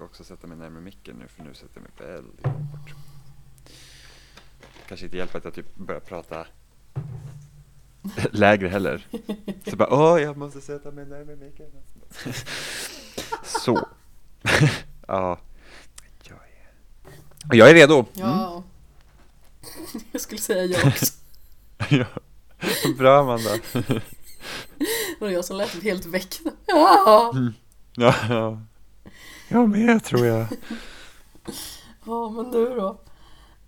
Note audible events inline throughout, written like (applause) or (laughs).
ska också sätta mig närmare micken nu för nu sätter jag mig väldigt långt bort. Kanske inte hjälper att jag typ börjar prata (laughs) lägre heller. Så bara, åh, jag måste sätta mig närmare micken. (laughs) Så. (laughs) ja. Jag är, jag är redo. Mm. Ja. Jag skulle säga jag också. ja. Bra Amanda. Det var jag som lät helt väck. Ja. Ja, ja. Jag med tror jag. Ja, men du då?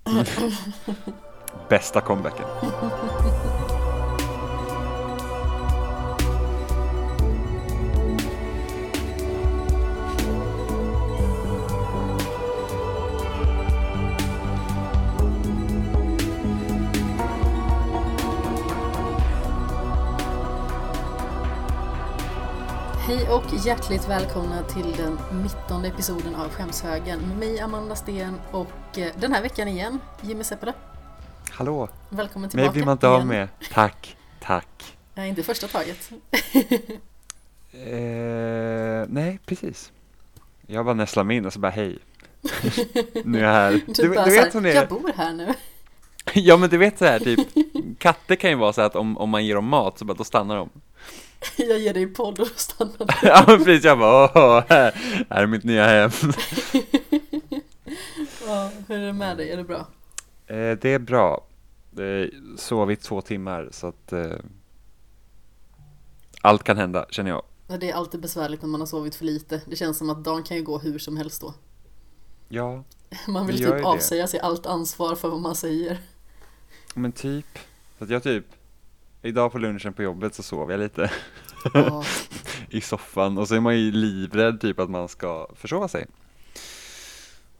(laughs) Bästa comebacken. (laughs) Hej och hjärtligt välkomna till den 19 episoden av Skämshögen med mig Amanda Sten och eh, den här veckan igen Jimmy Seppele. Hallå, Välkommen tillbaka. mig blir man inte av med. Tack, tack. Nej, inte första taget. Eh, nej, precis. Jag bara nästlar mig in och så bara hej. (laughs) nu är jag här. Du, Du, bara du vet hon är. jag bor här nu. (laughs) Ja men du vet så här typ. Katter kan ju vara så att om, om man ger dem mat så bara då stannar de. (laughs) Jag ger dig podd och stannar du. ja men precis, jag bara åh, här, här är mitt nya hem. (laughs) Ja, hur är det med dig? Är det bra? Eh, det är bra. Eh, sovit två timmar så att eh, allt kan hända känner jag. Ja, Det är alltid besvärligt när man har sovit för lite. Det känns som att dagen kan ju gå hur som helst då. Ja, (laughs) Man vill Det typ det. avsäga sig allt ansvar för vad man säger. men typ. Så att jag typ, idag på lunchen på jobbet så sov jag lite Ja, (laughs) i soffan och så är man ju livrädd typ att man ska försova sig.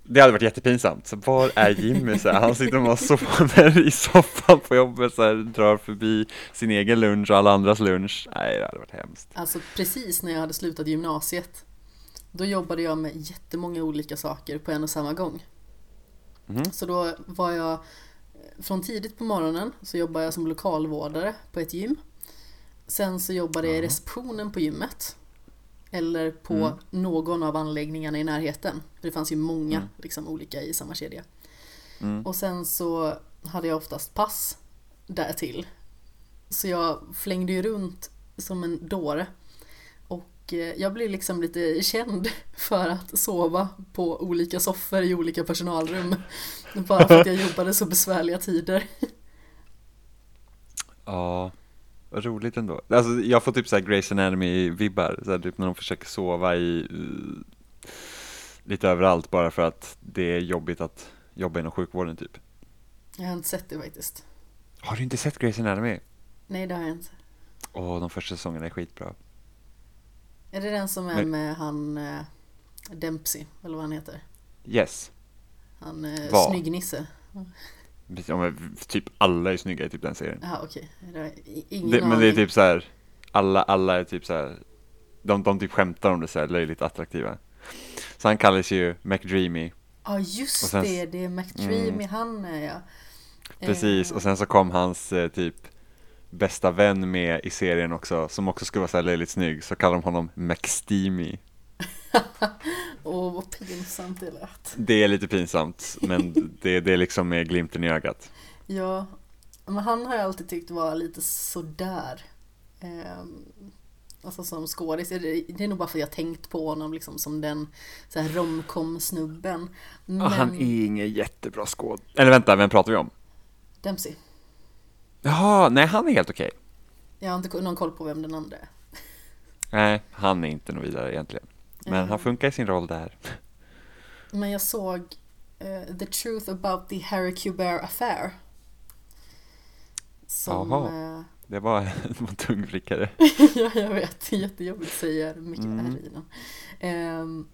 Det hade varit jättepinsamt. Så var är Jimmy? Så här, han sitter och sover i soffan på jobbet så här, drar förbi sin egen lunch och alla andras lunch. Nej, det hade varit hemskt. Alltså precis när jag hade slutat gymnasiet Då jobbade jag med jättemånga olika saker på en och samma gång Mhm. Så då var jag Från tidigt på morgonen så jobbade jag som lokalvårdare på ett gym Sen så jobbade jag i receptionen på gymmet Eller på Mm. någon av anläggningarna i närheten För det fanns ju många Mm. liksom, olika i samma kedja Mm. Och sen så hade jag oftast pass därtill. Så jag flängde ju runt som en dåre. Och eh, jag blev liksom lite känd (laughs) för att sova på olika soffor i olika personalrum. Bara för att jag jobbade så besvärliga tider. Ja, vad roligt ändå. Alltså, jag får typ såhär Grey's Anatomy-vibbar, så här, typ när de försöker sova i lite överallt bara för att det är jobbigt att jobba inom sjukvården typ. Jag har inte sett det faktiskt. Har du inte sett Grey's Anatomy? Nej, det har jag inte. Åh, de första säsongerna är skitbra. Är det den som är Men- med han eh, Dempsey, eller vad han heter? Yes. Han eh, Vad? snyggnisse. Ja, men typ alla är snygga i typ den serien. Jaha, okej. Ingen Det, men det är typ så här. alla, alla är typ så här. de, de typ skämtar om det så här löjligt attraktiva. Så han kallas ju McDreamy. Ja just sen- det, det är McDreamy, Mm. han är jag. Precis, Eh, och sen så kom hans eh, typ bästa vän med i serien också, som också skulle vara så här löjligt snygg, så kallar de honom McSteamy. (laughs) Åh vad pinsamt det lät. Det är lite pinsamt, men det, det är liksom med glimten i ögat. Ja, men han har jag alltid tyckt var lite sådär. Ehm, alltså som skådis, det det är nog bara för att jag tänkt på honom liksom som den så här romcom-snubben. Men Ah, Han är ingen jättebra skåd. Eller vänta, vem pratar vi om? Dempsey, Jaha, nej han är helt okej. jag har inte någon koll på vem den andra är. Nej, han är inte något vidare egentligen. Men Mm. han funkar i sin roll där. Men jag såg eh, The Truth About the Harry Kubert Affair. Som, Jaha. eh, Det var (laughs) en tungvrickare. (laughs) ja, jag vet. Det är jättejobbigt att säga mycket Mm. R i den. Ehm,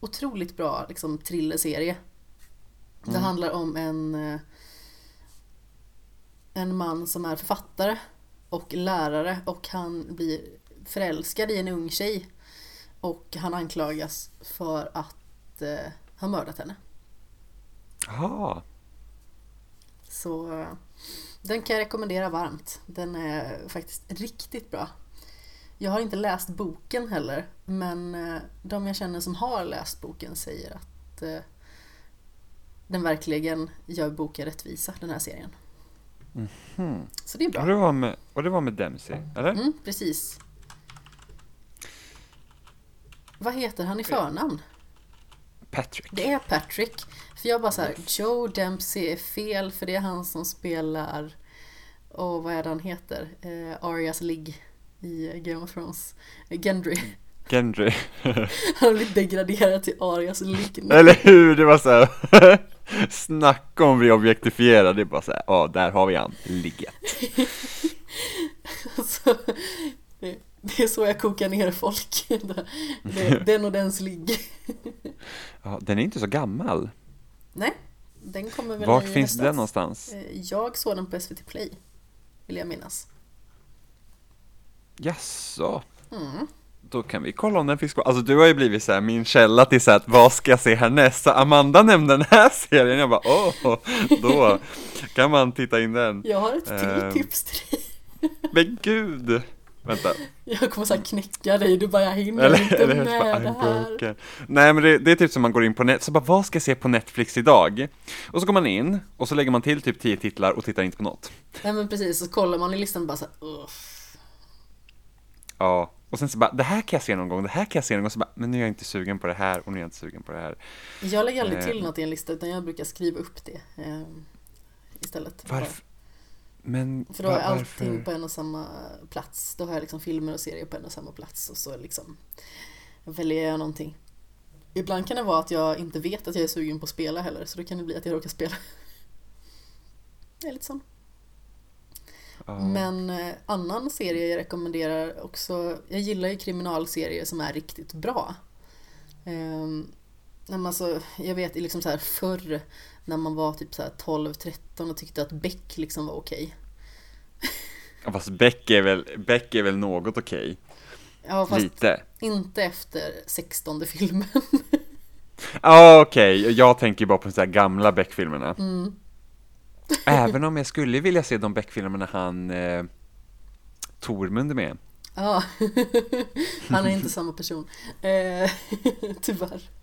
otroligt bra liksom, thrillerserie. Det Mm. handlar om en, eh, en man som är författare och lärare och han blir förälskad i en ung tjej. Och han anklagas för att eh, ha mördat henne. Jaha, Så eh, den kan jag rekommendera varmt. Den är faktiskt riktigt bra. Jag har inte läst boken heller, men eh, de jag känner som har läst boken säger att eh, den verkligen gör boken rättvisa, den här serien. Hmm. Så det är Och bra. det var med, och det var med Dempsey, eller? Mm, precis. Vad heter han i förnamn? Patrick. Det är Patrick. För jag bara så här, Joe Dempsey är fel för det är han som spelar, och vad är det han heter? Eh, Arias ligg i Game of Thrones. Gendry. Gendry. (laughs) Han har blivit degraderad till Arias ligg. Eller hur? Det var så här. (laughs) Snacka om vi objektifierar, det är bara så här, ja där har vi han, ligget. (laughs) Så, (laughs) det, är så jag kokar ner folk. (laughs) (laughs) Den och dens ligg. Ja, den är inte så gammal. Nej, den kommer väl Vart finns den någonstans? Eh, Jag såg den på SVT Play, vill jag minnas. Jaså? Mm. Då kan vi kolla om den finns kvar. Alltså du har ju blivit så här min källa till så här, vad ska jag se härnäst? Så Amanda nämnde den här serien, jag bara åh, då kan man titta in den. Jag har ett till Ehm. tips till dig. Men gud! Vänta, (laughs) Jag kommer såhär knäcka dig, du bara jag hinner eller, inte eller med? Bara, det här. broken. Nej men det, det är typ som man går in på net, så bara vad ska jag se på Netflix idag? Och så går man in, och så lägger man till typ 10 titlar och tittar inte på något. Nej men precis, så kollar man i listan och bara såhär, uff. Ja, och sen så bara, det här kan jag se någon gång, det här kan jag se någon gång, så bara, men nu är jag inte sugen på det här och nu är jag inte sugen på det här. Jag lägger aldrig till Eh. något i en lista utan jag brukar skriva upp det eh, istället. Varför? Men För då va- allting på en och samma plats. Då har jag liksom filmer och serier på en och samma plats och så liksom väljer jag någonting. Ibland kan det vara att jag inte vet att jag är sugen på att spela heller, så då kan det bli att jag råkar spela. Det är lite sån. Ja. Men eh, annan serie jag rekommenderar också, jag gillar ju kriminalserier som är riktigt bra. Man alltså, jag vet liksom så här förr när man var typ så här 12-13 och tyckte att Beck liksom var okej. Ja, Fast Beck är väl, Beck är väl något okej? Ja fast Lite. inte efter 16 filmen. Ja okej, jag tänker bara på de här gamla Beck-filmerna. Mm. Även om jag skulle vilja se de Beck-filmerna han eh, Tormund med. Ja, (laughs) han är inte samma person. Eh, (laughs) tyvärr.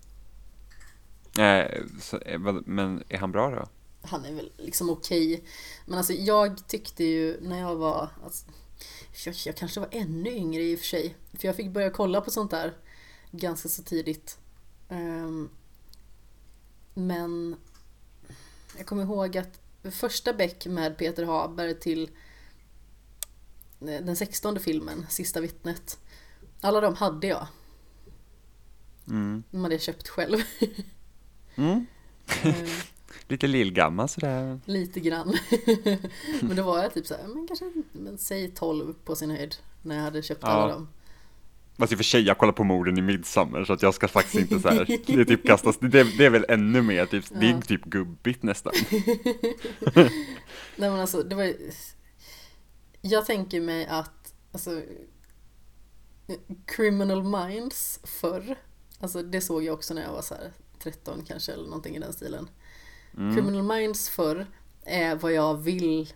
Eh, så, eh, men är han bra då? Han är väl liksom okej. Men alltså jag tyckte ju när jag var, alltså, jag, jag kanske var ännu yngre i och för sig. För jag fick börja kolla på sånt där ganska så tidigt. Ehm, men jag kommer ihåg att första Beck med Peter Haber till eh, den sextonde filmen, Sista vittnet. Alla de hade jag. Mm. De hade jag köpt själv. (laughs) Mm. (laughs) Lite lillgammal sådär. Lite grann. (laughs) men då var jag typ såhär, men kanske, men säg 12 på sin höjd. När jag hade köpt Ja. alla dem. Fast i och för sig, jag kollar på morden i Midsommar så att jag ska faktiskt inte så här. (laughs) Det är typ kastas, det, det är väl ännu mer typ, det är Ja. typ gubbigt nästan. Nej men alltså, det var ju... Jag tänker mig att, alltså... Criminal Minds förr. Alltså det såg jag också när jag var så här 13 kanske eller någonting i den stilen. Mm. Criminal Minds förr är vad jag vill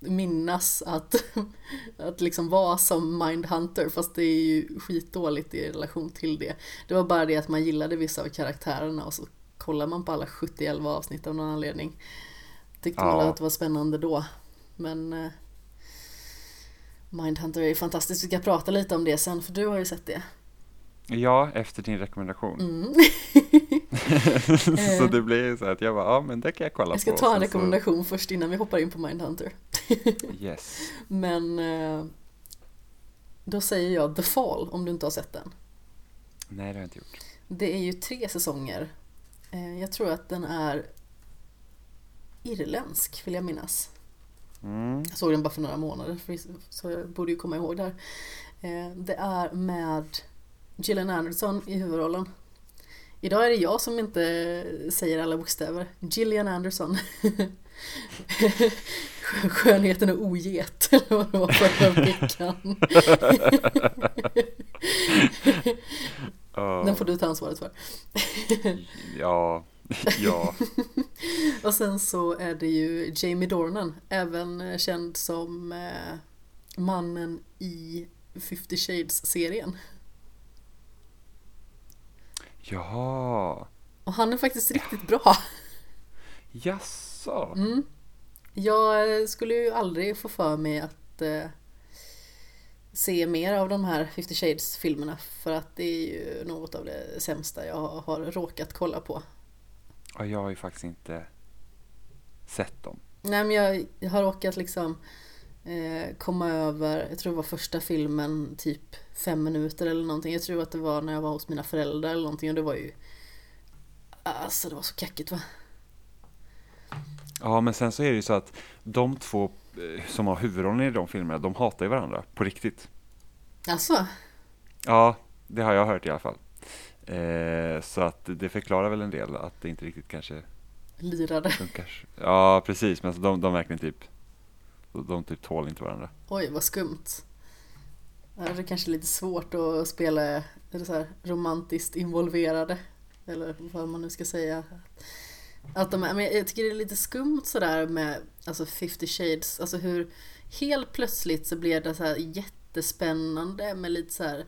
minnas att, (laughs) att liksom vara som Mindhunter fast det är ju skitdåligt i relation till det. Det var bara det att man gillade vissa av karaktärerna och så kollar man på alla 71 avsnitt av någon anledning. Tyckte Ja. man att det var spännande då. Men eh, Mindhunter är fantastiskt, vi ska prata lite om det sen för du har ju sett det. Ja, efter din rekommendation. Mm. (laughs) så det blir så att jag bara, ja men det kan jag kolla Jag ska på. ta en rekommendation först innan vi hoppar in på Mindhunter. Så, (laughs) yes. Men eh, då säger jag The Fall om du inte har sett den. Nej, det har jag inte gjort. Det är ju tre säsonger. Eh, Jag tror att den är irländsk vill jag minnas. Mm. Jag såg den bara för några månader så jag borde ju komma ihåg det här. Eh, Det är med Gillian Anderson i huvudrollen. Idag är det jag som inte säger alla bokstäver. Gillian Anderson. (laughs) Skönheten och oget, eller vad det var förra veckan. Den får du ta ansvaret för. ja, ja. Och sen så är det ju Jamie Dornan, även känd som eh, mannen i 50 Shades-serien. Jaha, Och han är faktiskt riktigt bra. jaså? Mm. Jag skulle ju aldrig få för mig att eh, se mer av de här 50 Shades-filmerna för att det är ju något av det sämsta jag har råkat kolla på. Ja, jag har ju faktiskt inte sett dem. Nej men jag, har råkat liksom komma över, jag tror det var första filmen typ fem minuter eller någonting. Jag tror att det var när jag var hos mina föräldrar eller någonting och det var ju Alltså det var så kackigt va? Ja, men sen så är det ju så att de två eh, som har huvudrollen i de filmerna, de hatar ju varandra på riktigt. Alltså? Ja, det har jag hört i alla fall. Eh, så att det förklarar väl en del att det inte riktigt kanske Lirade. funkar. Ja, precis, men alltså de, de verkligen typ, de, typ tål inte varandra. Oj vad skumt. Det är kanske lite svårt att spela eller så här, romantiskt involverade. Eller vad man nu ska säga. Att de, är- men jag tycker det är lite skumt sådär med alltså 50 shades. Alltså hur helt plötsligt så blev det så här jättespännande med lite så här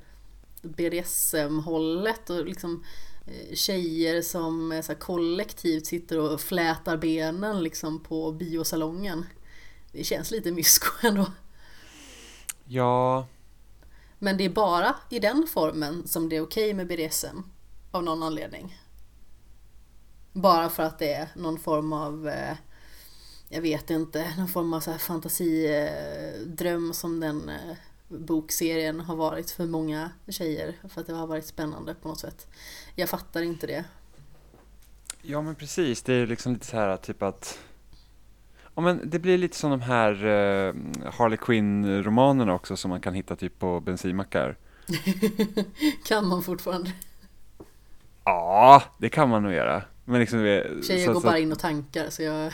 BDSM-hållet och liksom eh, tjejer som eh, så här kollektivt sitter och flätar benen liksom på biosalongen. Det känns lite mysko (laughs) ändå. Ja, Men det är bara i den formen som det är okej med BDSM. Av någon anledning. Bara för att det är någon form av, eh, jag vet inte, någon form av så här fantasidröm som den eh, bokserien har varit för många tjejer. För att det har varit spännande på något sätt. Jag fattar inte det. ja men precis, det är liksom lite så här typ att Ja men det blir lite som de här eh, Harley Quinn-romanerna också som man kan hitta typ på bensinmackar. (laughs) kan man fortfarande? Ja, det kan man nog göra. Men liksom, Tjejer så- går så- bara in och tankar så jag...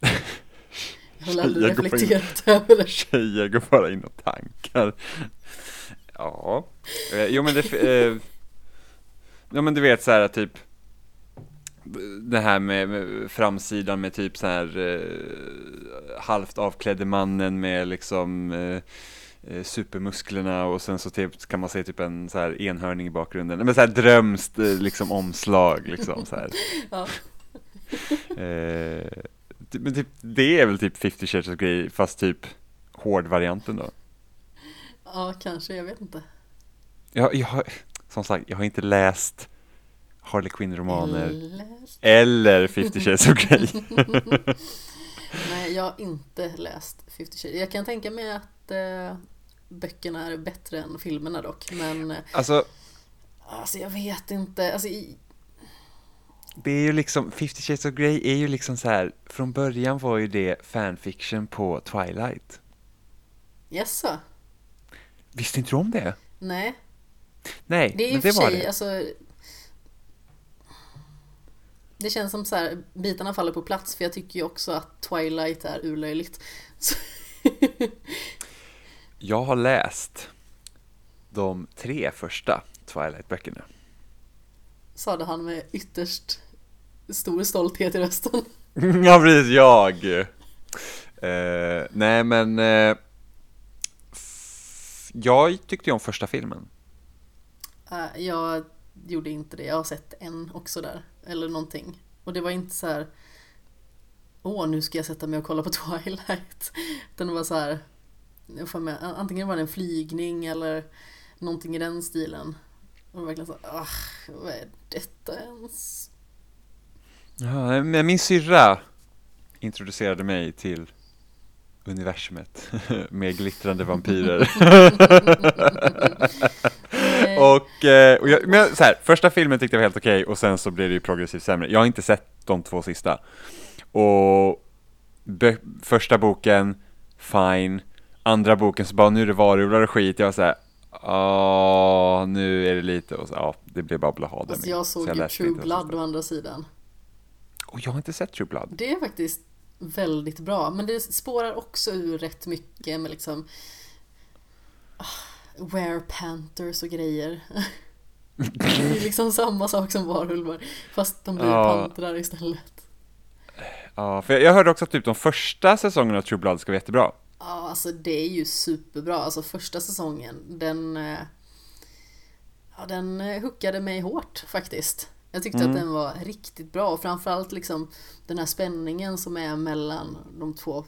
(laughs) Jag har aldrig Tjejer går bara in- reflekterat (laughs) över det. Tjejer går bara in och tankar. Ja, eh, jo men det, eh, ja men du vet så här typ det här med, med framsidan med typ så här eh, halvt avklädde mannen med liksom eh, eh, supermusklerna och sen så typ kan man se typ en så här enhörning i bakgrunden. Men så här drömst eh, liksom omslag liksom så här. (laughs) Ja. Eh, men typ, det är väl typ 50 Shades of Grey fast typ hårdvarianten då. ja, kanske. Jag vet inte. Jag, jag som sagt, jag har inte läst Harley Quinn-romaner eller 50 (laughs) Shades of Grey. Nej, jag har inte läst 50 Shades. Jag kan tänka mig att eh, böckerna är bättre än filmerna dock. Men eh, Alltså, alltså jag vet inte. Alltså, i, det är ju liksom, 50 Shades of Grey är ju liksom så här, från början var ju det fanfiction på Twilight. jaså? Visste inte du om det? Nej, Nej, det men det var sig, det. alltså det känns som så här, bitarna faller på plats för jag tycker ju också att Twilight är urlöjligt. (laughs) Jag har läst de tre första Twilight-böckerna. sade han med ytterst stor stolthet i rösten. (laughs) ja, precis, jag. Eh, nej, men f- jag tyckte ju om första filmen. Eh, jag gjorde inte det. Jag har sett en också där. Eller någonting. Och det var inte så här. Åh, nu ska jag sätta mig och kolla på (laughs) Twilight. Utan det var så här. med, antingen var det en flygning eller någonting i den stilen. Och verkligen så ah, vad är detta ens? Ja, min syrra introducerade mig till universumet (laughs) med glittrande vampyrer. (laughs) och, eh, och jag, men så här, första filmen tyckte jag var helt okej och sen så blev det ju progressivt sämre. Jag har inte sett de två sista. Och bö- första boken, fine. Andra boken så bara, nu är det varulvar och skit. Jag var såhär, ja nu är det lite och så, ja, det blev bara blaha Alltså jag Så såg ju True Blood å andra sidan. Och jag har inte sett True Blood. Det är faktiskt väldigt bra. Men det spårar också ur rätt mycket med liksom Were Panthers och grejer. Det är liksom samma sak som varulvar. Fast de blir Ja. pantrar istället. Ja, för jag hörde också att typ de första säsongerna av True Blood ska vara jättebra. Ja, alltså det är ju superbra. Alltså första säsongen, den... eh, Ja, den eh, hookade mig hårt faktiskt. Jag tyckte Mm. att den var riktigt bra och framförallt liksom den här spänningen som är mellan de två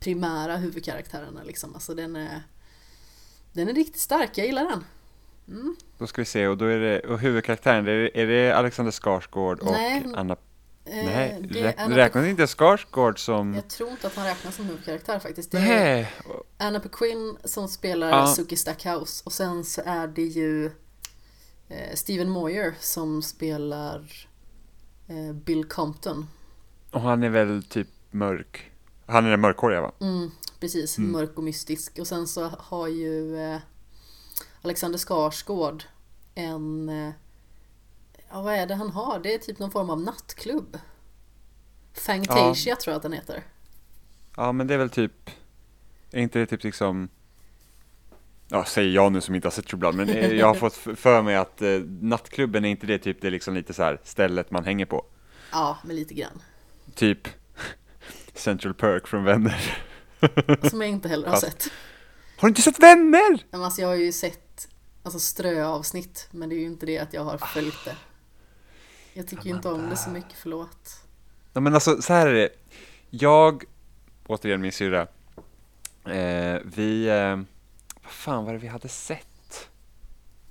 primära huvudkaraktärerna liksom. Alltså den är... Den är riktigt stark, jag gillar den. Mm. Då ska vi se, och då är det, och huvudkaraktären, är det, Alexander Skarsgård och Nej, Anna... Eh, Nej, det Anna räknas inte Skarsgård som... Jag tror inte att han räknas som huvudkaraktär faktiskt. Det är Nej, Anna Paquin som spelar Ja. Suki Stackhouse och sen så är det ju eh, Steven Moyer som spelar eh, Bill Compton. och han är väl typ mörk. Han är den mörkhåriga va? Mm, precis, Mm. mörk och mystisk. Och sen så har ju eh, Alexander Skarsgård en... Eh, ja, vad är det han har? Det är typ någon form av nattklubb. Fantasia tror jag att den heter. Ja, men det är väl typ... Är inte det typ liksom... Ja, säger jag nu som inte har sett True Blood, men jag har fått för mig att eh, nattklubben, är inte det typ det liksom lite så här stället man hänger på? Ja, men lite grann. Typ (laughs) Central Perk från Vänner. (laughs) Som jag inte heller har Fast- sett. Har du inte sett Vänner? Men alltså jag har ju sett alltså, ströavsnitt men det är ju inte det att jag har följt det. Jag tycker ju inte om det så mycket, förlåt. Ja, men alltså så här är det. Jag, återigen min syrra, eh, vi, eh, vad fan var det vi hade sett?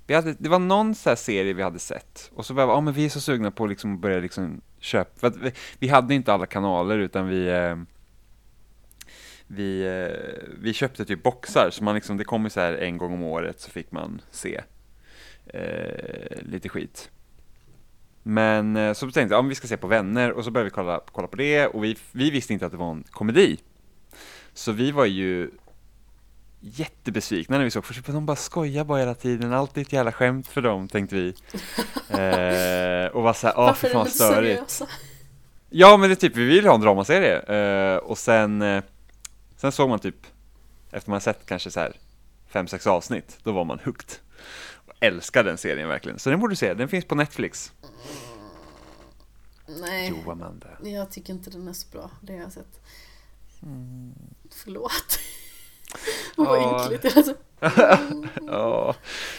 Vi hade, det var någon så här serie vi hade sett och så var ja men vi är så sugna på liksom att börja liksom köpa, för att vi, vi hade inte alla kanaler utan vi, eh, vi, eh, vi köpte typ boxar så man liksom, det kom ju så här en gång om året så fick man se eh, lite skit. Men eh, så tänkte jag, ja, men vi ska se på Vänner och så började vi kolla, kolla på det och vi, vi visste inte att det var en komedi. Så vi var ju jättebesvikna när vi såg först, för de bara skojar bara hela tiden, allt är ett jävla skämt för dem, tänkte vi. (laughs) Eh, och var såhär, åh Varför för fan störigt. Ja men det är typ, vi vill ha en dramaserie. Eh, och sen, eh, sen såg man typ, efter man sett kanske så här fem, sex avsnitt, då var man hooked. Och älskar den serien verkligen. Så den borde du se, den finns på Netflix. Nej, Jo Amanda. jag tycker inte den är så bra. Det har jag sett. Förlåt. (laughs) Vad Mm. Ja. ynkligt. Alltså. (laughs) Ja,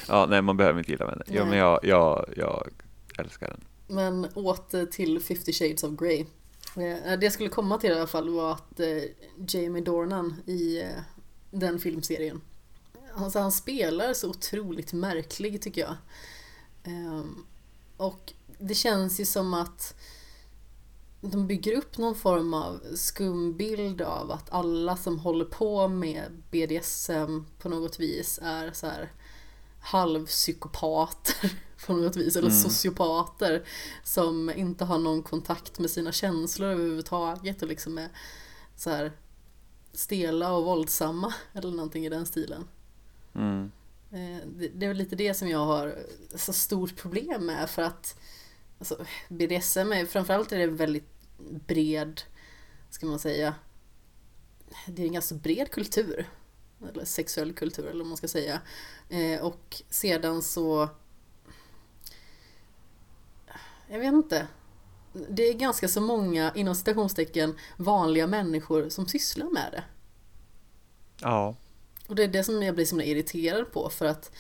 ja, nej man behöver inte gilla. Ja, Nej. men jag, jag, jag älskar den. Men åter till 50 shades of Grey. Eh, eh, det jag skulle komma till i alla fall var att eh, Jamie Dornan i den filmserien Alltså han spelar så otroligt märklig tycker jag. Ehm, och det känns ju som att de bygger upp någon form av skumbild av att alla som håller på med BDSM på något vis är så här halvpsykopater (laughs) på något vis, eller Mm. sociopater som inte har någon kontakt med sina känslor överhuvudtaget och liksom är så här stela och våldsamma eller någonting i den stilen. Mm. Eh, Det det är väl lite det som jag har så stort problem med för att alltså, BDSM är framförallt är det väldigt bred, ska man säga, det är en ganska bred kultur. Eller sexuell kultur eller vad man ska säga. Eh, Och sedan så jag vet inte. Det är ganska så många, inom citationstecken, vanliga människor som sysslar med det. Ja. Och det är det som jag blir så irriterad på för att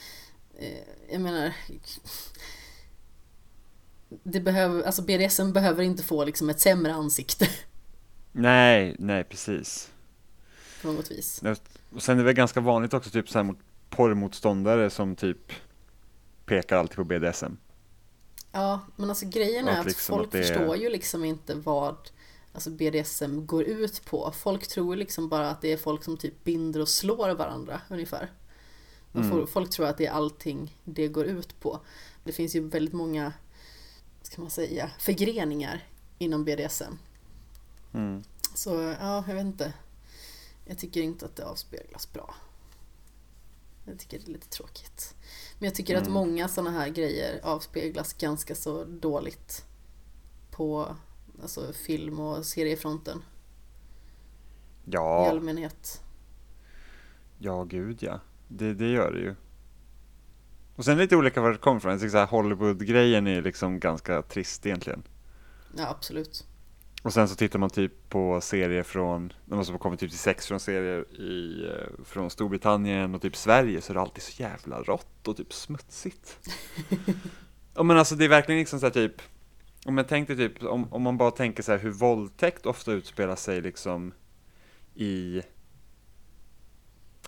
eh, jag menar det behöver, alltså BDSM behöver inte få liksom ett sämre ansikte Nej, nej precis. på något vis. Och sen är det väl ganska vanligt också typ så här mot porrmotståndare som typ pekar alltid på BDSM. Ja, men alltså grejen är Att att liksom folk att det är- förstår ju liksom inte vad alltså BDSM går ut på. Folk tror liksom bara att det är folk som typ binder och slår varandra ungefär. Mm. folk, folk tror att det är allting det går ut på. Det finns ju väldigt många, ska man säga, förgreningar inom BDSM. Mm. Så ja, jag vet inte. Jag tycker inte att det avspeglas bra. Jag tycker det är lite tråkigt. Men jag tycker att Mm. många sådana här grejer avspeglas ganska så dåligt på alltså, film och seriefronten i Ja, allmänhet. ja gud ja. Det, det gör det ju. Och sen lite olika var det kommer ifrån. Hollywood-grejen är liksom ganska trist egentligen. Ja, absolut. Och sen så tittar man typ på serier från, när man så kommer typ till sex från serier i, eh, från Storbritannien och typ Sverige så är det alltid så jävla rått och typ smutsigt. (laughs) ja men alltså det är verkligen liksom så här typ, om jag tänkte typ, om, om man bara tänker så här hur våldtäkt ofta utspelar sig liksom i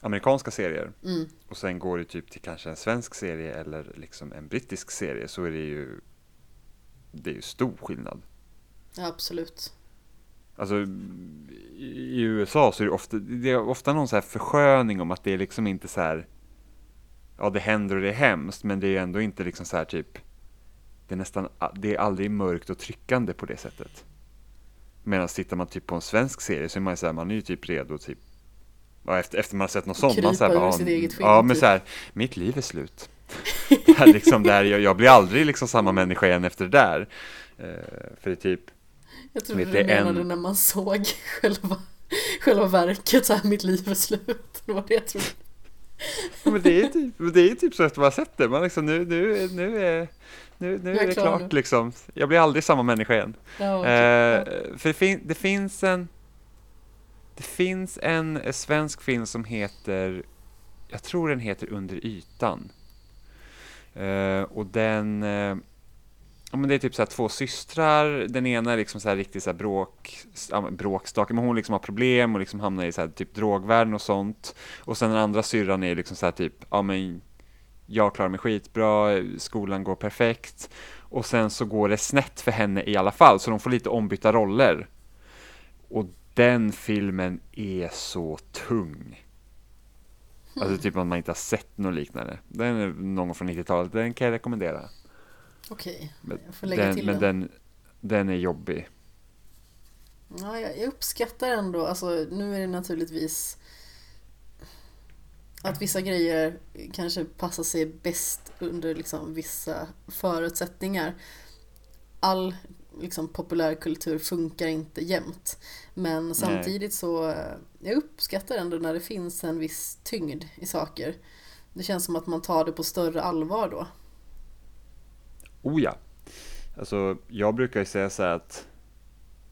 amerikanska serier Mm. och sen går det typ till kanske en svensk serie eller liksom en brittisk serie så är det ju det är ju stor skillnad. Ja, absolut. Alltså i USA så är det ofta, det är ofta någon så här försköning om att det är liksom inte så här ja det händer och det är hemskt men det är ändå inte liksom så här typ det är nästan, det är aldrig mörkt och tryckande på det sättet. Medan tittar man typ på en svensk serie så är man ju så här, man är ju typ redo typ ja, efter, efter man har sett något sånt. Man så här, bara, skinn, ja men typ. så här, mitt liv är slut. det här liksom där, jag, jag blir aldrig liksom samma människa igen efter det där. Eh, för det är typ Jag trodde du det, en- menade när man såg själva, själva verket, så här, mitt liv är slut. (laughs) Det var det jag trodde. Men det är typ, det är typ så efter man har sett det. Man liksom, nu, nu, nu är, nu, nu är är det klar klart nu. liksom. Jag blir aldrig samma människa igen. Ja, okej. Eh, för det, fin, det finns en Det finns en svensk film som heter Jag tror den heter Under ytan. Eh, och den eh, Ja men det är typ så här två systrar, den ena är liksom så här riktigt så här bråk, bråkstake, men hon liksom har problem och liksom hamnar i så här typ drogvärlden och sånt. Och sen den andra syrran är liksom så här typ, ja men jag klarar mig skitbra, skolan går perfekt. Och sen så går det snett för henne i alla fall, så de får lite ombytta roller. Och den filmen är så tung. Alltså typ att man inte har sett något liknande. Den är någon gång från 90-talet, den kan jag rekommendera. Okej, Men jag får lägga den, till men den. den, den är jobbig. Ja, jag, jag uppskattar ändå, alltså nu är det naturligtvis att vissa grejer kanske passar sig bäst under liksom vissa förutsättningar. All liksom, populärkultur funkar inte jämt. Men samtidigt så, eh, jag uppskattar ändå när det finns en viss tyngd i saker. Det känns som att man tar det på större allvar då. Oh ja. Alltså, jag brukar ju säga så här att,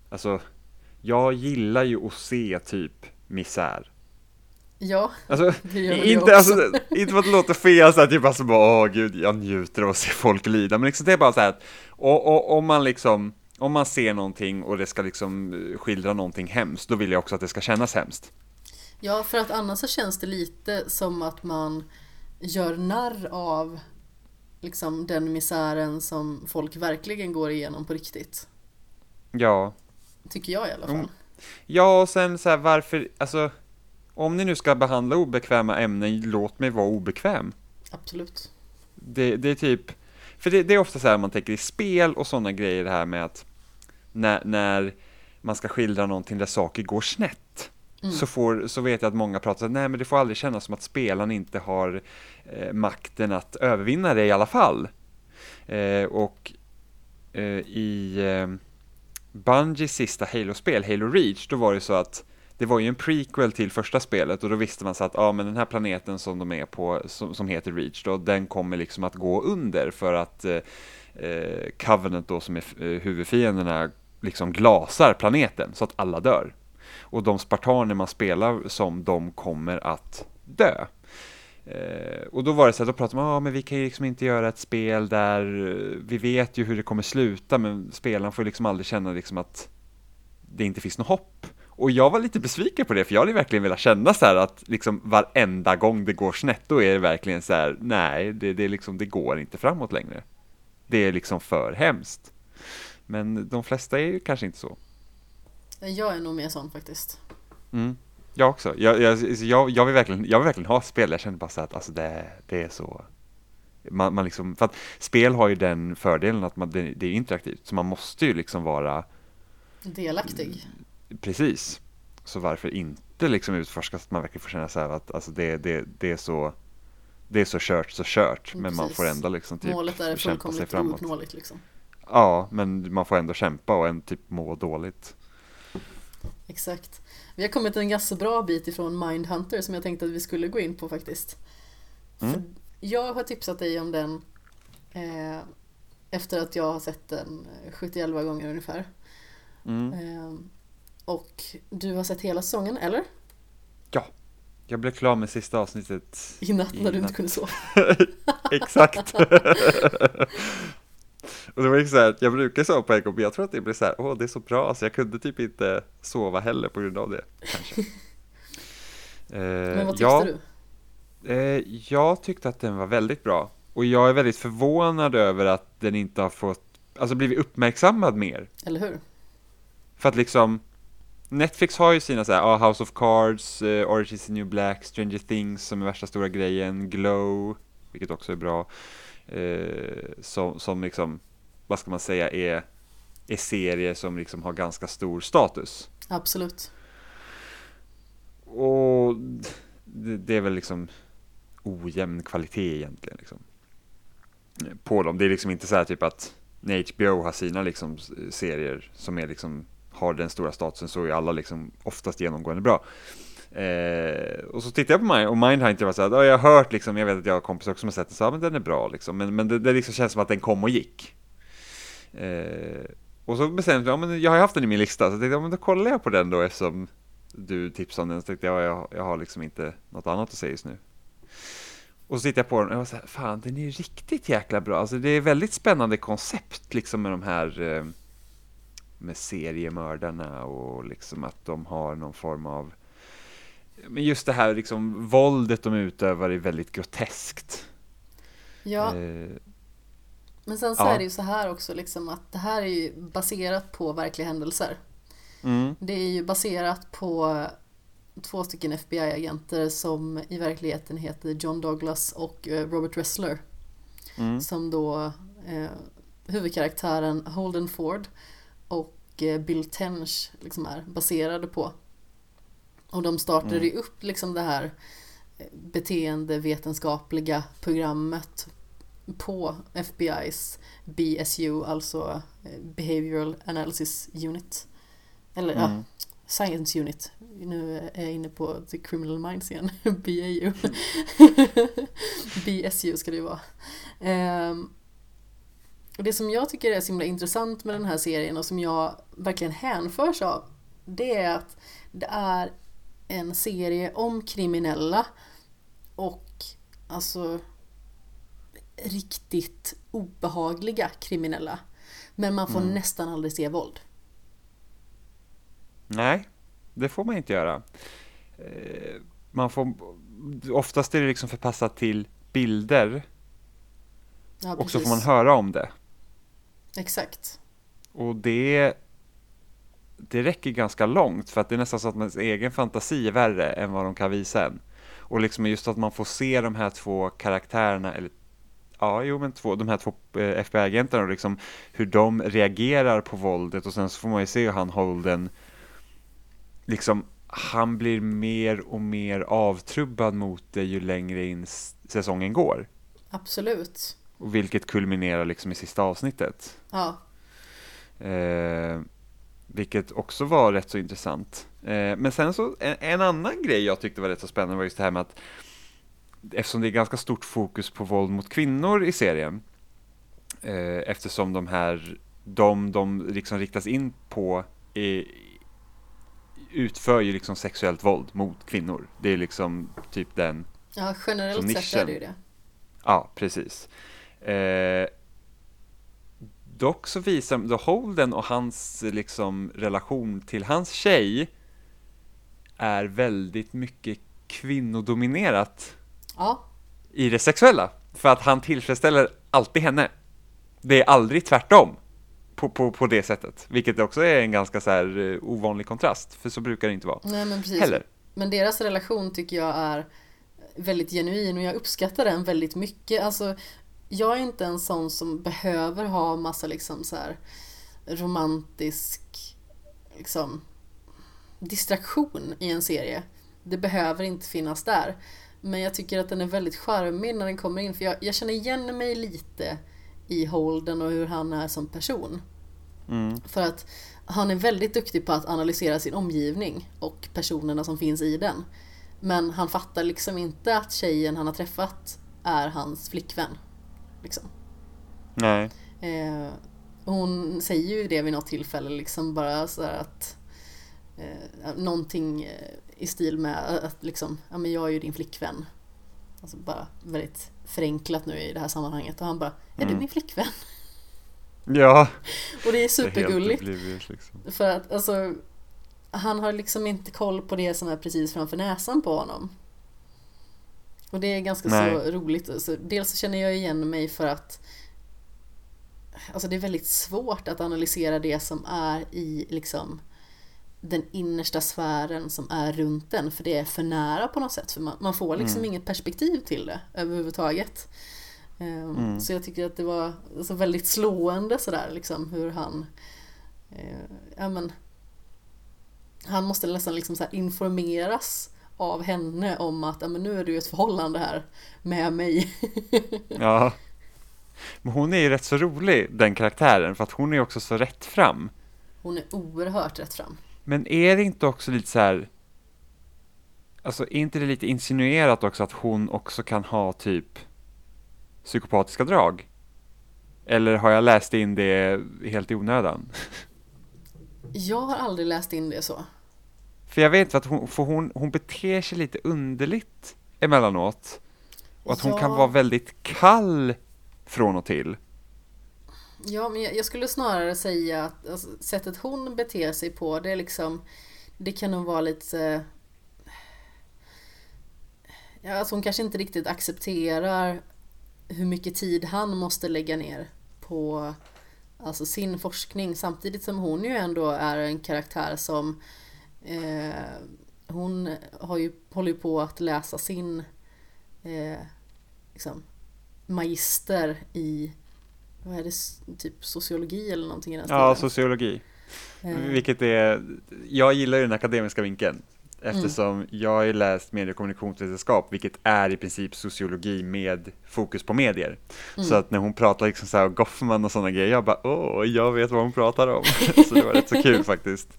alltså, jag gillar ju att se typ misär. Ja, Alltså, det gör inte, också. alltså, inte för att det låter fel så att typ alltså bara, åh gud, jag njuter av att se folk lida, men liksom det är bara så här att, och, och, om man liksom, om man ser någonting och det ska liksom eh, skildra någonting hemskt, då vill jag också att det ska kännas hemskt. Ja, för att annars så känns det lite som att man gör narr av liksom den misären som folk verkligen går igenom på riktigt. Ja, Tycker jag i alla fall. Mm. Ja, och sen så här varför, alltså, om ni nu ska behandla obekväma ämnen, låt mig vara obekväm. Absolut. Det, det är typ, för det, det är ofta så här man tänker i spel och sådana grejer det här med att när, när man ska skildra någonting där saker går snett. Mm. Så, får, så vet jag att många pratar så nej men det får aldrig kännas som att spelaren inte har eh, makten att övervinna det i alla fall. Eh, och eh, i eh, Bungies sista Halo-spel, Halo Reach, då var det så att det var ju en prequel till första spelet och då visste man så att ja, men den här planeten som de är på, som, som heter Reach då, den kommer liksom att gå under för att eh, eh Covenant då som är eh, huvudfienderna liksom glasar planeten så att alla dör. Och de spartaner man spelar som, de kommer att dö. Eh, och då var det så att då pratade man, ja men vi kan ju liksom inte göra ett spel där eh, vi vet ju hur det kommer sluta men spelaren får liksom aldrig känna liksom att det inte finns något hopp. Och jag var lite besviken på det, för jag hade verkligen velat känna så här att liksom varenda gång det går snett, då är det verkligen så här, nej, det, det, liksom, det går inte framåt längre. Det är liksom för hemskt. Men de flesta är ju kanske inte så. Jag är nog mer sån faktiskt. Mm. Jag också. Jag, jag, jag, jag, vill verkligen, jag vill verkligen ha spel, jag känner bara så att alltså det, det är så man, man liksom, för att spel har ju den fördelen att man, det, det är interaktivt, så man måste ju liksom vara Delaktig. Precis. Så varför inte liksom utforska så att man verkligen får känna så här att alltså det, det, det är så det är så kört så kört men man Precis. får ändå liksom typ Målet är fullkomligt ouppnåeligt liksom. Ja, men man får ändå kämpa och en typ må dåligt. Exakt. Vi har kommit en ganska bra bit ifrån Mindhunter som jag tänkte att vi skulle gå in på faktiskt. Mm. För jag har tipsat dig om den eh, efter att jag har sett den 71 gånger ungefär. Mm. Eh, och du har sett hela säsongen, eller? Jag blev klar med sista avsnittet. I natt när du inte kunde sova. (laughs) Exakt. (laughs) (laughs) och det var ju så här, jag brukar sova på en gång, men jag tror att det blir så här, åh det är så bra, så jag kunde typ inte sova heller på grund av det. Kanske. Eh, (laughs) Men vad tyckte ja, du? Eh, jag tyckte att den var väldigt bra. Och jag är väldigt förvånad över att den inte har fått, alltså blivit uppmärksammad mer. Eller hur? För att liksom, Netflix har ju sina så här, ah, House of Cards, eh, Orange is the New Black, Stranger Things som är värsta stora grejen, Glow, vilket också är bra. Eh, som, som liksom, vad ska man säga, är, är serier som liksom har ganska stor status. Absolut. Och det, det är väl liksom ojämn kvalitet egentligen. Liksom. På dem. Det är liksom inte så här typ att när HBO har sina liksom serier som är liksom har den stora statusen så är alla liksom oftast genomgående bra. Eh, och så tittar jag på Mind och Mindhunter var så här, jag har hört liksom, jag vet att jag har kompisar också som har sett den, så ja, men den är bra liksom. Men, men det, det liksom känns som att den kom och gick. Eh, och så bestämde jag, ja, men jag har ju haft den i min lista, så jag tänkte, ja, men då kollar jag på den då eftersom du tipsade om den, så tänkte jag, ja, jag, jag har liksom inte något annat att säga just nu. Och så tittade jag på den och jag var så här, fan den är ju riktigt jäkla bra. Alltså det är väldigt spännande koncept liksom med de här eh, med seriemördarna och liksom att de har någon form av men just det här liksom våldet de utövar är väldigt groteskt. Ja, Eh, men sen så ja. är det ju så här också liksom att det här är ju baserat på verkliga händelser. mm, Det är ju baserat på två stycken FBI-agenter som i verkligheten heter John Douglas och eh, Robert Ressler. mm, Som då eh, huvudkaraktären Holden Ford och eh, Bill Tench liksom är baserade på. Och de startade Mm. ju upp liksom det här eh, beteendevetenskapliga programmet på FBI's BSU, alltså eh, Behavioral Analysis Unit. Eller ja, mm. Science Unit. Nu är jag inne på The Criminal Minds igen. (laughs) BAU. BSU (laughs) ska det ju vara. Ehm, och det som jag tycker är så himla intressant med den här serien och som jag verkligen hänförs av det är att det är en serie om kriminella och alltså riktigt obehagliga kriminella. Men man får Mm. nästan aldrig se våld. Nej, det får man inte göra. Eh, Man får, oftast är det liksom förpassat till bilder Ja, och så får man höra om det. Exakt. Och det, det räcker ganska långt för att det är nästan så att ens egen fantasi är värre än vad de kan visa en. Och liksom just att man får se de här två karaktärerna, eller ja, jo men två, de här två eh, FBI-agenterna och liksom hur de reagerar på våldet och sen så får man ju se hur han Holden liksom han blir mer och mer avtrubbad mot det ju längre in säsongen går. Absolut. Och vilket kulminerar liksom i sista avsnittet. Ja. Eh, vilket också var rätt så intressant. Eh, men sen så, en, en annan grej jag tyckte var rätt så spännande var just det här med att eftersom det är ganska stort fokus på våld mot kvinnor i serien eh, eftersom de här, de, de liksom riktas in på är, utför ju liksom sexuellt våld mot kvinnor. Det är liksom typ den Ja, generellt sett är det ju det. Ja, precis. Eh, dock så visar då Holden och hans liksom relation till hans tjej är väldigt mycket kvinnodominerat Ja, i det sexuella. För att han tillfredsställer alltid henne. Det är aldrig tvärtom på, på, på det sättet. Vilket också är en ganska så här eh, ovanlig kontrast. För så brukar det inte vara. nej men precis. Heller. Men deras relation tycker jag är väldigt genuin och jag uppskattar den väldigt mycket. Alltså, jag är inte en sån som behöver ha massa liksom så här romantisk liksom distraktion i en serie. Det behöver inte finnas där. Men jag tycker att den är väldigt charmig när den kommer in för jag, jag känner igen mig lite i Holden och hur han är som person. Mm. För att han är väldigt duktig på att analysera sin omgivning och personerna som finns i den. Men han fattar liksom inte att tjejen han har träffat är hans flickvän. Liksom. Nej. Eh, hon säger ju det vid något tillfälle liksom bara så att eh, någonting eh, i stil med att liksom, ja men jag är ju din flickvän. Alltså bara väldigt förenklat nu i det här sammanhanget och han bara, är Mm. du min flickvän? Ja, (laughs) Och det är det är helt supergulligt. oblivious liksom. För att alltså, han har liksom inte koll på det som är precis framför näsan på honom. Och det är ganska så Nej. roligt. Alltså, dels så känner jag igen mig för att Alltså det är väldigt svårt att analysera det som är i liksom den innersta sfären som är runt den för det är för nära på något sätt för man, man får liksom inget perspektiv till det överhuvudtaget. Ehm, Så jag tycker att det var så väldigt slående sådär liksom hur han eh, ja, men, han måste nästan liksom så här informeras av henne om att men nu är du i ett förhållande här med mig. (laughs) Ja. Men hon är ju rätt så rolig, den karaktären, för att hon är också så rätt fram. Hon är oerhört rätt fram. Men är det inte också lite så här, alltså är inte det lite insinuerat också att hon också kan ha typ psykopatiska drag? Eller har jag läst in det helt i onödan? Jag har aldrig läst in det så. För jag vet att hon, för hon, hon beter sig lite underligt emellanåt. Och att hon Ja. kan vara väldigt kall från och till. Ja, men jag, jag skulle snarare säga att alltså, sättet hon beter sig på, det är liksom Det kan nog vara lite Ja, alltså hon kanske inte riktigt accepterar hur mycket tid han måste lägga ner på alltså sin forskning samtidigt som hon ju ändå är en karaktär som eh, hon har ju, håller ju på att läsa sin eh, liksom, magister i vad är det, typ sociologi eller någonting i den Ja, stilen. sociologi. Eh, Vilket är, jag gillar ju den akademiska vinkeln. Eftersom Mm. jag har ju läst medie och kommunikationsvetenskap, vilket är i princip sociologi med fokus på medier. Mm. Så att när hon pratar liksom så här Goffman och sådana grejer, jag bara åh, jag vet vad hon pratar om. (laughs) så det var rätt så kul faktiskt.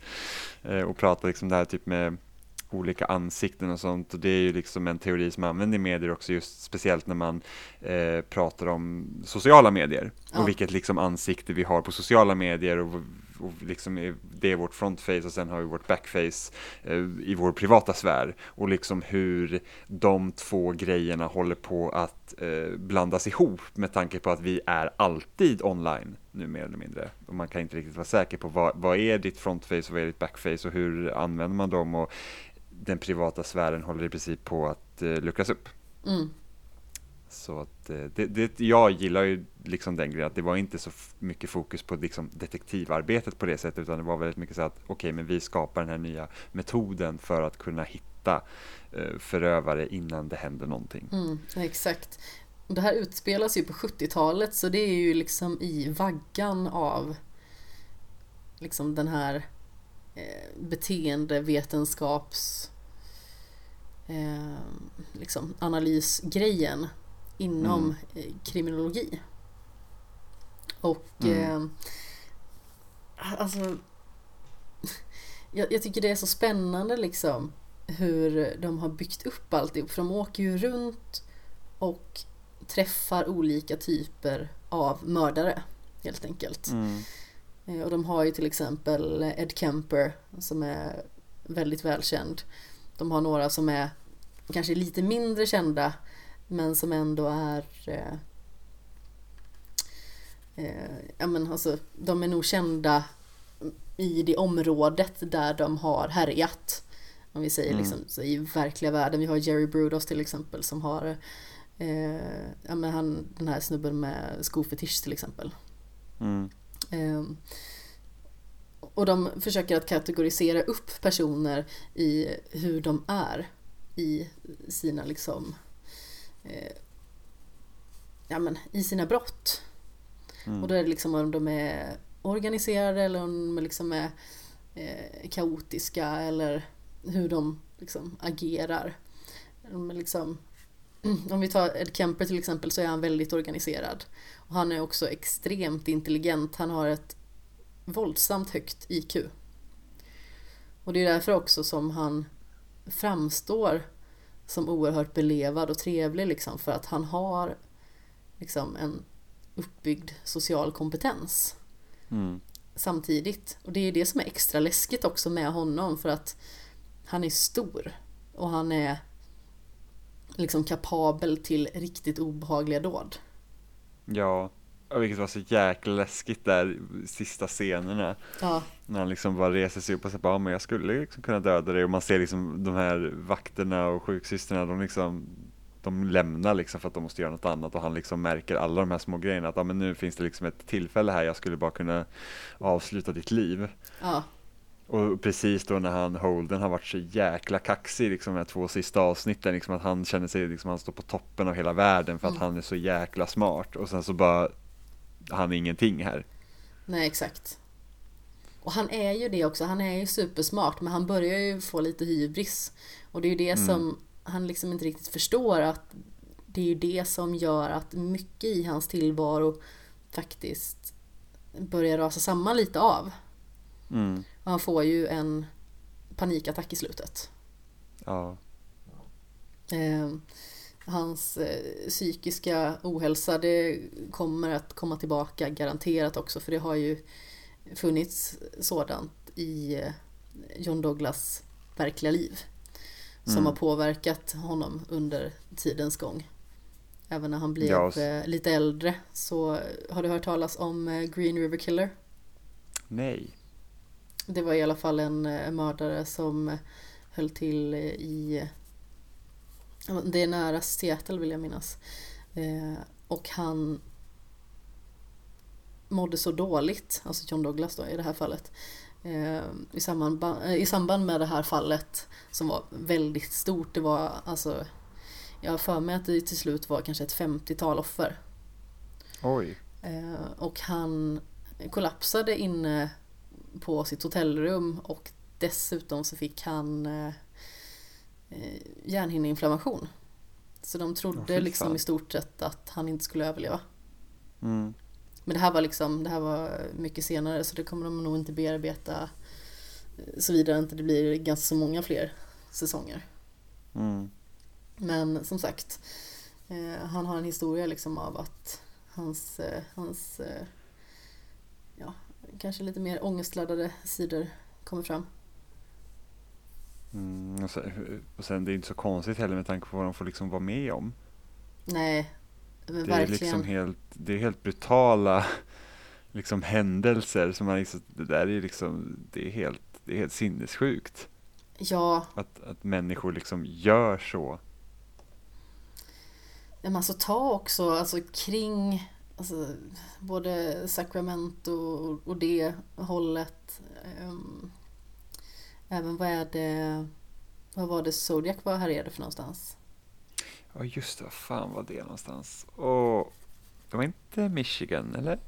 Eh, och prata liksom det här typ med olika ansikten och sånt. Och det är ju liksom en teori som man använder i medier också, just speciellt när man eh, pratar om sociala medier. Ja. Och vilket liksom ansikte vi har på sociala medier och liksom det är vårt frontface och sen har vi vårt backface eh, i vår privata sfär. Och liksom hur de två grejerna håller på att eh, blandas ihop med tanke på att vi är alltid online nu mer eller mindre. Och man kan inte riktigt vara säker på vad, vad är ditt frontface och vad är ditt backface och hur använder man dem och den privata sfären håller i princip på att eh, luckras upp. Mm. Så att eh, det, det, jag gillar ju liksom den grejen att det var inte så mycket fokus på liksom detektivarbetet på det sättet utan det var väldigt mycket så att okej men vi skapar den här nya metoden för att kunna hitta eh, förövare innan det händer någonting. Mm, exakt. Det här utspelas ju på 70-talet så det är ju liksom i vaggan av liksom den här eh, beteendevetenskaps eh, liksom analysgrejen inom eh, kriminologi. Och eh, alltså (laughs) jag, jag tycker det är så spännande liksom hur de har byggt upp alltihop. För de åker ju runt och träffar olika typer av mördare helt enkelt. Mm. Eh, Och de har ju till exempel Ed Kemper som är väldigt välkänd. De har några som är kanske lite mindre kända men som ändå är eh, eh, ja men alltså de är nog kända i det området där de har härjat. Om vi säger Mm. liksom i verkliga världen. Vi har Jerry Brudos till exempel som har eh, ja men han, den här snubben med skofetisch till exempel. Mm. Ehm, och de försöker att kategorisera upp personer i hur de är i sina liksom eh, ja men i sina brott. Mm. Och då är det liksom om de är organiserade eller om de liksom är eh, kaotiska eller hur de liksom agerar. De är liksom, (clears throat) om vi tar Ed Kemper till exempel så är han väldigt organiserad. Och han är också extremt intelligent. Han har ett våldsamt högt IQ. Och det är därför också som han framstår som oerhört belevad och trevlig liksom för att han har liksom en uppbyggd social kompetens. Mm. samtidigt. Och det är det som är extra läskigt också med honom för att han är stor och han är liksom kapabel till riktigt obehagliga dåd. Ja, vilket var så jäkla läskigt där sista scenerna. Ja, När han liksom bara reser sig upp och säger bara, "Ja, men jag skulle liksom kunna döda dig och man ser liksom de här vakterna och sjuksystrarna, de liksom de lämnar liksom för att de måste göra något annat och han liksom märker alla de här små grejerna att ja, men nu finns det liksom ett tillfälle här jag skulle bara kunna avsluta ditt liv. ja, Och precis då när han, Holden, har varit så jäkla kaxig liksom de här två sista avsnitten, liksom att han känner sig, liksom han står på toppen av hela världen för att Mm. han är så jäkla smart och sen så bara, han är ingenting här. nej exakt. Och han är ju det också, han är ju supersmart men han börjar ju få lite hybris. Och det är ju det Mm. som han liksom inte riktigt förstår att det är ju det som gör att mycket i hans tillvaro faktiskt börjar rasa samman lite av. Mm. Och han får ju en panikattack i slutet. Ja. Eh, hans eh, psykiska ohälsa det kommer att komma tillbaka garanterat också för det har ju funnits sådant i eh, John Douglas verkliga liv. Som Mm. har påverkat honom under tidens gång. Även när han blev Ja, eh, lite äldre så har du hört talas om Green River Killer? Nej. Det var i alla fall en mördare som höll till i... Det är nära Seattle vill jag minnas. Eh, Och han mådde så dåligt, alltså John Douglas då i det här fallet. eh, I samband, eh, I samband med det här fallet som var väldigt stort. Det var alltså... Jag har för mig att det till slut var kanske ett 50-tal offer. Oj. Eh, Och han kollapsade inne på sitt hotellrum och dessutom så fick han eh, hjärnhinneinflammation. Så de trodde fy liksom i stort sett att han inte skulle överleva. Mm. Men det här var liksom, det här var mycket senare så det kommer de nog inte bearbeta eh, såvida inte det blir ganska så många fler säsonger. Mm. Men som sagt, eh, han har en historia liksom av att hans, eh, hans eh, ja, kanske lite mer ångestladdade sidor kommer fram. Mm. Och, sen, och sen det är inte så konstigt heller med tanke på vad de får liksom vara med om. Nej, men Det är verkligen. liksom helt, det är helt brutala (laughs) liksom händelser som man liksom, det där är liksom, det är helt, det är helt sinnessjukt Ja, att, att människor liksom gör så. men alltså ta också alltså, kring alltså, både Sacramento och, och det hållet. ehm, även vad är det, vad var det Zodiac var härjade för någonstans? Ja just det, vad fan var det någonstans? Och det var inte Michigan eller?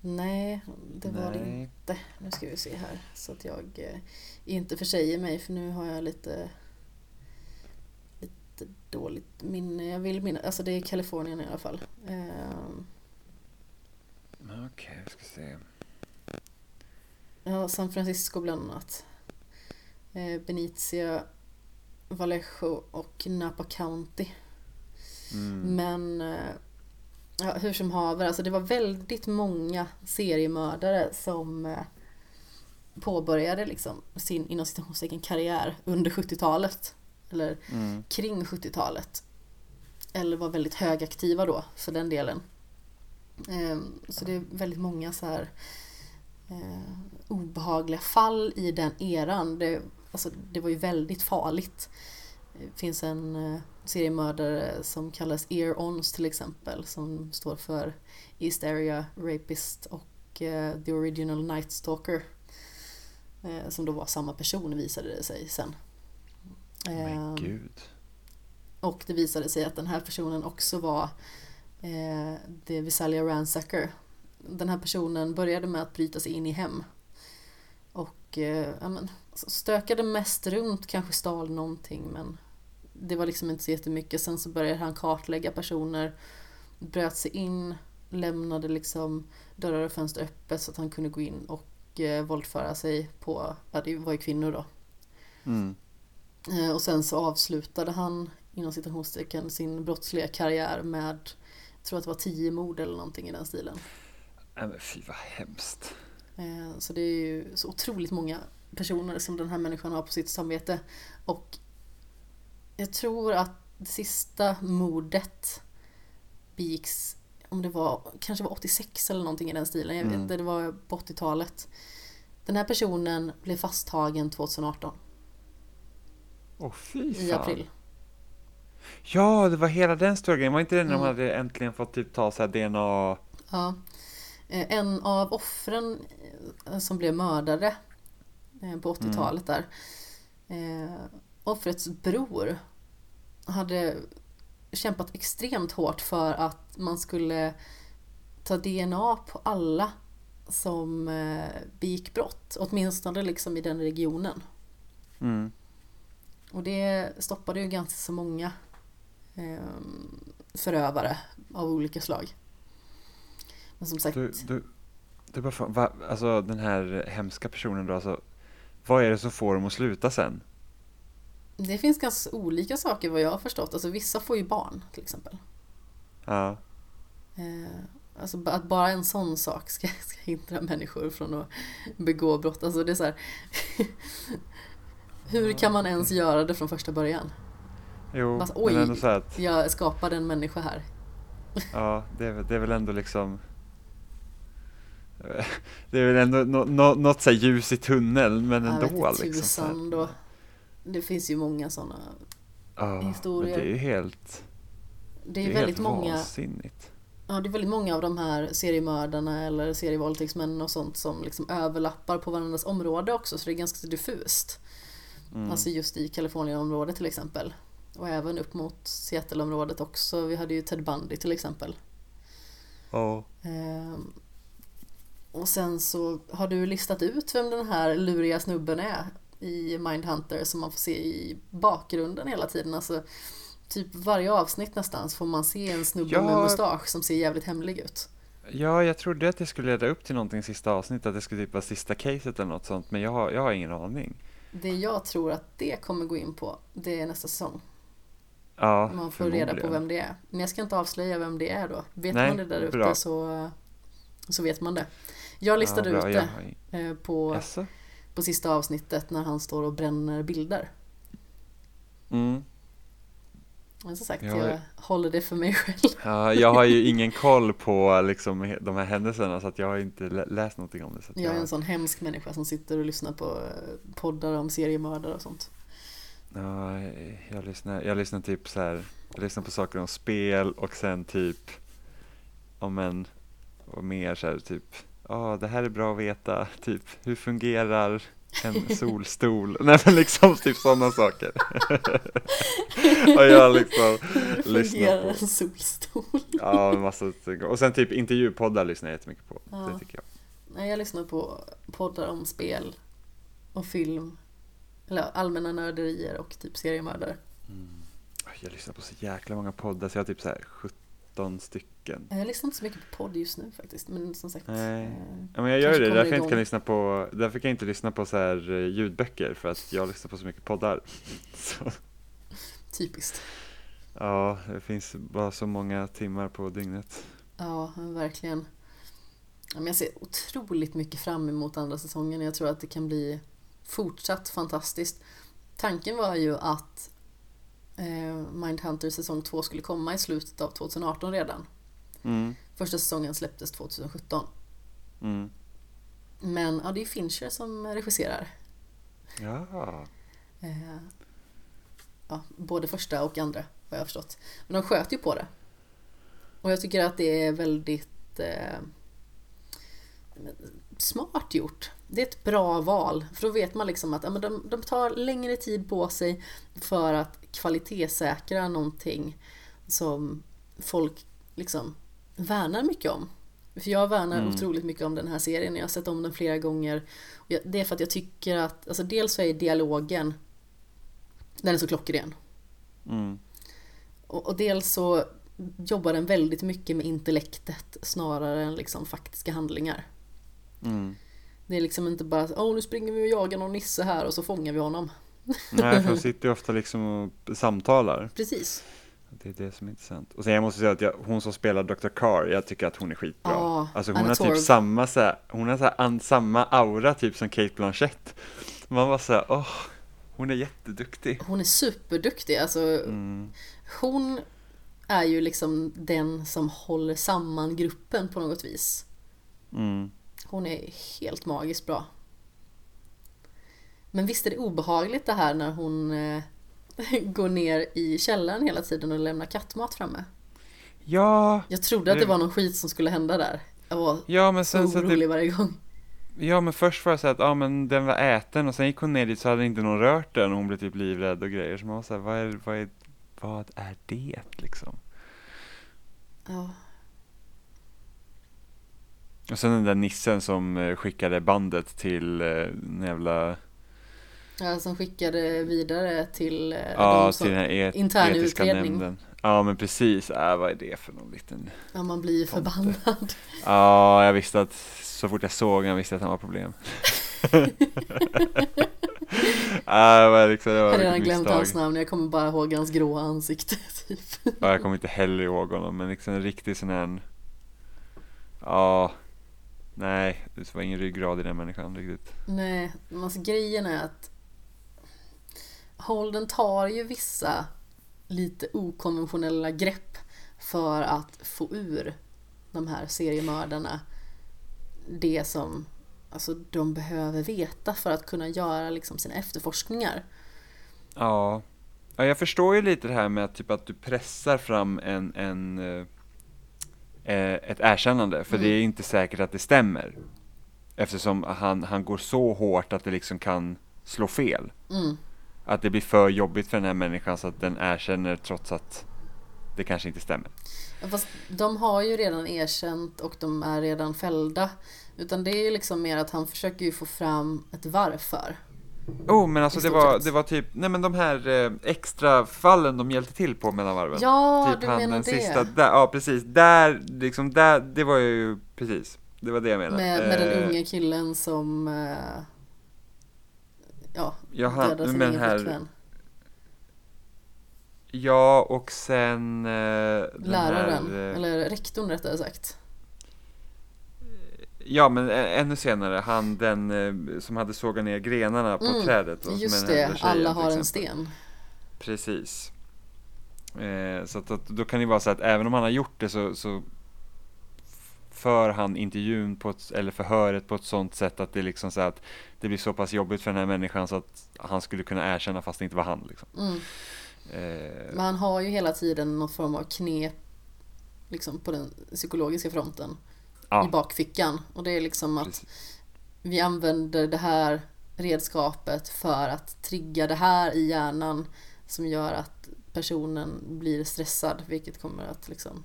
Nej, det var det inte. Nu ska vi se här så att jag eh, inte försäger mig för nu har jag lite lite dåligt minne. Jag vill minna, alltså det är Kalifornien i alla fall. Ehm, Okej, vi ska se. Ja, San Francisco bland annat. Eh, Benicia, Vallejo och Napa County. Mm. Men eh, ja, hur som haver, alltså det var väldigt många seriemördare som eh, påbörjade liksom sin inom citationstecken karriär under 70-talet. Eller Mm. kring 70-talet. Eller var väldigt högaktiva då för den delen. Ehm, Så det är väldigt många så här eh, obehagliga fall i den eran. Det, alltså, det var ju väldigt farligt. Det finns en eh, seriemördare som kallas Ear Ons till exempel som står för East Area Rapist och eh, The Original Night Stalker. Eh, som då var samma person visade det sig sen. Men gud. och det visade sig att den här personen också var eh, The Visalia Ransacker. Den här personen började med att bryta sig in i hem. Och eh, ja, men, stökade mest runt, kanske stal någonting men det var liksom inte så jättemycket. Sen så började han kartlägga personer, bröt sig in, lämnade liksom dörrar och fönster öppet så att han kunde gå in och eh, våldföra sig på, ja det var ju kvinnor då, Mm. Eh, Och sen så avslutade han inom citationstecken sin brottsliga karriär med, jag tror att det var tio mord eller någonting i den stilen. Nej men fy vad hemskt. Eh, Så det är ju så otroligt många personer som den här människan har på sitt samvete. Och jag tror att det sista mordet begicks, om det var, kanske var 86 eller någonting i den stilen. Jag vet Mm. inte, det var på 80-talet. Den här personen blev fasttagen 2018 Åh fy i fan. april. Ja, det var hela den stora grejen. Var inte det när de Mm. hade äntligen fått typ ta så DNA? Ja. Eh, En av offren eh, som blev mördare på 80-talet där. eh, Offrets bror hade kämpat extremt hårt för att man skulle ta DNA på alla som eh, begick brott. Åtminstone liksom i den regionen. Mm. Och det stoppade ju ganska så många eh, förövare av olika slag. Men som sagt, Du, du, du bara, va, alltså den här hemska personen då, alltså, vad är det som får dem att sluta sen? det finns ganska olika saker vad jag har förstått. Alltså vissa får ju barn till exempel. Ja, Eh, alltså att bara en sån sak ska, (laughs) ska hindra människor från att begå brott. Alltså det är så här, (laughs) Hur kan man ens göra det från första början? jo, Alltså, oj. men ändå så att, Jag skapade en människa här. ja, det är, det är väl ändå liksom (laughs) det är väl ändå nå- nå- något så ljus i tunneln, men Jag ändå vet inte liksom. tusan då. Det finns ju många sådana. Ja, historier. det är ju helt, Det det är är väldigt många. vansinnigt. Ja, det är väldigt många av de här seriemördarna eller serievåldtäktsmännen och sånt som liksom överlappar på varandras område också så det är ganska diffust. Mm. Alltså just i Kalifornienområdet till exempel. Och även upp mot Seattle-området också. Vi hade ju Ted Bundy till exempel. Ja. Ehm, och sen så har du listat ut vem den här luriga snubben är i Mindhunter som man får se i bakgrunden hela tiden. Alltså, typ varje avsnitt nästan så får man se en snubbe Ja. med mustasch som ser jävligt hemlig ut. Ja, jag trodde att det skulle leda upp till någonting sista avsnittet, att det skulle typ vara sista caset eller något sånt, men jag har, jag har ingen aning. Det jag tror att det kommer gå in på, det är nästa säsong. Ja, Man får reda på vem det är. Men jag ska inte avslöja vem det är då. Vet Nej, man det där uppe bra. så, så vet man det. Jag listade ja, ut det jag eh, på, på sista avsnittet när han står och bränner bilder. Mm. Men som sagt, Ja, jag jag- håller det för mig själv. (laughs) Ja, jag har ju ingen koll på liksom, de här händelserna så att jag har inte lä- läst någonting om det. Så att Jag är en sån hemsk människa som sitter och lyssnar på eh, poddar om seriemördare och sånt. ja, jag, lyssnar, jag lyssnar typ så här, jag lyssnar på saker om spel och sen typ om en, och mer så här typ, ja det här är bra att veta, typ hur fungerar en solstol? (laughs) Nej men liksom typ sådana saker. (laughs) och jag liksom lyssnar Fungerar på, en solstol? ja massa, och sen typ intervjupoddar lyssnar jag jättemycket på, Ja. det tycker jag. Nej, jag lyssnar på poddar om spel och film. Eller allmänna nörderier och typ seriemördare. Jag lyssnar på så jäkla många poddar så jag har typ så här 17 stycken. Jag lyssnar inte så mycket på podd just nu faktiskt. Men som sagt. Nej. eh, Ja, men jag gör det, därför jag inte kan lyssna på, därför kan jag inte lyssna på så här eh, ljudböcker för att jag lyssnar på så mycket poddar. (laughs) Så, Typiskt. ja, det finns bara så många timmar på dygnet. Ja, verkligen. Jag ser otroligt mycket fram emot andra säsongen. Jag tror att det kan bli fortsatt fantastiskt. Tanken var ju att Mindhunter säsong 2 skulle komma i slutet av 2018 redan. Mm, Första säsongen släpptes 2017. mm. Men ja, det är Fincher som regisserar. Ja, Eh, ja, både första och andra har jag förstått. Men de sköt ju på det. Och jag tycker att det är väldigt eh, smart gjort. Det är ett bra val. För då vet man liksom att ja, men de, de tar längre tid på sig för att kvalitetssäkra någonting som folk liksom värnar mycket om. För jag värnar Mm. otroligt mycket om den här serien. Jag har sett om den flera gånger. Jag, det är för att jag tycker att, alltså dels så är dialogen, den är så klockren. mm. Och, och dels så jobbar den väldigt mycket med intellektet snarare än liksom faktiska handlingar. Mm. Det är liksom inte bara åh nu springer vi och jagar någon nisse här och så fångar vi honom. (laughs) Nej, för de sitter ju ofta liksom och samtalar. Precis. Det är det som är intressant. Och sen jag måste säga att jag, hon som spelar Dr. Carr, jag tycker att hon är skitbra. Ja, alltså hon har Torv. typ samma, så här, hon har så här, an, samma aura typ som Kate Blanchett. Man var så här, åh, hon är jätteduktig. Hon är superduktig, alltså Mm. hon är ju liksom den som håller samman gruppen på något vis. Mm. Hon är helt magiskt bra. Men visst är det obehagligt det här när hon eh, (laughs) går ner i källaren hela tiden och lämnar kattmat framme. Ja, Jag trodde att det Det- var någon skit som skulle hända där. Jag var ja men så sen så orolig typ, varje gång. ja men först var det så här att, ja men den var äten och sen gick hon ner dit så hade inte någon rört den och hon blev typ livrädd och grejer. Så man var så här, vad är, vad är, vad är det liksom? Ja. Och sen den där nissen som eh, skickade bandet till eh, en jävla, Ja, som skickade vidare till eh, ja de som, till den här et, intern utredning. nämnden. Ja men precis, äh, vad är det för någon liten Ja, man blir ju förbannad. Ja, jag visste att så fort jag såg han visste jag att han var problem. (laughs) Det var liksom, det Jag har redan glömt hans namn, jag kommer bara ihåg hans gråa ansikte. (laughs) Typ. Ja, jag kommer inte heller ihåg honom, men liksom en riktig sån här, ja, nej, det var ingen ryggrad i den människan riktigt. Nej, men alltså grejen är att Holden tar ju vissa lite okonventionella grepp för att få ur de här seriemördarna det som alltså, de behöver veta för att kunna göra liksom, sina efterforskningar. Ja. ja, jag förstår ju lite det här med typ, att du pressar fram en, en, eh, ett erkännande, för Mm. det är inte säkert att det stämmer. Eftersom han, han går så hårt att det liksom kan slå fel. Mm. Att det blir för jobbigt för den här människan så att den erkänner trots att det kanske inte stämmer. Ja, Fast de har ju redan erkänt och de är redan fällda. Utan det är ju liksom mer att han försöker ju få fram ett varför. Oh, men alltså det var, det var typ, nej men de här eh, extra fallen de hjälpte till på mellan varven. Ja, typ du han menar den det. sista, där, ja precis, där, liksom där, det var ju, precis, det var det jag menade. Med, med den Eh, unge killen som eh, ja, Ja, han- dödade sin egen här- flickvän. Ja, och sen eh, Läraren, här, eller rektorn rättare sagt. Ja, men ännu senare, han den eh, som hade sågat ner grenarna på Mm, trädet. och Just det, tjejen, alla har en sten. Precis. Eh, så att, att, då kan det vara så att även om han har gjort det så, så för han intervjun på ett, eller förhöret på ett sånt sätt att det liksom så att det blir så pass jobbigt för den här människan så att han skulle kunna erkänna fast det inte var han liksom. Mm. Eh, Men han har ju hela tiden någon form av knep liksom på den psykologiska fronten i ja, bakfickan. Och det är liksom att precis. vi använder det här redskapet för att trigga det här i hjärnan som gör att personen blir stressad vilket kommer att liksom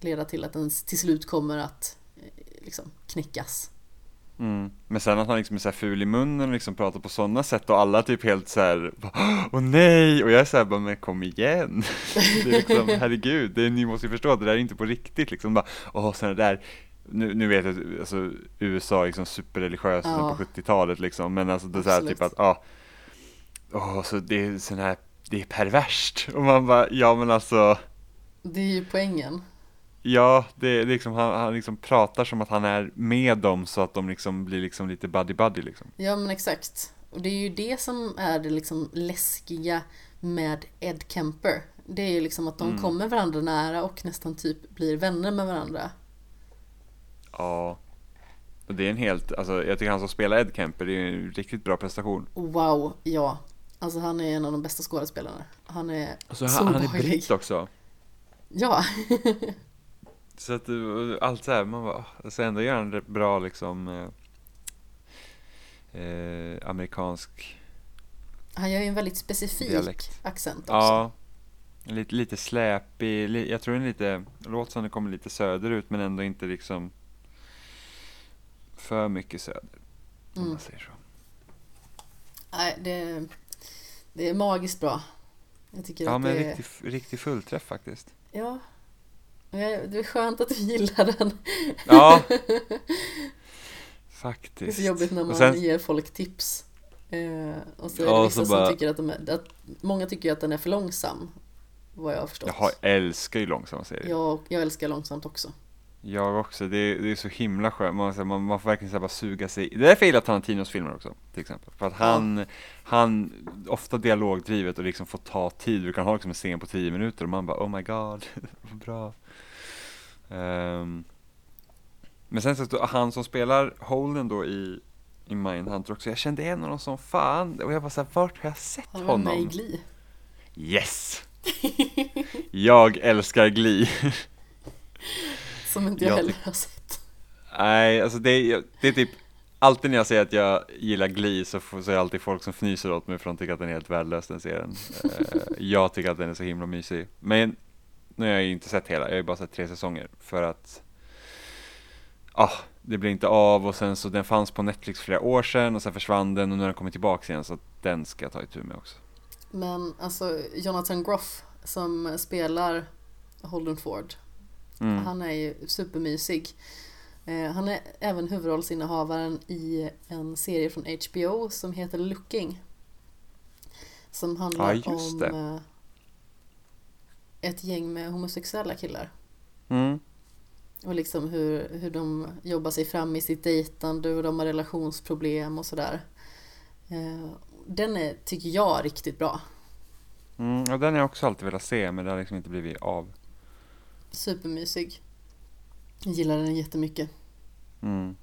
leda till att den till slut kommer att eh, liksom knäckas. Mm. Men sen att han liksom är så ful i munnen och liksom pratar på sådana sätt och alla typ helt så här, åh nej! Och jag är så här, bara, men kom igen! (laughs) Det är liksom, herregud, det är, ni måste ju förstå att det där är inte på riktigt liksom. Bara, åh, sådana där, nu, nu vet jag, alltså USA är liksom superreligiöst Ja. på 70-talet liksom, men alltså det är så här typ att, ja, åh, så det är sån här, det är perverst! Och man bara, ja men alltså, Det är ju poängen. Ja, det är liksom, han, han liksom pratar som att han är med dem så att de liksom blir liksom lite buddy-buddy liksom. Ja men exakt. Och det är ju det som är det liksom läskiga med Ed Kemper. Det är ju liksom att de Mm. kommer varandra nära och nästan typ blir vänner med varandra. Ja. Och det är en helt, alltså jag tycker han som spelar Ed Kemper, det är en riktigt bra prestation. Wow, ja. Alltså han är en av de bästa skådespelarna. Han är Alltså, så han, han är britt också. Ja, (laughs) Så att uh, allt så här, man bara, alltså ändå gör han bra liksom eh, eh, amerikansk han gör ju en väldigt specifik Dialekt. accent också. Ja, lite, lite släpig, li, jag tror den lite, låter som det kommer lite söderut men ändå inte liksom för mycket söder. Om Mm. man säger så. Nej, det, det är magiskt bra. Jag tycker Ja att men det riktig, riktig fullträff faktiskt. Ja. Det är skönt att du gillar den. Ja, (laughs) Det faktiskt. är så jobbigt när man sen- ger folk tips. Eh, och så är det Ja, vissa så som bara- tycker att de är, att, många tycker att den är för långsam. vad jag har förstått. Jag älskar ju långsamma serier. Jag, jag älskar långsamt också. Jag också, det är, det är så himla skönt, man, man, man får verkligen så bara suga sig Det är därför jag gillar Tarantinos filmer också, till exempel. För att han, han, ofta dialogdrivet och liksom får ta tid, du kan ha liksom en scen på tio minuter och man bara oh my god, (laughs) vad bra. Ehm, men sen så, han som spelar Holden då i, i Mindhunter också, jag kände igen honom som fan, och jag bara såhär, vart har jag sett Han var med i honom? Glee. Yes! Jag älskar Glee. (laughs) Som inte jag Ja. heller har sett. Nej, alltså det är, det är typ Alltid när jag säger att jag gillar Glee så, så är det alltid folk som fnyser åt mig för de tycker att den är helt värdelös den serien. (laughs) Eh, jag tycker att den är så himla mysig. Men nu har jag ju inte sett hela, jag har ju bara sett tre säsonger för att ah, det blir inte av och sen så den fanns på Netflix flera år sedan och sen försvann den och nu har den kommit tillbaka igen så den ska jag ta itu med också. Men alltså Jonathan Groff som spelar Holden Ford. Mm. Han är ju supermysig. Eh, Han är även huvudrollsinnehavaren i en serie från HBO som heter Looking. Som handlar Ja, om det. eh, ett gäng med homosexuella killar. Mm. Och liksom hur, hur de jobbar sig fram i sitt dejtande och de har relationsproblem och sådär. Eh, Den är, tycker jag, riktigt bra. Mm, och den har jag också alltid velat se men det har liksom inte blivit av. Supermysig. Jag gillar den jättemycket. Mm.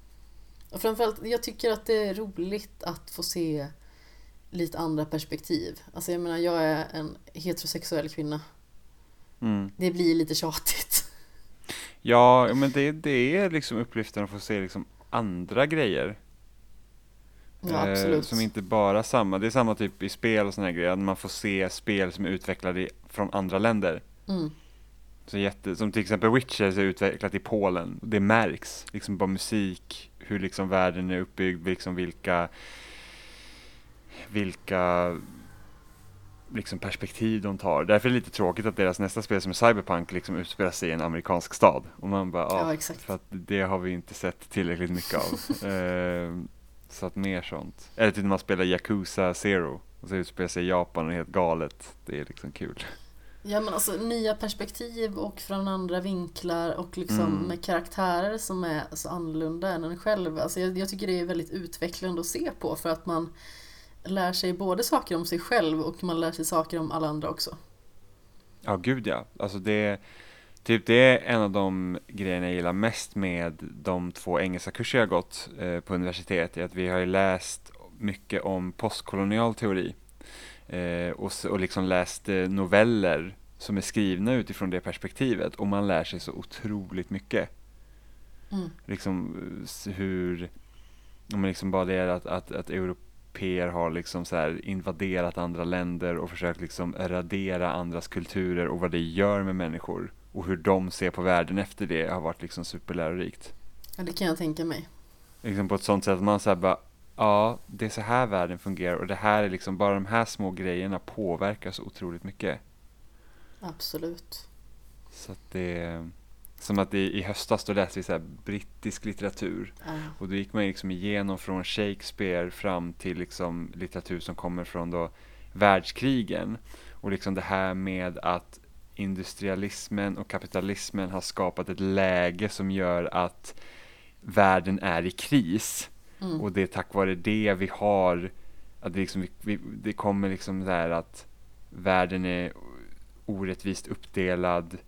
Och framförallt, jag tycker att det är roligt att få se lite andra perspektiv. Alltså jag menar, jag är en heterosexuell kvinna. Mm. Det blir lite tjatigt. Ja, men det, det är liksom uppgiften att få se liksom andra grejer. Ja, Eh, som inte bara samma, det är samma typ i spel och såna här grejer, att man får se spel som är utvecklade i, från andra länder. Mm. Så jätte, som till exempel Witcher så är utvecklat i Polen, det märks, liksom bara musik, hur liksom världen är uppbyggd, liksom vilka, vilka liksom perspektiv de tar. Därför är det lite tråkigt att deras nästa spel som är Cyberpunk liksom utspelar sig i en amerikansk stad. Och man bara, ja, Ja, exakt. för att det har vi inte sett tillräckligt mycket av. (laughs) Eh, så att mer sånt. Eller typ när man spelar Yakuza Zero och så utspelar sig i Japan och är helt galet. Det är liksom kul. Ja men alltså nya perspektiv och från andra vinklar och liksom Mm. med karaktärer som är så annorlunda än en själv. Alltså jag, jag tycker det är väldigt utvecklande att se på för att man lär sig både saker om sig själv och man lär sig saker om alla andra också. Ja, gud ja. Alltså det, typ det är en av de grejerna jag gillar mest med de två engelska kurser jag gått eh, på universitet. Är att vi har ju läst mycket om postkolonial teori. Eh, och, och liksom läst eh, noveller som är skrivna utifrån det perspektivet. Och man lär sig så otroligt mycket. Mm. Liksom eh, hur, om liksom bara det är att, att, att europeer har liksom så här invaderat andra länder och försökt liksom radera andras kulturer och vad det gör med människor och hur de ser på världen efter det har varit liksom superlärorikt. Ja, det kan jag tänka mig. Liksom på ett sånt sätt att man säger bara ja, det är så här världen fungerar och det här är liksom bara de här små grejerna påverkar så otroligt mycket. Absolut. Så att det som att i, i höstas då läste vi så brittisk litteratur Ja. Och då gick man liksom igenom från Shakespeare fram till liksom litteratur som kommer från då världskrigen. Och liksom det här med att industrialismen och kapitalismen har skapat ett läge som gör att världen är i kris. Mm. Och det är tack vare det vi har, att det, liksom, vi, vi, det kommer liksom så här att världen är orättvist uppdelad.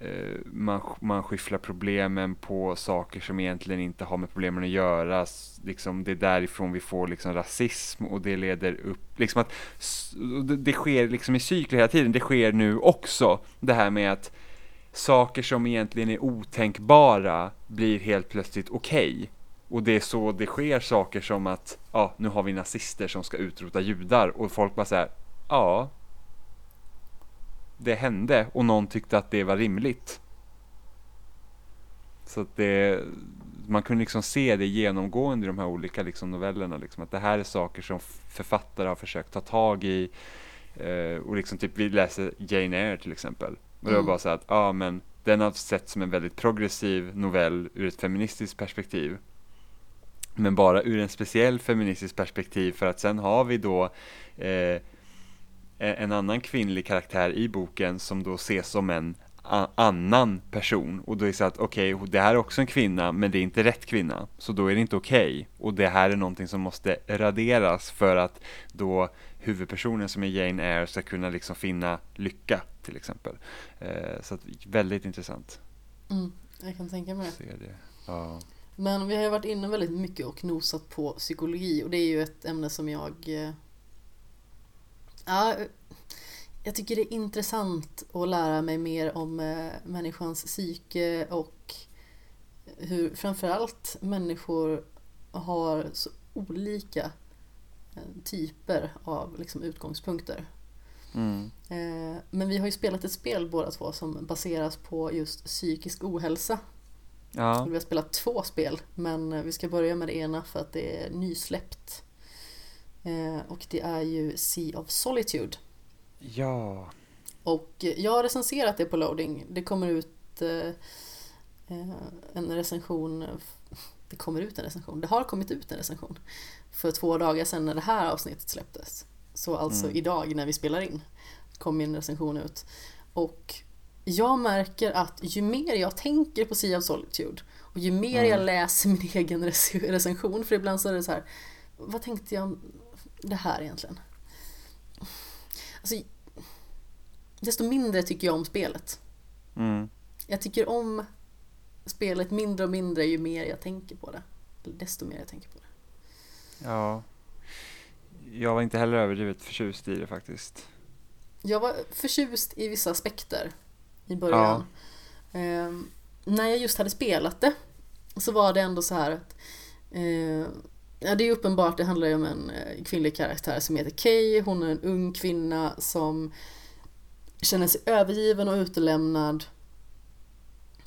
Eh, Man, man skyfflar problemen på saker som egentligen inte har med problemen att göra. Liksom, det är därifrån vi får liksom rasism och det leder upp, liksom att det, det sker liksom i cykler hela tiden. Det sker nu också, det här med att saker som egentligen är otänkbara blir helt plötsligt okej. Och det är så det sker saker som att, ja, nu har vi nazister som ska utrota judar och folk bara säger, ja, det hände och någon tyckte att det var rimligt. Så att det, man kunde liksom se det genomgående i de här olika liksom novellerna, liksom, att det här är saker som författare har försökt ta tag i. Eh, och liksom typ vi läser Jane Eyre till exempel. Och det var Mm. bara så att, ja men den har sett som en väldigt progressiv novell ur ett feministiskt perspektiv. Men bara ur en speciell feministisk perspektiv för att sen har vi då eh, en annan kvinnlig karaktär i boken som då ses som en annan person och då är det så att okej, det här är också en kvinna men det är inte rätt kvinna så då är det inte okej och det här är någonting som måste raderas för att då huvudpersonen som är Jane Eyre ska kunna liksom finna lycka till exempel. Eh, så att väldigt intressant. Mm, jag kan tänka mig det. Ja. Men vi har ju varit inne väldigt mycket och nosat på psykologi och det är ju ett ämne som jag eh, Ja, jag tycker det är intressant att lära mig mer om eh, människans psyke och hur framförallt människor har så olika eh, typer av liksom, utgångspunkter. Mm. Men vi har ju spelat ett spel båda två som baseras på just psykisk ohälsa. Ja. Vi har spelat två spel men vi ska börja med det ena för att det är nysläppt. Och det är ju Sea of Solitude. Ja. Och jag har recenserat det på loading. Det kommer ut en recension. Det kommer ut en recension. Det har kommit ut en recension. För två dagar sedan när det här avsnittet släpptes. Så alltså mm. idag när vi spelar in kom min recension ut. Och jag märker att ju mer jag tänker på Sea of Solitude och ju mer mm. jag läser min (laughs) egen recension, för ibland så är det så här, vad tänkte jag om det här egentligen? Alltså, desto mindre tycker jag om spelet. Mm. Jag tycker om spelet mindre och mindre ju mer jag tänker på det. Desto mer jag tänker på det. Ja. Jag var inte heller överdrivet förtjust i det faktiskt. Jag var förtjust i vissa aspekter i början. Ja. Eh, när jag just hade spelat det så var det ändå så här att eh, Ja, det är uppenbart, det handlar ju om en eh, kvinnlig karaktär som heter Kay. Hon är en ung kvinna som känner sig övergiven och utelämnad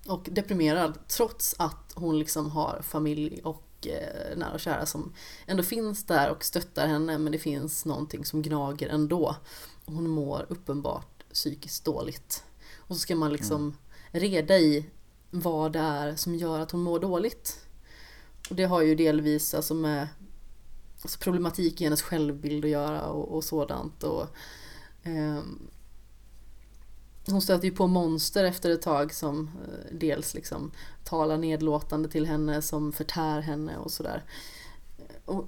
och deprimerad trots att hon liksom har familj och eh, nära och kära som ändå finns där och stöttar henne men det finns någonting som gnager ändå. Hon mår uppenbart psykiskt dåligt. Och så ska man liksom mm. reda i vad det är som gör att hon mår dåligt. Och det har ju delvis alltså med alltså problematik i hennes självbild att göra och, och sådant. Och, eh, hon stöter ju på monster efter ett tag som eh, dels liksom talar nedlåtande till henne, som förtär henne och sådär. Och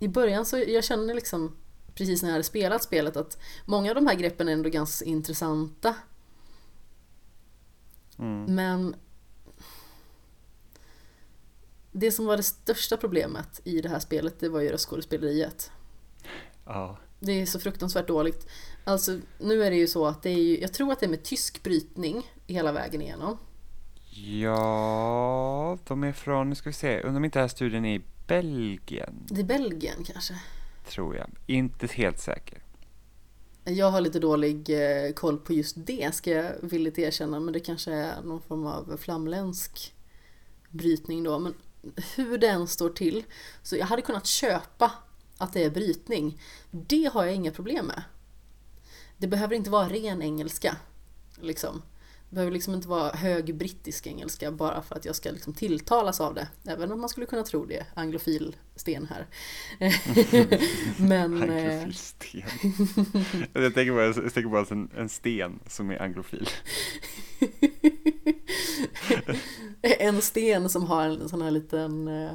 I början så jag känner liksom precis när jag hade spelat spelet att många av de här greppen är ändå ganska intressanta. Mm. Men det som var det största problemet i det här spelet det var ju röstskådespeleriet. Ja. Det är så fruktansvärt dåligt. Alltså nu är det ju så att det är ju, jag tror att det är med tysk brytning hela vägen igenom. Ja, de är från, nu ska vi se, undrar om inte den här studien är i Belgien? Det är Belgien kanske? Tror jag, inte helt säker. Jag har lite dålig eh, koll på just det ska jag villigt erkänna men det kanske är någon form av flamländsk brytning då. Men hur den står till. Så jag hade kunnat köpa att det är brytning. Det har jag inga problem med. Det behöver inte vara ren engelska. Liksom. Behöver liksom inte vara hög brittisk engelska bara för att jag ska liksom tilltalas av det. Även om man skulle kunna tro det, anglofil sten här. (laughs) Men... Eh, anglofil sten. jag tänker bara, jag tänker bara en, en sten som är anglofil. (laughs) en sten som har en sån här liten eh,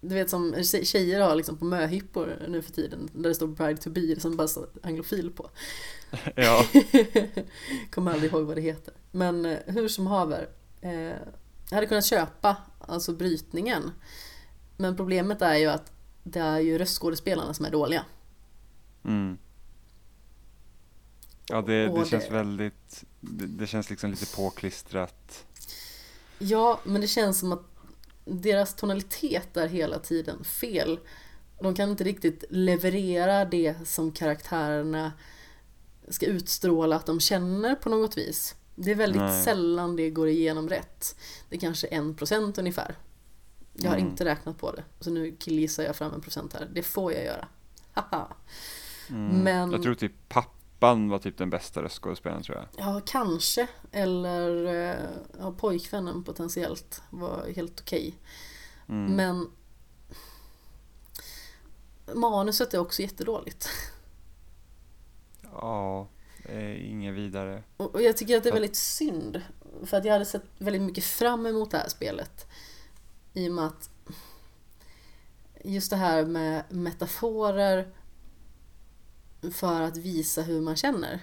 du vet som tjejer har liksom på möhippor nu för tiden där det står Bride to be som bara står anglofil på. (laughs) Ja. (laughs) Kommer aldrig ihåg vad det heter. Men eh, hur som haver. Eh, jag hade kunnat köpa alltså brytningen. Men problemet är ju att det är ju röstskådespelarna som är dåliga. Mm. Ja, det, det känns det... väldigt, det, det, känns liksom lite påklistrat. Ja, men det känns som att deras tonalitet är hela tiden fel. De kan inte riktigt leverera det som karaktärerna ska utstråla att de känner på något vis. Det är väldigt Nej. sällan det går igenom rätt. Det är kanske en procent ungefär. Jag har mm. inte räknat på det. Så nu killgissar jag fram en procent här. Det får jag göra. Haha. Mm. Men... Jag tror typ pappan var typ den bästa röstskådespelaren tror jag. Ja, kanske. Eller eh, ja, pojkvännen potentiellt var helt okej. Okay. Mm. Men manuset är också jättedåligt. Ja, eh, inget vidare. Och, och jag tycker att det är väldigt synd. För att jag hade sett väldigt mycket fram emot det här spelet. I och med att just det här med metaforer för att visa hur man känner.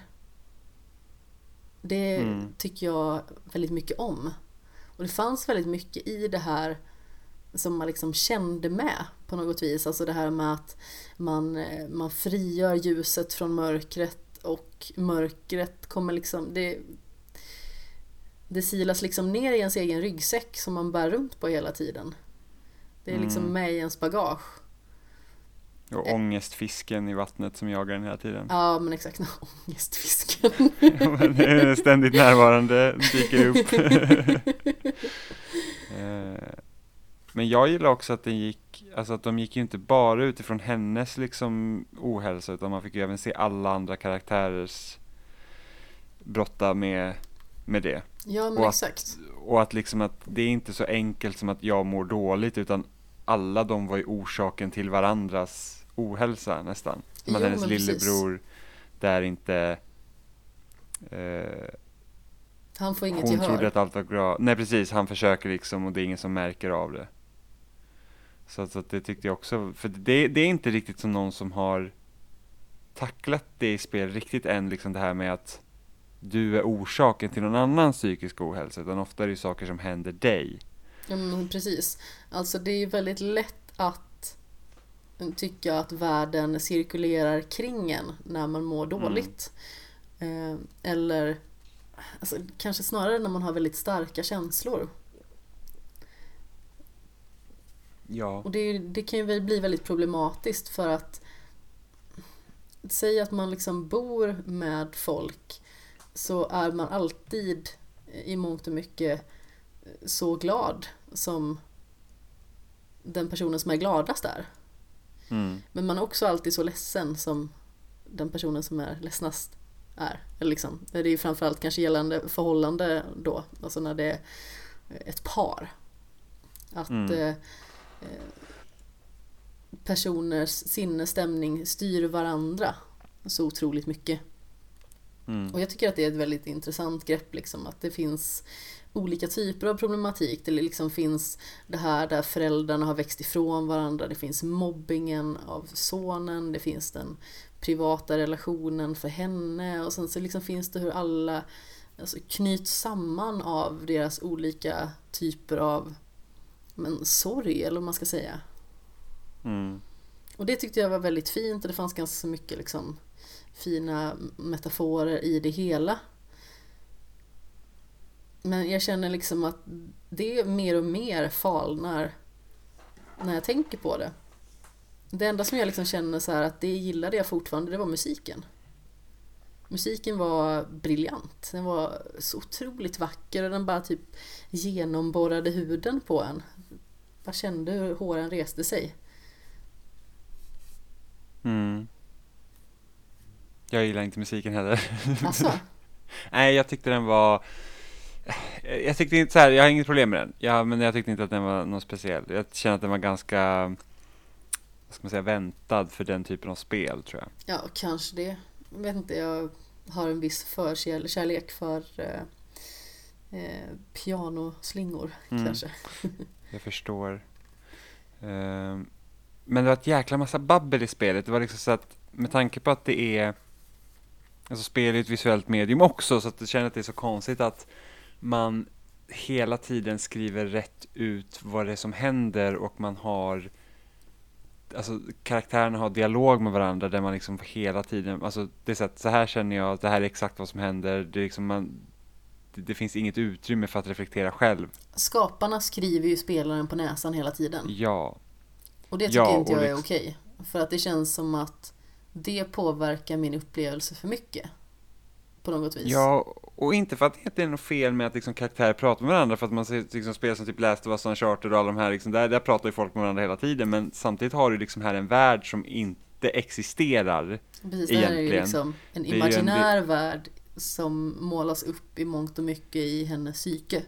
Det Mm. tycker jag väldigt mycket om. Och det fanns väldigt mycket i det här som man liksom kände med på något vis. Alltså det här med att man, eh, man frigör ljuset från mörkret och mörkret kommer liksom... Det, det silas liksom ner i ens egen ryggsäck som man bär runt på hela tiden. Det är liksom Mm. med i ens bagage. Och ångestfisken i vattnet som jagar den hela tiden. Ja men exakt, (laughs) ångestfisken. (laughs) Ja, men det är ständigt närvarande, dyker upp. (laughs) Men jag gillar också att den gick, alltså att de gick ju inte bara utifrån hennes liksom ohälsa utan man fick ju även se alla andra karaktärers brotta med, med det. Ja men Och att- exakt. Och att liksom att det är inte så enkelt som att jag mår dåligt utan alla de var ju orsaken till varandras ohälsa nästan. Som att Jo, hennes lillebror där inte eh, Han får inget hon gehör. trodde att allt var bra. Nej precis, han försöker liksom och det är ingen som märker av det. Så, så det tyckte jag också, för det, det är inte riktigt som någon som har tacklat det i spel riktigt än, liksom det här med att du är orsaken till någon annans psykisk ohälsa, utan ofta är det ju saker som händer dig. Ja men precis. Alltså det är ju väldigt lätt att tycka att världen cirkulerar kring en när man mår dåligt. Eh, eller alltså, kanske snarare när man har väldigt starka känslor. Ja. Och det, det kan ju bli väldigt problematiskt för att Säg att man liksom bor med folk så är man alltid i mångt och mycket så glad som den personen som är gladast är. Mm. Men man är också alltid så ledsen som den personen som är ledsnast är. Eller liksom, det är ju framförallt kanske gällande förhållande då, alltså när det är ett par. Att Mm. Eh, personers sinnesstämning styr varandra så otroligt mycket. Mm. Och jag tycker att det är ett väldigt intressant grepp liksom att det finns olika typer av problematik. Det liksom finns det här där föräldrarna har växt ifrån varandra. Det finns mobbingen av sonen. Det finns den privata relationen för henne. Och sen så liksom finns det hur alla alltså, knyts samman av deras olika typer av men, sorg, eller vad man ska säga. Mm. Och det tyckte jag var väldigt fint och det fanns ganska mycket liksom fina metaforer i det hela. Men jag känner liksom att det mer och mer falnar när jag tänker på det. Det enda som jag liksom känner så att det gillade jag fortfarande, det var musiken. Musiken var briljant. Den var så otroligt vacker och den bara typ genomborrade huden på en. Jag kände hur håren reste sig. Mm. Jag gillar inte musiken heller. (laughs) Alltså, Nej, jag tyckte den var Jag tyckte inte så här, jag har inget problem med den. Ja, men jag tyckte inte att den var någon speciell. Jag känner att den var ganska vad ska man säga, väntad för den typen av spel tror jag. ja kanske det. Jag vet inte, jag har en viss förkärlek för eh, eh, pianoslingor Mm. kanske. (laughs) Jag förstår. Ehm, men det var ett jäkla massa babbel i spelet. Det var liksom så att med tanke på att det är Alltså spel är ett visuellt medium också så att jag känner att det är så konstigt att man hela tiden skriver rätt ut vad det är som händer och man har Alltså karaktärerna har dialog med varandra där man liksom hela tiden, alltså det är så att så här känner jag, det här är exakt vad som händer, det är liksom man det, finns inget utrymme för att reflektera själv. Skaparna skriver ju spelaren på näsan hela tiden. Ja, Och det tycker Ja, inte jag är liksom- okej. För att det känns som att det påverkar min upplevelse för mycket. På något vis. Ja, och inte för att det är något fel med att liksom karaktärer pratar med varandra, för att man ser liksom spel som typ Last of Us Uncharted och alla de här, liksom, där, där pratar ju folk med varandra hela tiden, men samtidigt har du liksom här en värld som inte existerar. Precis, det här är ju egentligen. liksom en är ju en imaginär värld som målas upp i mångt och mycket i hennes psyke.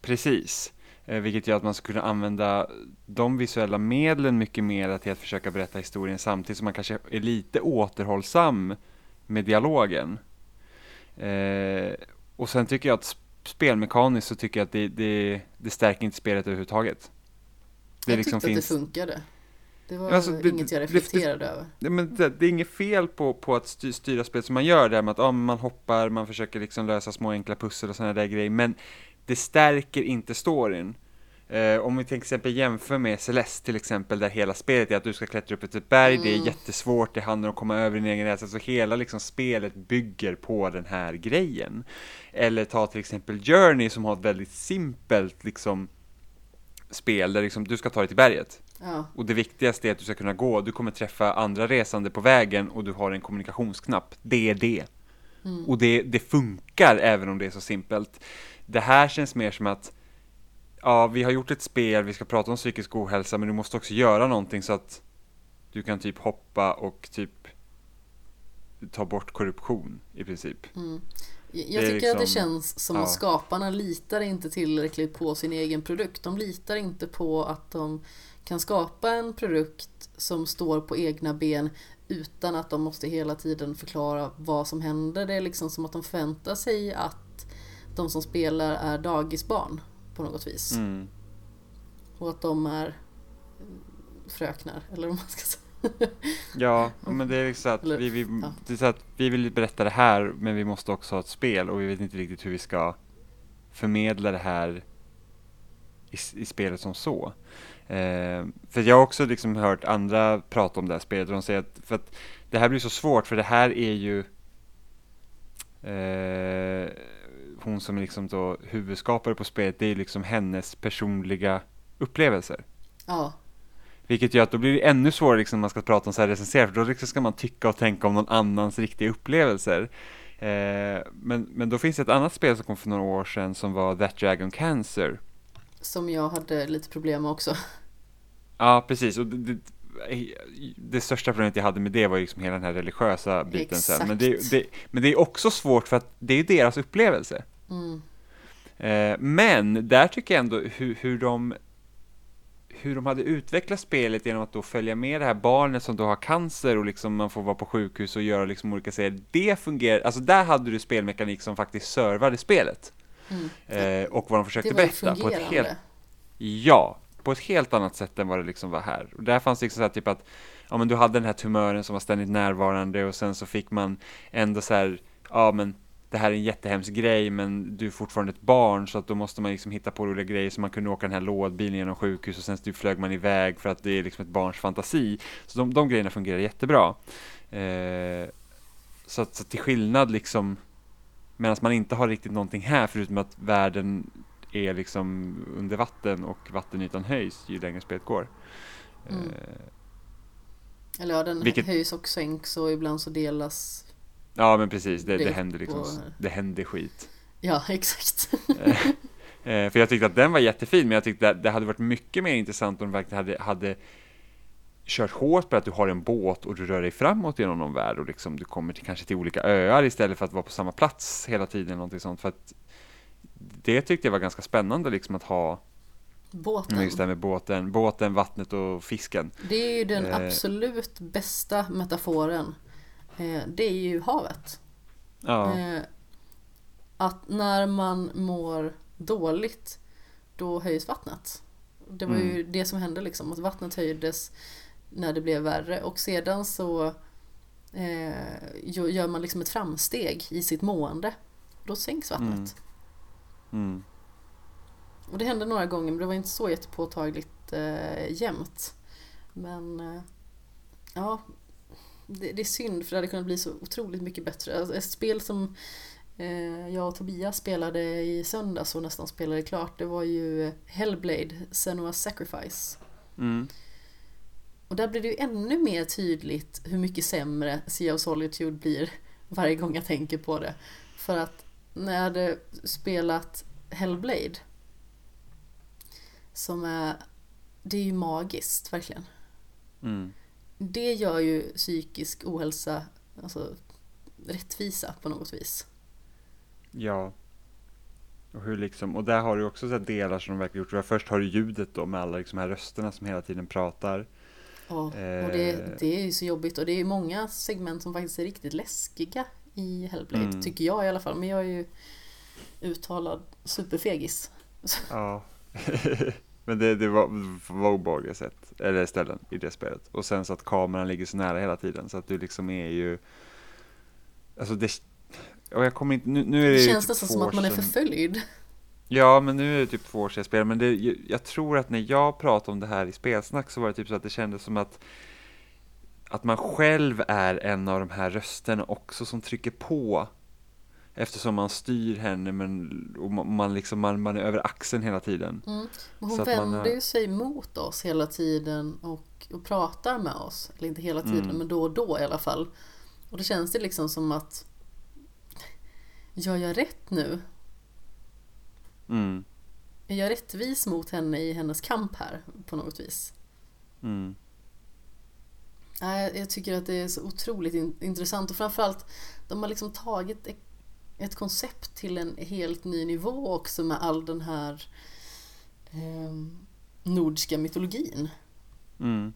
Precis. Eh, vilket gör att man skulle kunna använda de visuella medlen mycket mer till att försöka berätta historien samtidigt som man kanske är lite återhållsam med dialogen. Eh, och sen tycker jag att spelmekaniskt så tycker jag att det, det, det stärker inte spelet överhuvudtaget. Det jag liksom tyckte finns... att det funkade. Det var alltså, det, inget jag reflekterade det, över. Det, men det, det, är inget fel på, på att styra spel som man gör, där med att oh, man hoppar, man försöker liksom lösa små enkla pussel och sådana där grejer, men det stärker inte storyn. Eh, om vi till exempel jämför med Celeste till exempel, där hela spelet är att du ska klättra upp ett berg, mm. det är mm. jättesvårt, det handlar om att komma över din egen rädsla, så hela liksom spelet bygger på den här grejen. Eller ta till exempel Journey som har ett väldigt simpelt liksom spel där liksom, du ska ta dig till berget. Ja. Och det viktigaste är att du ska kunna gå, du kommer träffa andra resande på vägen och du har en kommunikationsknapp. Det är det. Mm. Och det, det funkar även om det är så simpelt. Det här känns mer som att ja, vi har gjort ett spel, vi ska prata om psykisk ohälsa, men du måste också göra någonting så att du kan typ hoppa och typ ta bort korruption i princip. Mm. Jag tycker liksom, att det liksom- känns som ja. att skaparna litar inte tillräckligt på sin egen produkt. De litar inte på att de kan skapa en produkt som står på egna ben utan att de måste hela tiden förklara vad som händer. Det är liksom som att de förväntar sig att de som spelar är dagisbarn på något vis. Mm. Och att de är fröknar, eller vad man ska säga. (laughs) ja, men det är liksom att, vi, vi, det är så att vi vill berätta det här, men vi måste också ha ett spel och vi vet inte riktigt hur vi ska förmedla det här i, i spelet som så. Eh, för jag har också liksom hört andra prata om det här spelet och de säger att, för att det här blir så svårt för det här är ju eh, hon som är liksom då huvudskapare på spelet, det är liksom hennes personliga upplevelser. Ja. Vilket gör att då blir det ännu svårare liksom när man ska prata om så här recensera, för då liksom ska man tycka och tänka om någon annans riktiga upplevelser. Eh, men, men då finns det ett annat spel som kom för några år sedan som var That Dragon Cancer. Som jag hade lite problem med också. Ja, precis. Och det, det, det största problemet jag hade med det var ju liksom hela den här religiösa biten Exakt. sen. Men det, det, men det är också svårt för att det är deras upplevelse. Mm. Eh, men där tycker jag ändå hur, hur de hur de hade utvecklat spelet genom att då följa med det här barnet som då har cancer och liksom man får vara på sjukhus och göra liksom olika serier. Det fungerar, alltså där hade du spelmekanik som faktiskt servade spelet. Mm. Eh, och vad de försökte berätta på ett helt... Ja, på ett helt annat sätt än vad det liksom var här. Och där fanns det liksom så här typ att, ja men du hade den här tumören som var ständigt närvarande och sen så fick man ändå så här, ja men det här är en jättehemsk grej men du är fortfarande ett barn så att då måste man liksom hitta på roliga grejer så man kunde åka den här lådbilen genom sjukhus och sen så typ flög man iväg för att det är liksom ett barns fantasi. Så de, de grejerna fungerar jättebra. Eh, så, att, så till skillnad liksom medan man inte har riktigt någonting här förutom att världen är liksom under vatten och vattenytan höjs ju längre spelet går. Mm. Eh, Eller ja, den vilket... höjs och sänks och ibland så delas Ja men precis, det, det händer liksom, det händer skit. Ja, (laughs) exakt. Eh, eh, för jag tyckte att den var jättefin, men jag tyckte att det hade varit mycket mer intressant om de verkligen hade, hade kört hårt på att du har en båt och du rör dig framåt genom någon värld och liksom du kommer till, kanske till olika öar istället för att vara på samma plats hela tiden någonting sånt. För att det tyckte jag var ganska spännande liksom att ha Båten. Just det med båten, båten, vattnet och fisken. Det är ju den eh. absolut bästa metaforen Eh, det är ju havet. Ja. Eh, att när man mår dåligt då höjs vattnet. Det var mm. ju det som hände liksom, att vattnet höjdes när det blev värre och sedan så eh, gör man liksom ett framsteg i sitt mående. Då sänks vattnet. Mm. Mm. Och det hände några gånger men det var inte så jättepåtagligt eh, jämt. Men eh, ja, det, det, är synd för det hade kunnat bli så otroligt mycket bättre. Alltså, ett spel som eh, jag och Tobias spelade i söndags och nästan spelade klart det var ju Hellblade, Senua's Sacrifice. Mm. Och där blir det ju ännu mer tydligt hur mycket sämre Sea of Solitude blir varje gång jag tänker på det. För att när jag hade spelat Hellblade som är, det är ju magiskt verkligen. Mm det gör ju psykisk ohälsa alltså, rättvisa på något vis. Ja. Och hur liksom, och där har du också så delar som de verkligen gjort. Först har du ljudet då med alla liksom här rösterna som hela tiden pratar. Ja, och det, Eh. det är ju så jobbigt och det är många segment som faktiskt är riktigt läskiga i Hellblade, Mm. tycker jag i alla fall. Men jag är ju uttalad superfegis. Ja. (laughs) Men det, det var, var obehagliga sätt, eller ställen i det spelet. Och sen så att kameran ligger så nära hela tiden så att du liksom är ju Alltså det och jag kommer inte, nu, nu är det, Det känns typ nästan som att man är förföljd. Ja, men nu är det typ två år sedan jag spelade, men det, jag, jag tror att när jag pratade om det här i spelsnack så var det typ så att det kändes som att att man själv är en av de här rösterna också som trycker på eftersom man styr henne men, och man, liksom, man, man är över axeln hela tiden. Mm. Hon Så vänder ju sig mot oss hela tiden och, och pratar med oss. Eller inte hela tiden, Mm. men då och då i alla fall. Och då känns det liksom som att Gör jag rätt nu? Mm, Är jag rättvis mot henne i hennes kamp här på något vis? mm, jag tycker att det är så otroligt in- intressant och framförallt de har liksom tagit ett, koncept till en helt ny nivå också med all den här eh, nordiska mytologin. mm.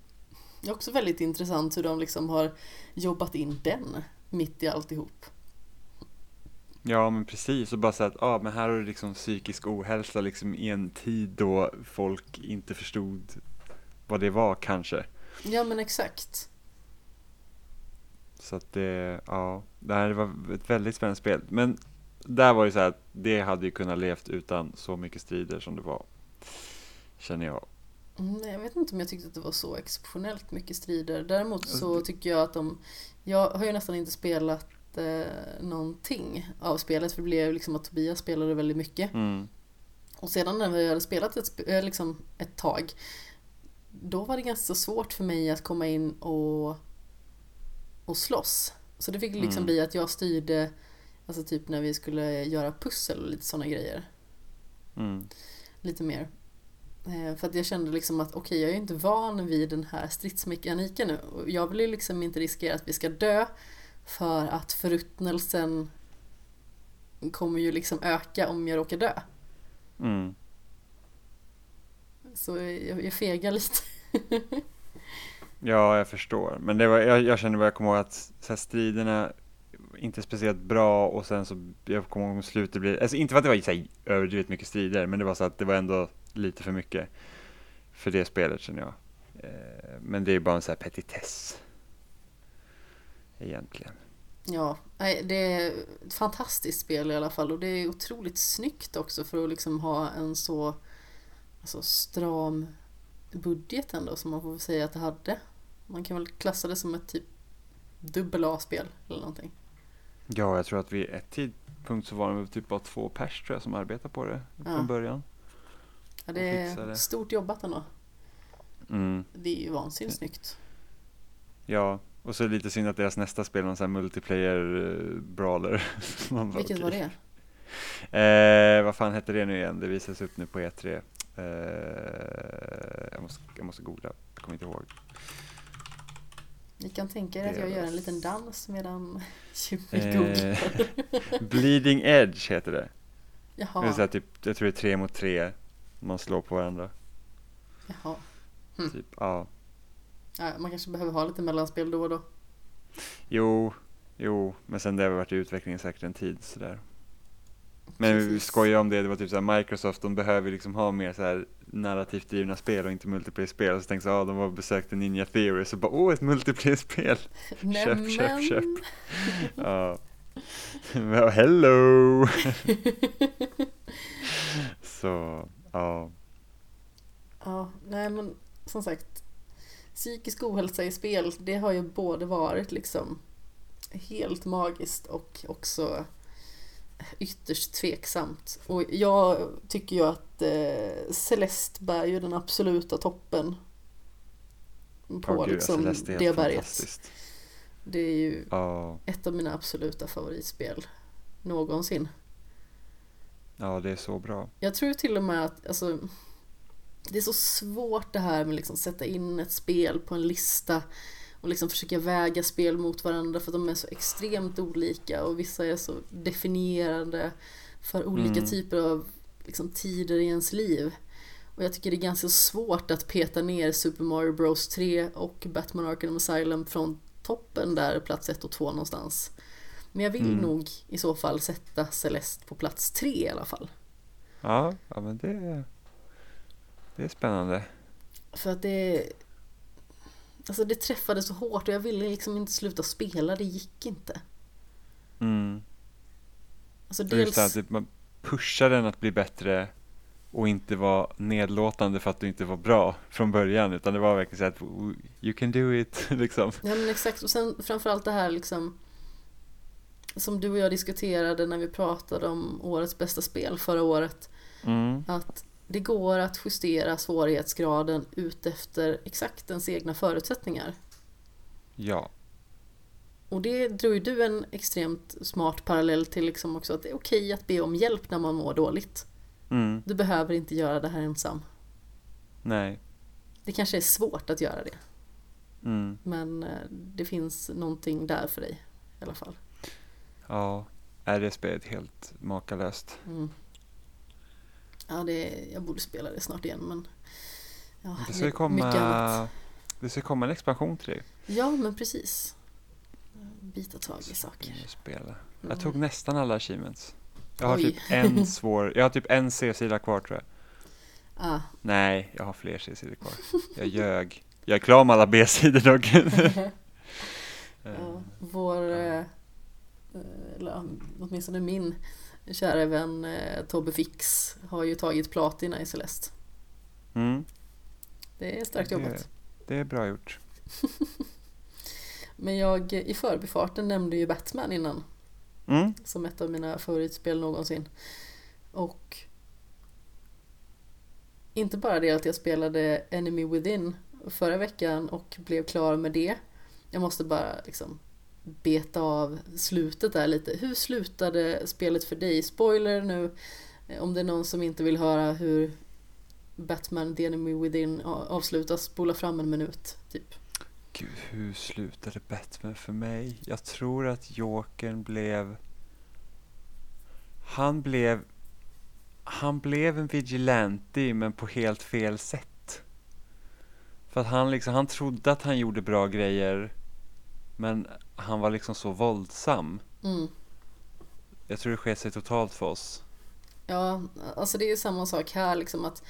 Det är också väldigt intressant hur de liksom har jobbat in den mitt i alltihop. Ja, men precis. Och bara så att, ja, men här har du liksom psykisk ohälsa liksom i en tid då folk inte förstod vad det var kanske. Ja men exakt. Så att det, ja, det här var ett väldigt spännande spel. Men där var ju så här att det hade ju kunnat levt utan så mycket strider som det var. Känner jag. Mm, Jag vet inte om jag tyckte att det var så exceptionellt mycket strider. Däremot så det- tycker jag att de... Jag har ju nästan inte spelat eh, någonting av spelet för det blev liksom att Tobias spelade väldigt mycket. Mm, Och sedan när vi hade spelat ett, eh, liksom ett tag då var det ganska svårt för mig att komma in och, och slåss. Så det fick liksom Mm. bli att jag styrde, alltså typ när vi skulle göra pussel och lite sådana grejer. mm, Lite mer. Eh, För att jag kände liksom att okej, jag är ju inte van vid den här stridsmekaniken nu. Och jag vill ju liksom inte riskera att vi ska dö för att förruttnelsen kommer ju liksom öka om jag råkar dö. mm. Så jag, jag fegar lite. (laughs) Ja, jag förstår. Men det var, jag, jag kände bara, jag kommer ihåg att så här, striderna inte speciellt bra och sen så, jag kommer ihåg att slutet blir... alltså inte för att det var så här, överdrivet mycket strider, men det var så att det var ändå lite för mycket för det spelet känner jag. Eh, men det är bara en så här petitess. Egentligen. Ja, det är ett fantastiskt spel i alla fall och det är otroligt snyggt också för att liksom ha en så alltså, stram budget ändå som man får säga att det hade. Man kan väl klassa det som ett typ dubbel A-spel eller någonting. Ja, jag tror att vid ett tidpunkt så var det typ bara två pers tror jag som arbetade på det Ja. från början. Ja, det är stort jobbat ändå. Mm. Det är ju vansinnigt snyggt. Ja, och så är det lite synd att deras nästa spel är någon sån här multiplayer eh, brawler. (laughs) Vilket var det? Eh, vad fan hette det nu igen? Det visas upp nu på E3. Eh, jag, måste, jag måste googla, jag kommer inte ihåg. Ni kan tänka er att Det jag gör en liten dans medan (laughs) Jimmy Eh, googlar. (laughs) Bleeding Edge heter det. Det är så Jaha, här, typ, jag tror det är tre mot tre. Man slår på varandra. jaha. Mm. Typ, ja. Ja, man kanske behöver ha lite mellanspel då och då. Jo, jo, men sen det har varit i utveckling säkert en tid sådär. Men vi Precis. skojar om det, det var typ såhär Microsoft, de behöver liksom ha mer så här narrativt drivna spel och inte multiplayer-spel. Så tänkte jag, ah, de var och besökte Ninja Theory, så bara, åh, ett multiplayer-spel! (laughs) Köp, köp, köp. Ja. Well, hello! (laughs) så, ja. Ja, nej men som sagt. Psykisk ohälsa i spel, det har ju både varit liksom helt magiskt och också ytterst tveksamt. Och jag tycker ju att eh, Celeste bär ju den absoluta toppen på Ja, gud, liksom Celeste det berget. Det är ju Ja, ett av mina absoluta favoritspel någonsin. ja, det är så bra. Jag tror till och med att alltså, det är så svårt det här med liksom sätta in ett spel på en lista och liksom försöka väga spel mot varandra för att de är så extremt olika och vissa är så definierande för olika Mm. typer av liksom, tider i ens liv. Och jag tycker det är ganska svårt att peta ner Super Mario Bros 3 och Batman Arkham Asylum från toppen där, plats 1 och 2 någonstans. Men jag vill Mm. nog i så fall sätta Celeste på plats 3 i alla fall. Ja, ja men det, det är spännande. För att det... Alltså det träffade så hårt och jag ville liksom inte sluta spela, det gick inte. Mm. Alltså Och just dels... det typ, man pushar den att bli bättre och inte vara nedlåtande för att du inte var bra från början utan det var verkligen så att you can do it (laughs) liksom. Ja men exakt och sen framförallt det här liksom som du och jag diskuterade när vi pratade om årets bästa spel förra året. Mm. Att det går att justera svårighetsgraden utefter exakt ens egna förutsättningar. Ja, Och det drog ju du en extremt smart parallell till liksom också att det är okej att be om hjälp när man mår dåligt. mm. Du behöver inte göra det här ensam. nej, Det kanske är svårt att göra det. mm. Men eh, det finns någonting där för dig i alla fall. ja, är det spelet helt makalöst. Mm. Ja, det, jag borde spela det snart igen men... Ja, Det ska komma, det ska komma en expansion till dig. Ja, men precis. Bita tag i saker. Spela. Mm. Jag tog nästan alla achievements. Jag har Oj. typ en (laughs) svår, jag har typ en C-sida kvar tror jag. Ah, Nej, jag har fler C-sidor kvar. Jag ljög. Jag är klar med alla B-sidor dock. (laughs) ja, vår, eh, eh, eller ja, åtminstone min kära vän eh, Tobbe Fix har ju tagit platina i Celeste. Mm, Det är starkt jobbat. det är bra gjort. (laughs) Men jag i förbifarten nämnde ju Batman innan. Mm, som ett av mina favoritspel någonsin. Och inte bara det att jag spelade Enemy Within förra veckan och blev klar med det. Jag måste bara liksom beta av slutet där lite. Hur slutade spelet för dig? Spoiler nu eh, om det är någon som inte vill höra hur Batman The Enemy Within avslutas. Spola fram en minut, typ. Gud, hur slutade Batman för mig? Jag tror att Jokern blev... Han blev... Han blev en vigilante men på helt fel sätt. För att han liksom, han trodde att han gjorde bra grejer men han var liksom så våldsam. Mm. Jag tror det sket sig totalt för oss. Ja, alltså det är ju samma sak här liksom att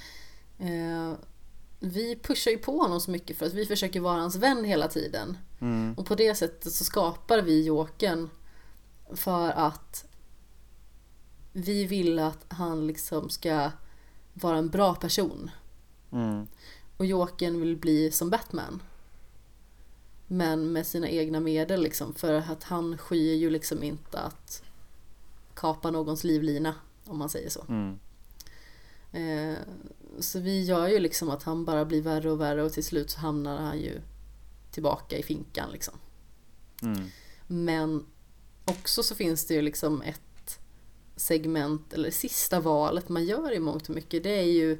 eh, vi pushar ju på honom så mycket för att vi försöker vara hans vän hela tiden. Mm, Och på det sättet så skapar vi Jokern för att vi vill att han liksom ska vara en bra person. mm, Och Jokern vill bli som Batman. Men med sina egna medel liksom. För att han skyr ju liksom inte att kapa någons livlina. Om man säger så. mm, Eh, så vi gör ju liksom att han bara blir värre och värre och till slut så hamnar han ju tillbaka i finkan liksom. mm, Men också så finns det ju liksom ett segment, eller sista valet man gör i mångt och mycket. Det är ju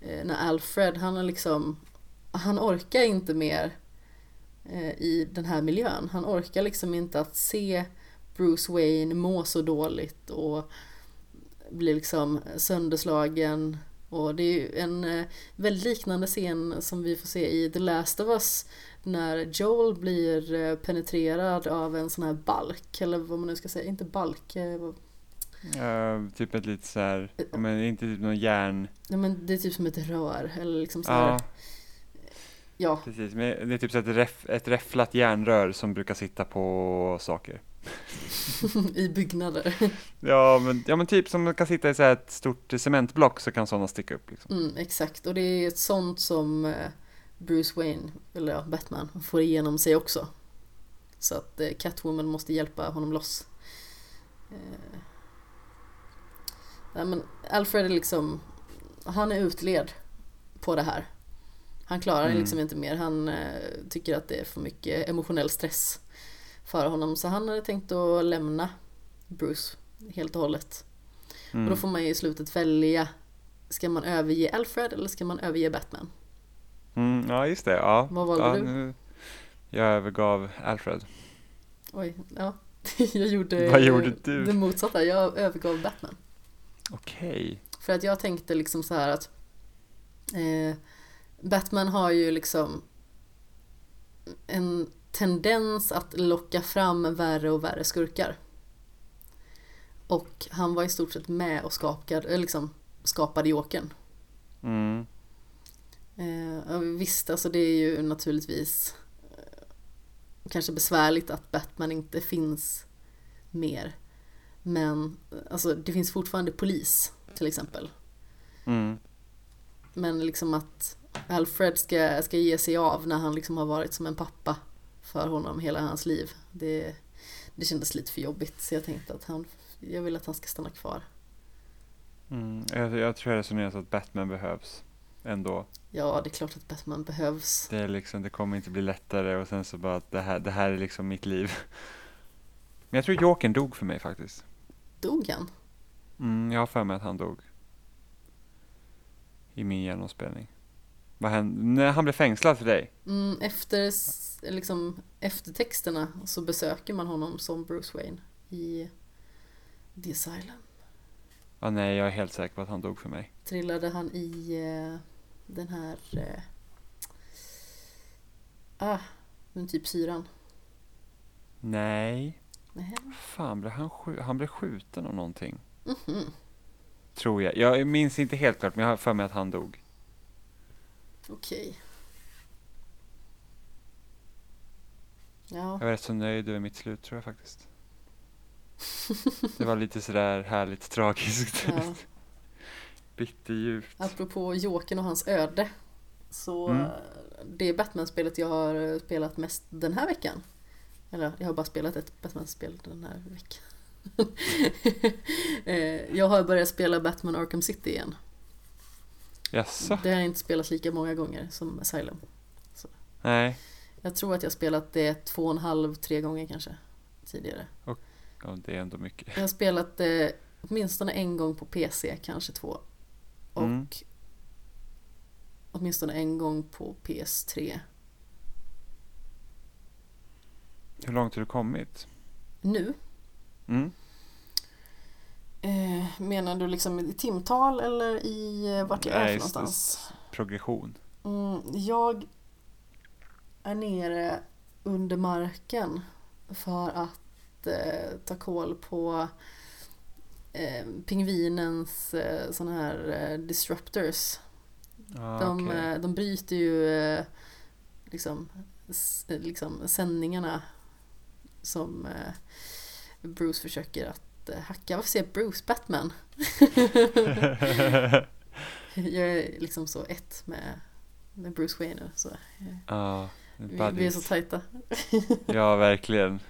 eh, när Alfred, han är liksom, han orkar inte mer i den här miljön. Han orkar liksom inte att se Bruce Wayne må så dåligt och bli liksom sönderslagen. Och det är ju en eh, väldigt liknande scen som vi får se i The Last of Us när Joel blir eh, penetrerad av en sån här balk, eller vad man nu ska säga, inte balk, eh, Eh, typ ett lite så här, men inte typ någon järn... ja men det är typ som ett rör, eller liksom så här, Ja, ja, precis. Men det är typ så ett, räff, ett räfflat järnrör som brukar sitta på saker. (laughs) i byggnader. (laughs) Ja men, ja, men typ som kan sitta i så här ett stort cementblock så kan sådana sticka upp. Liksom. Mm, exakt, och det är ett sånt som eh, Bruce Wayne, eller ja, Batman, får igenom sig också. Så att eh, Catwoman måste hjälpa honom loss. Eh, nej men Alfred är liksom, han är utled på det här. Han klarar Mm. liksom inte mer, han eh, tycker att det är för mycket emotionell stress för honom. Så han hade tänkt att lämna Bruce helt och hållet. Mm. Och då får man ju i slutet välja Ska man överge Alfred eller ska man överge Batman? Mm, ja just det, ja. Vad valde ja, du? Nu, jag övergav Alfred. Oj, ja. (laughs) Jag gjorde Vad gjorde du? det motsatta, jag övergav Batman. Okej. För att jag tänkte liksom så här att Eh, Batman har ju liksom en tendens att locka fram värre och värre skurkar. Och han var i stort sett med och skapade, eh, liksom, skapade Jokern. Mm. Eh, visst, alltså det är ju naturligtvis eh, kanske besvärligt att Batman inte finns mer. Men alltså, det finns fortfarande polis till exempel. Mm. Men liksom att Alfred ska, ska ge sig av när han liksom har varit som en pappa för honom hela hans liv. Det, det kändes lite för jobbigt så jag tänkte att han, jag vill att han ska stanna kvar. Mm. Jag, jag tror jag resonerar så att Batman behövs ändå. Ja, det är klart att Batman behövs. Det, är liksom, det kommer inte bli lättare och sen så bara att det här, det här är liksom mitt liv. (laughs) Men jag tror Jokern dog för mig faktiskt. Dog han? Mm, jag har för mig att han dog. I min genomspelning. Vad hände? När han blev fängslad för dig? Mm, efter liksom, eftertexterna så besöker man honom som Bruce Wayne i The Asylum. Ja, nej, jag är helt säker på att han dog för mig. Trillade han i eh, den här... Eh, ah, den typ syran. Nej, Nej. fan blev han, han blev skjuten av någonting. Mhm. Tror jag. Jag minns inte helt klart, men jag har för mig att han dog. Okej. Ja, Jag var rätt så nöjd över mitt slut tror jag faktiskt. Det var lite sådär härligt tragiskt. ja. (laughs) Bitterljuvt. Apropå Jokern och hans öde. Så Mm. eh, det är Batman-spelet jag har eh, spelat mest den här veckan. Eller jag har bara spelat ett Batman-spel den här veckan. (laughs) Eh, jag har börjat spela Batman Arkham City igen. Jaså? Det har inte spelat lika många gånger som Asylum. Nej. Jag tror att jag spelat det två och en halv, tre gånger kanske. Tidigare. Ja, det är ändå mycket. Jag har spelat det åtminstone en gång på PC, kanske två. Och Mm. åtminstone en gång på PS3. Hur långt har du kommit? Nu? Mm. Eh, menar du liksom i timtal eller i eh, vart jag är för någonstans? Progression. Mm, jag är nere under marken för att eh, ta koll på eh, pingvinens eh, sådana här eh, disruptors. Ah, De, eh, de bryter ju liksom, liksom sändningarna som Bruce försöker att hacka. Varför säger jag Bruce? Batman? (laughs) jag är liksom så ett med, med Bruce Wayne nu. Så Ja, vi, vi är så tajta. Ja, verkligen.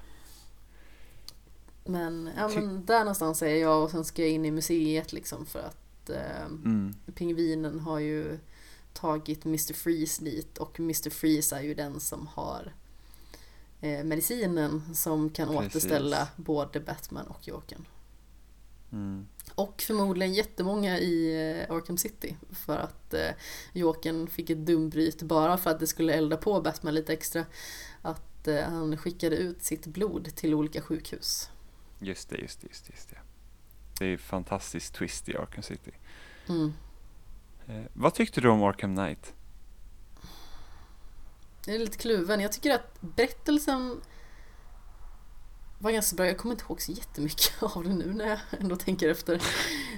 Men, ja, men där någonstans är jag och sen ska jag in i museet liksom för att eh, Mm. pingvinen har ju tagit Mr. Freeze dit och Mr. Freeze är ju den som har medicinen som kan Precis. återställa både Batman och Jokern. Mm. Och förmodligen jättemånga i eh, Arkham City för att eh, Jokern fick ett dumbryt bara för att det skulle elda på Batman lite extra. Att eh, han skickade ut sitt blod till olika sjukhus. Just det, just det, just det, just det. Det är fantastiskt twist i Arkham City. Mm. Eh, vad tyckte du om Arkham Knight? Jag är lite kluven. Jag tycker att berättelsen var ganska bra. Jag kommer inte ihåg så jättemycket (laughs) av det nu när jag ändå tänker efter.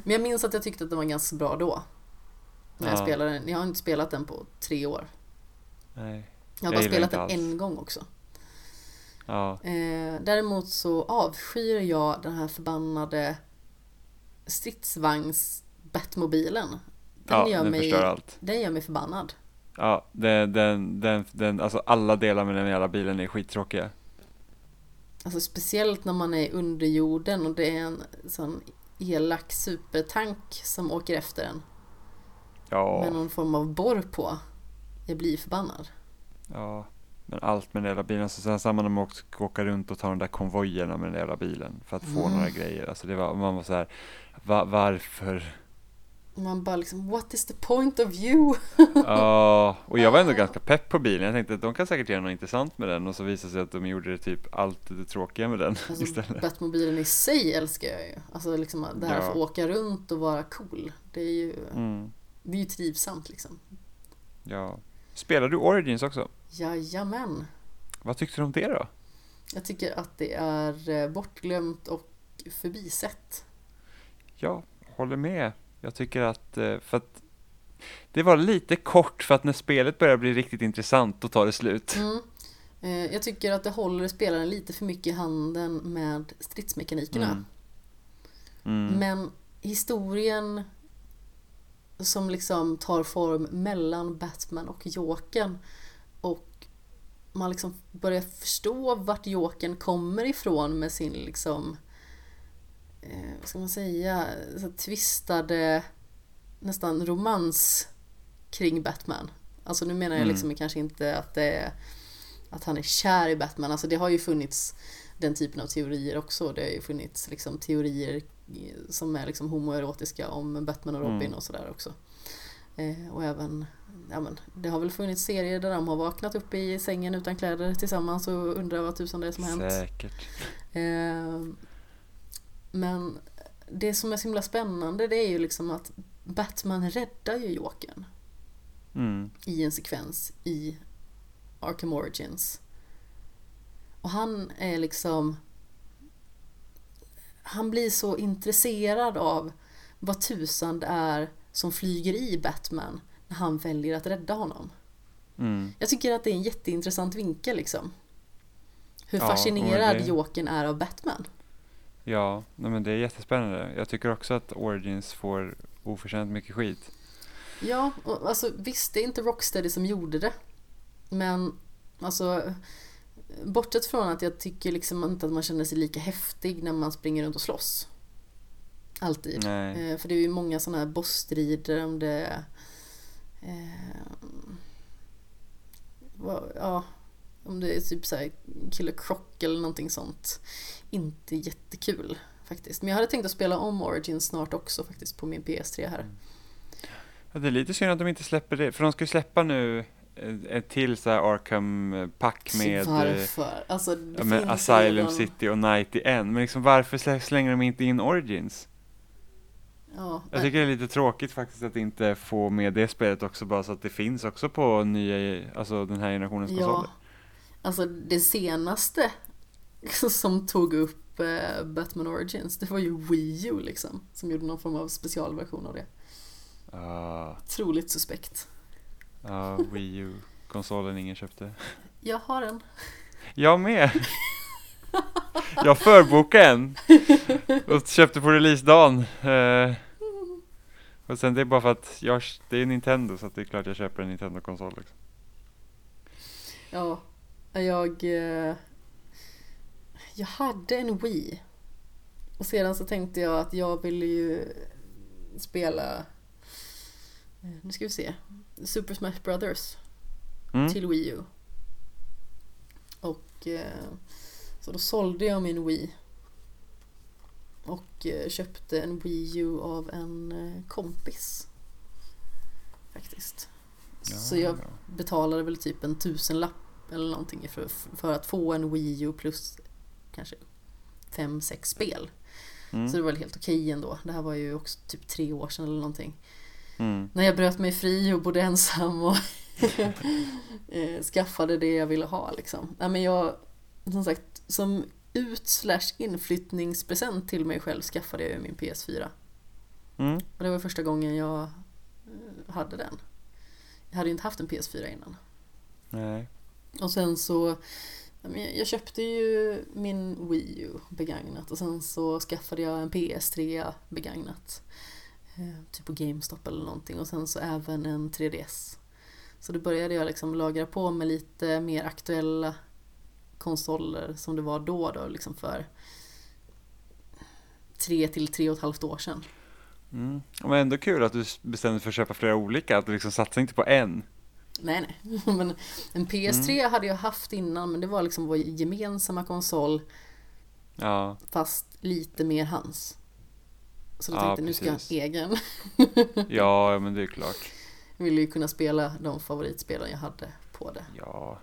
Men jag minns att jag tyckte att den var ganska bra då. När jag Ja. spelade den. Jag har inte spelat den på tre år. Nej. Jag har Jag bara spelat den alls. en gång också. Ja, Eh, däremot så avskyr jag den här förbannade stridsvagns Batmobilen. Den, ja gör den mig, allt. den gör mig förbannad. Ja, den, den, den, den, alltså alla delar med den jävla bilen är skittråkiga. Alltså speciellt när man är under jorden och det är en sån elak supertank som åker efter en Ja, med någon form av borr på. Jag blir förbannad. ja. Men allt med den jävla bilen. Så sen samma när man också åka runt och ta de där konvojerna med den jävla bilen. För att få Mm. några grejer. Alltså det var, man var så här, va, varför? Man bara liksom, what is the point of you? Ja, och jag var ändå ganska pepp på bilen. Jag tänkte att de kan säkert göra något intressant med den. Och så visade det sig att de gjorde det typ allt det tråkiga med den Alltså, (laughs) istället. Batmobilen i sig älskar jag ju. Alltså liksom det här Ja. att få åka runt och vara cool. Det är ju Mm. Det är ju trivsamt liksom. Ja. Spelar du Origins också? Jajamän. Vad tyckte du om det då? Jag tycker att det är eh, bortglömt och förbisett. Ja, håller med. Jag tycker att, eh, för att det var lite kort för att när spelet börjar bli riktigt intressant då tar det slut. Mm. Eh, Jag tycker att det håller spelaren lite för mycket i handen med stridsmekanikerna. Mm. Mm. Men historien som liksom tar form mellan Batman och Jokern och man liksom börjar förstå vart Jokern kommer ifrån med sin liksom eh, vad ska man säga, så twistade nästan romans kring Batman. Alltså nu menar jag Mm. liksom kanske inte att det är att han är kär i Batman. Alltså det har ju funnits den typen av teorier också. Det har ju funnits liksom teorier som är liksom homoerotiska om Batman och Robin Mm. och sådär också. Eh, och även, ja men det har väl funnits serier där de har vaknat upp i sängen utan kläder tillsammans och undrar vad tusan det är som har hänt. Säkert. Eh, men det som är så himla spännande det är ju liksom att Batman räddar ju Jokern Mm. i en sekvens i Arkham Origins. Och han är liksom... Han blir så intresserad av vad tusan det är som flyger i Batman när han väljer att rädda honom. Mm. Jag tycker att det är en jätteintressant vinkel liksom. Hur Ja, fascinerad och det- Jokern är av Batman. Ja, nej, men det är jättespännande. Jag tycker också att Origins får oförtjänt mycket skit. Ja, och alltså visst det är inte Rocksteady som gjorde det. Men alltså bortsett från att jag tycker liksom inte att man känner sig lika häftig när man springer runt och slåss. Alltid. Nej. Eh, För det är ju många sådana här bossstrider om det eh, Ja, om det är typ såhär Killer Croc eller någonting sånt. Inte jättekul faktiskt. Men jag hade tänkt att spela om Origins snart också faktiskt på min PS3 här. Ja, det är lite synd att de inte släpper det, för de ska ju släppa nu eh, ett till så här Arkham-pack med, Så eh, varför? Alltså, ja, med Asylum redan- City och Night i en. Men liksom varför slä- slänger de inte in Origins? Ja, Jag tycker det är lite tråkigt faktiskt att inte få med det spelet också bara så att det finns också på nya, alltså den här generationens ja, konsoler. alltså det senaste (laughs) som tog upp eh, Batman Origins, det var ju Wii U liksom. Som gjorde någon form av specialversion av det. Ja, Otroligt suspekt. ja, Wii U-konsolen ingen köpte. (laughs) Jag har en. Jag med! Jag förbokade en och köpte på releasedagen. Eh, och sen det är bara för att jag, det är Nintendo så det är klart jag köper en Nintendo-konsol. Liksom. Ja, jag... Jag hade en Wii. Och sedan så tänkte jag att jag ville ju spela... eh, Nu ska vi se. Super Smash Brothers. Mm. till Wii U. Och eh, så då sålde jag min Wii. Och eh, köpte en Wii U av en kompis. Faktiskt. Ja, så jag ja. betalade väl typ en tusenlapp eller någonting för, för att få en Wii U plus kanske fem, sex spel. Mm. Så det var väl helt okej ändå. Det här var ju också typ tre år sedan eller någonting Mm. när jag bröt mig fri och bodde ensam och (laughs) eh, skaffade det jag ville ha liksom. Nej, men jag, som sagt, som ut slash inflyttningspresent till mig själv skaffade jag ju min PS4. Mm. Och det var första gången jag eh, hade den. Jag hade ju inte haft en PS4 innan. Nej. Och sen så ja, jag- köpte ju min Wii U begagnat och sen så skaffade jag en PS3 begagnat. Eh, typ på GameStop eller någonting och sen så även en 3DS. Så då började jag liksom lagra på med lite mer aktuella konsoler som det var då då liksom för tre till tre och ett halvt år sedan. Mm. Men ändå kul att du bestämde dig för att köpa flera olika, att du liksom satsade inte på en. Nej, nej. (laughs) Men en PS3 hade jag haft innan men det var liksom vår gemensamma konsol Ja, fast lite mer hans. Så då Ja, tänkte jag nu ska jag ha precis. en egen. (laughs) ja ja, men det är klart. Jag ville ju kunna spela de favoritspelen jag hade på det. Ja,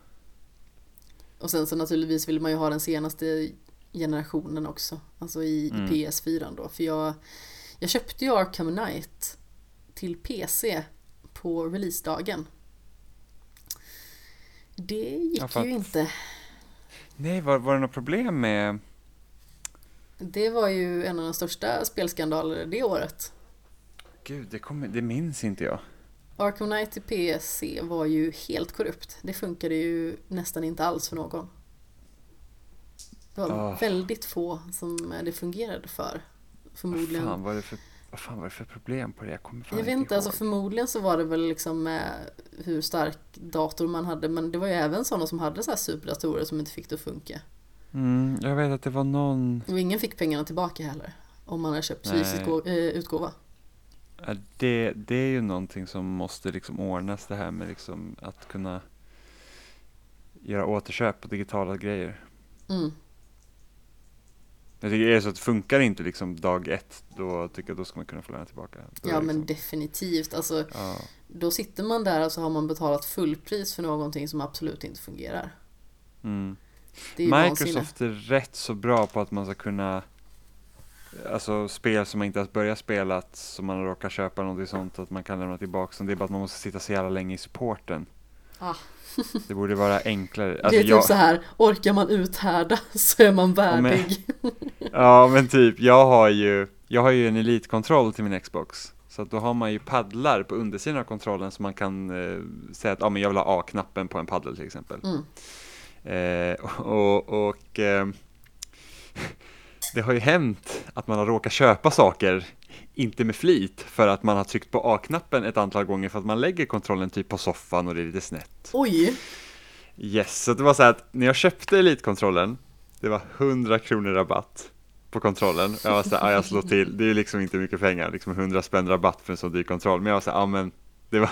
Och sen så naturligtvis ville man ju ha den senaste generationen också. Alltså i, Mm. i PS4 då. För jag, jag köpte ju Arkham Knight till PC på releasedagen. Det gick Ja, ju inte. Nej, var, var det något problem med... Det var ju en av de största spelskandalerna det året. Gud, det, kommer, det minns inte jag. Arkham Knight till PC var ju helt korrupt. Det funkade ju nästan inte alls för någon. Det var Ah. väldigt få som det fungerade för. Vad Förmodligen. fan var det för, vad fan var det för problem på det? Jag kommer fan Jag vet inte, alltså ihåg. förmodligen så var det väl liksom med hur stark dator man hade men det var ju även sådana som hade så här superdatorer som inte fick det att funka. Mm, jag vet att det var någon... Och ingen fick pengarna tillbaka heller. Om man hade köpt fysisk eh, utgåva. Det, det är ju någonting som måste liksom ordnas det här med liksom att kunna göra återköp på digitala grejer. Mm. Jag tycker är det så att funkar inte liksom dag ett, då tycker jag då ska man kunna få lämna tillbaka. Då Ja det men liksom, definitivt. Alltså, ja, då sitter man där och så har man betalat fullpris för någonting som absolut inte fungerar. mm. Ju vansinne. Microsoft är rätt så bra på att man ska kunna Alltså spel som man inte ens börjat spela, som man råkar köpa någonting sånt, att man kan lämna tillbaka dem. Det är bara att man måste sitta så jävla länge i supporten. Ah. (laughs) Det borde vara enklare. det är Alltså, typ jag, så här, orkar man uthärda (laughs) så är man men- värdig. (laughs) Ja men typ, jag har ju, jag har ju en elitkontroll till min Xbox. Så att då har man ju paddlar på undersidan av kontrollen så man kan eh, säga att ah, men jag vill ha A-knappen på en paddel till exempel. Mm. Eh, och och eh, det har ju hänt att man har råkat köpa saker, inte med flit, för att man har tryckt på A-knappen ett antal gånger för att man lägger kontrollen typ på soffan och det är lite snett. Oj, Yes, så det var så här att när jag köpte elitkontrollen, det var 100 kronor rabatt på kontrollen. Jag var så här, ah, jag slår till, det är liksom inte mycket pengar, liksom 100 spänn rabatt för en så dyr kontroll. Men jag var så här, ja men det var,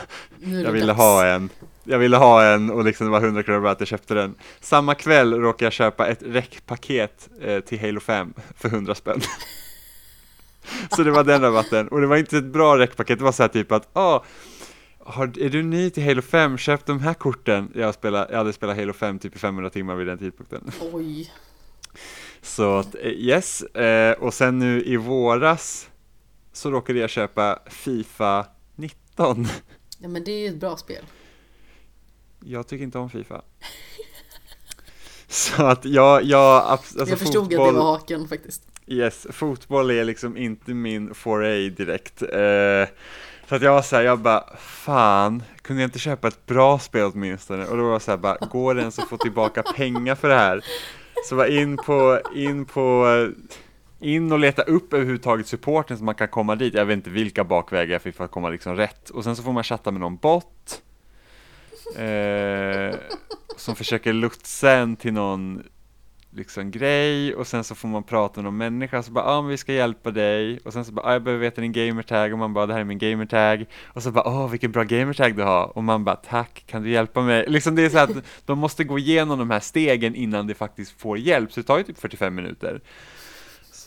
jag ville ha en, jag ville ha en och liksom det var 100 kronor rabatt, jag köpte den. Samma kväll råkade jag köpa ett räckpaket eh, till Halo 5 för 100 spänn. (laughs) så det var den rabatten, och det var inte ett bra räckpaket, det var så här typ att, ah, har, är du ny till Halo 5, köp de här korten. Jag, spelade, jag hade spelat Halo 5 typ i 500 timmar vid den tidpunkten. Oj, Så att, eh, yes, eh, och sen nu i våras så råkade jag köpa Fifa 19. ja, men det är ju ett bra spel. Jag tycker inte om Fifa. Så att jag, jag, alltså jag förstod fotboll, att det var haken faktiskt. yes, fotboll är liksom inte min foray direkt. Eh, så att jag var såhär, jag bara, fan, kunde jag inte köpa ett bra spel åtminstone? Och då var jag såhär, bara, går det ens att få tillbaka pengar för det här? Så var in på, in på, in och leta upp överhuvudtaget supporten så man kan komma dit. Jag vet inte vilka bakvägar jag fick för att komma liksom rätt. Och sen så får man chatta med någon bot. Eh, som försöker lotsa en till någon liksom grej. Och sen så får man prata med någon människa så bara ja ah, men vi ska hjälpa dig. Och sen så bara ah, jag behöver veta din gamertag. Och man bara det här är min gamertag. Och så bara åh vilken bra gamertag du har. Och man bara tack kan du hjälpa mig? Liksom det är så att de måste gå igenom de här stegen innan de faktiskt får hjälp. Så det tar ju typ 45 minuter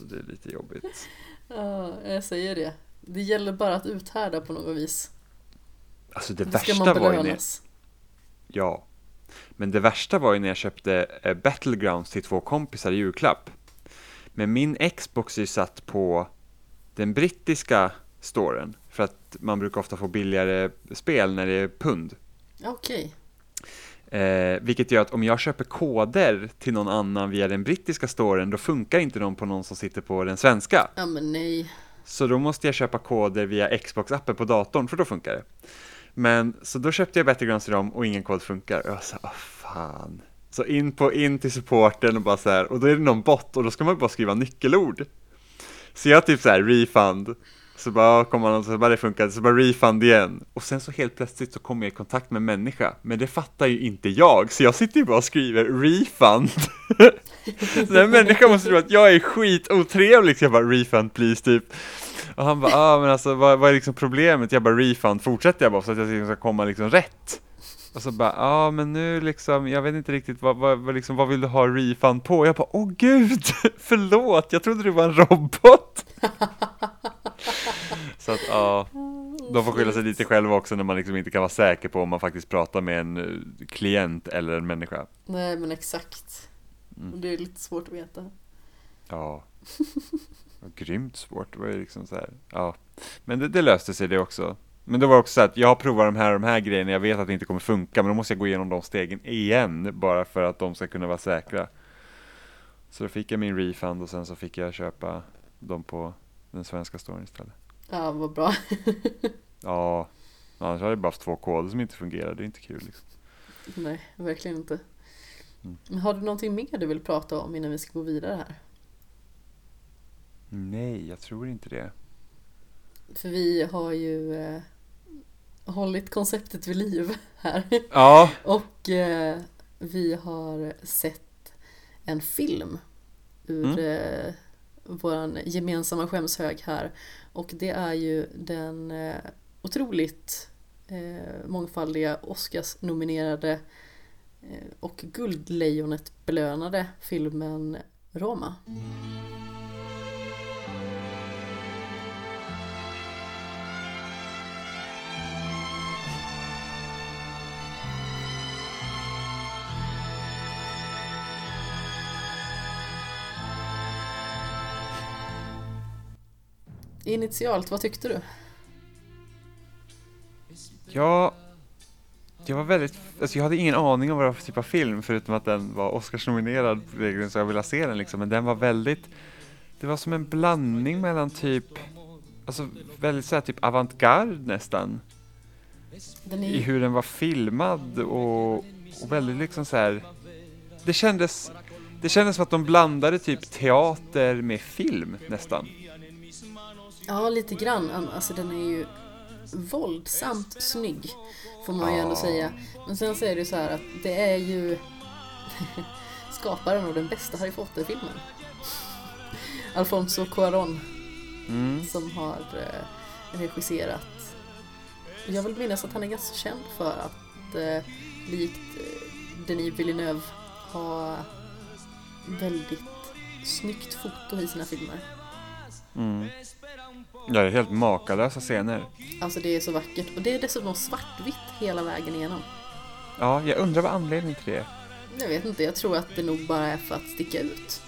så det är lite jobbigt Ja, jag säger det. Det gäller bara att uthärda på något vis. alltså det ska värsta var ju när. Ja. Men det värsta var ju när jag köpte eh, Battlegrounds till två kompisar i julklapp. Men min Xbox är ju satt på den brittiska storen. För att man brukar ofta få billigare spel när det är pund. Okej. Eh, vilket gör att om jag köper koder till någon annan via den brittiska storen, då funkar inte de på någon som sitter på den svenska. Ja men nej. Så då måste jag köpa koder via Xbox-appen på datorn, för då funkar det. Men, så då köpte jag Battlegrounds till dem och ingen kod funkar. Och jag sa, åh fan. Så in, på, in till supporten och bara så här, och då är det någon bot och då ska man bara skriva nyckelord. Så jag typ så här, refund. Så bara kommer han och så bara det funkade, så bara refund igen. Och sen så helt plötsligt så kommer jag i kontakt med en människa, men det fattar ju inte jag, så jag sitter ju bara och skriver refund. så (laughs) den människan måste tro att jag är skitotrevlig, så jag bara refund please typ. Och han bara, ah, men alltså vad, vad är liksom problemet? Jag bara refund, fortsätter jag bara så att jag liksom ska komma liksom rätt. Och så bara, ja ah, men nu liksom, jag vet inte riktigt vad, vad, vad, liksom, vad vill du ha refund på? Jag bara, åh gud, (laughs) förlåt, jag trodde du var en robot. (laughs) så att ja, de får skylla sig lite själva också när man liksom inte kan vara säker på om man faktiskt pratar med en eh, klient eller en människa. Nej men exakt. Mm. Det är lite svårt att veta. (laughs) Ja, grymt svårt, det var ju liksom så här, ja. Men det, det löste sig det också. Men det var också så att jag provar de här de här grejerna, jag vet att det inte kommer funka, men då måste jag gå igenom de stegen igen, bara för att de ska kunna vara säkra. Så då fick jag min refund och sen så fick jag köpa dem på den svenska storyn istället. Ja, vad bra. (laughs) Ja, annars hade jag bara haft två koder som inte fungerade, det är inte kul liksom. Nej, verkligen inte. Mm. Har du någonting mer du vill prata om innan vi ska gå vidare här? Nej, jag tror inte det. För vi har ju eh, hållit konceptet vid liv här. (laughs) Ja, Och eh, vi har sett en film ur Mm. eh, vår gemensamma skämshög här. Och det är ju den eh, otroligt eh, mångfaldiga Oscars-nominerade eh, och Guldlejonet belönade filmen Roma. Initialt, vad tyckte du? Ja, jag var väldigt, alltså jag hade ingen aning om vad det var för typ av film förutom att den var Oscarsnominerad så jag ville se den liksom. Men den var väldigt, det var som en blandning mellan typ, alltså väldigt såhär typ avantgarde nästan. Den I är, hur den var filmad och, och väldigt liksom så här. Det kändes, det kändes som att de blandade typ teater med film nästan. Ja, lite grann. Alltså den är ju våldsamt snygg, får man ju ändå säga. Men sen så är det ju så här att det är ju (laughs) skaparen av den bästa Harry Potter-filmen. Alfonso Cuarón Mm. som har eh, regisserat. Jag vill minnas att han är ganska känd för att eh, likt eh, Denis Villeneuve ha väldigt snyggt foto i sina filmer. Mm. Ja, det är helt makalösa scener. Alltså det är så vackert och det är dessutom svartvitt hela vägen igenom. Ja, jag undrar vad anledningen till det är. Jag vet inte, jag tror att det nog bara är för att sticka ut.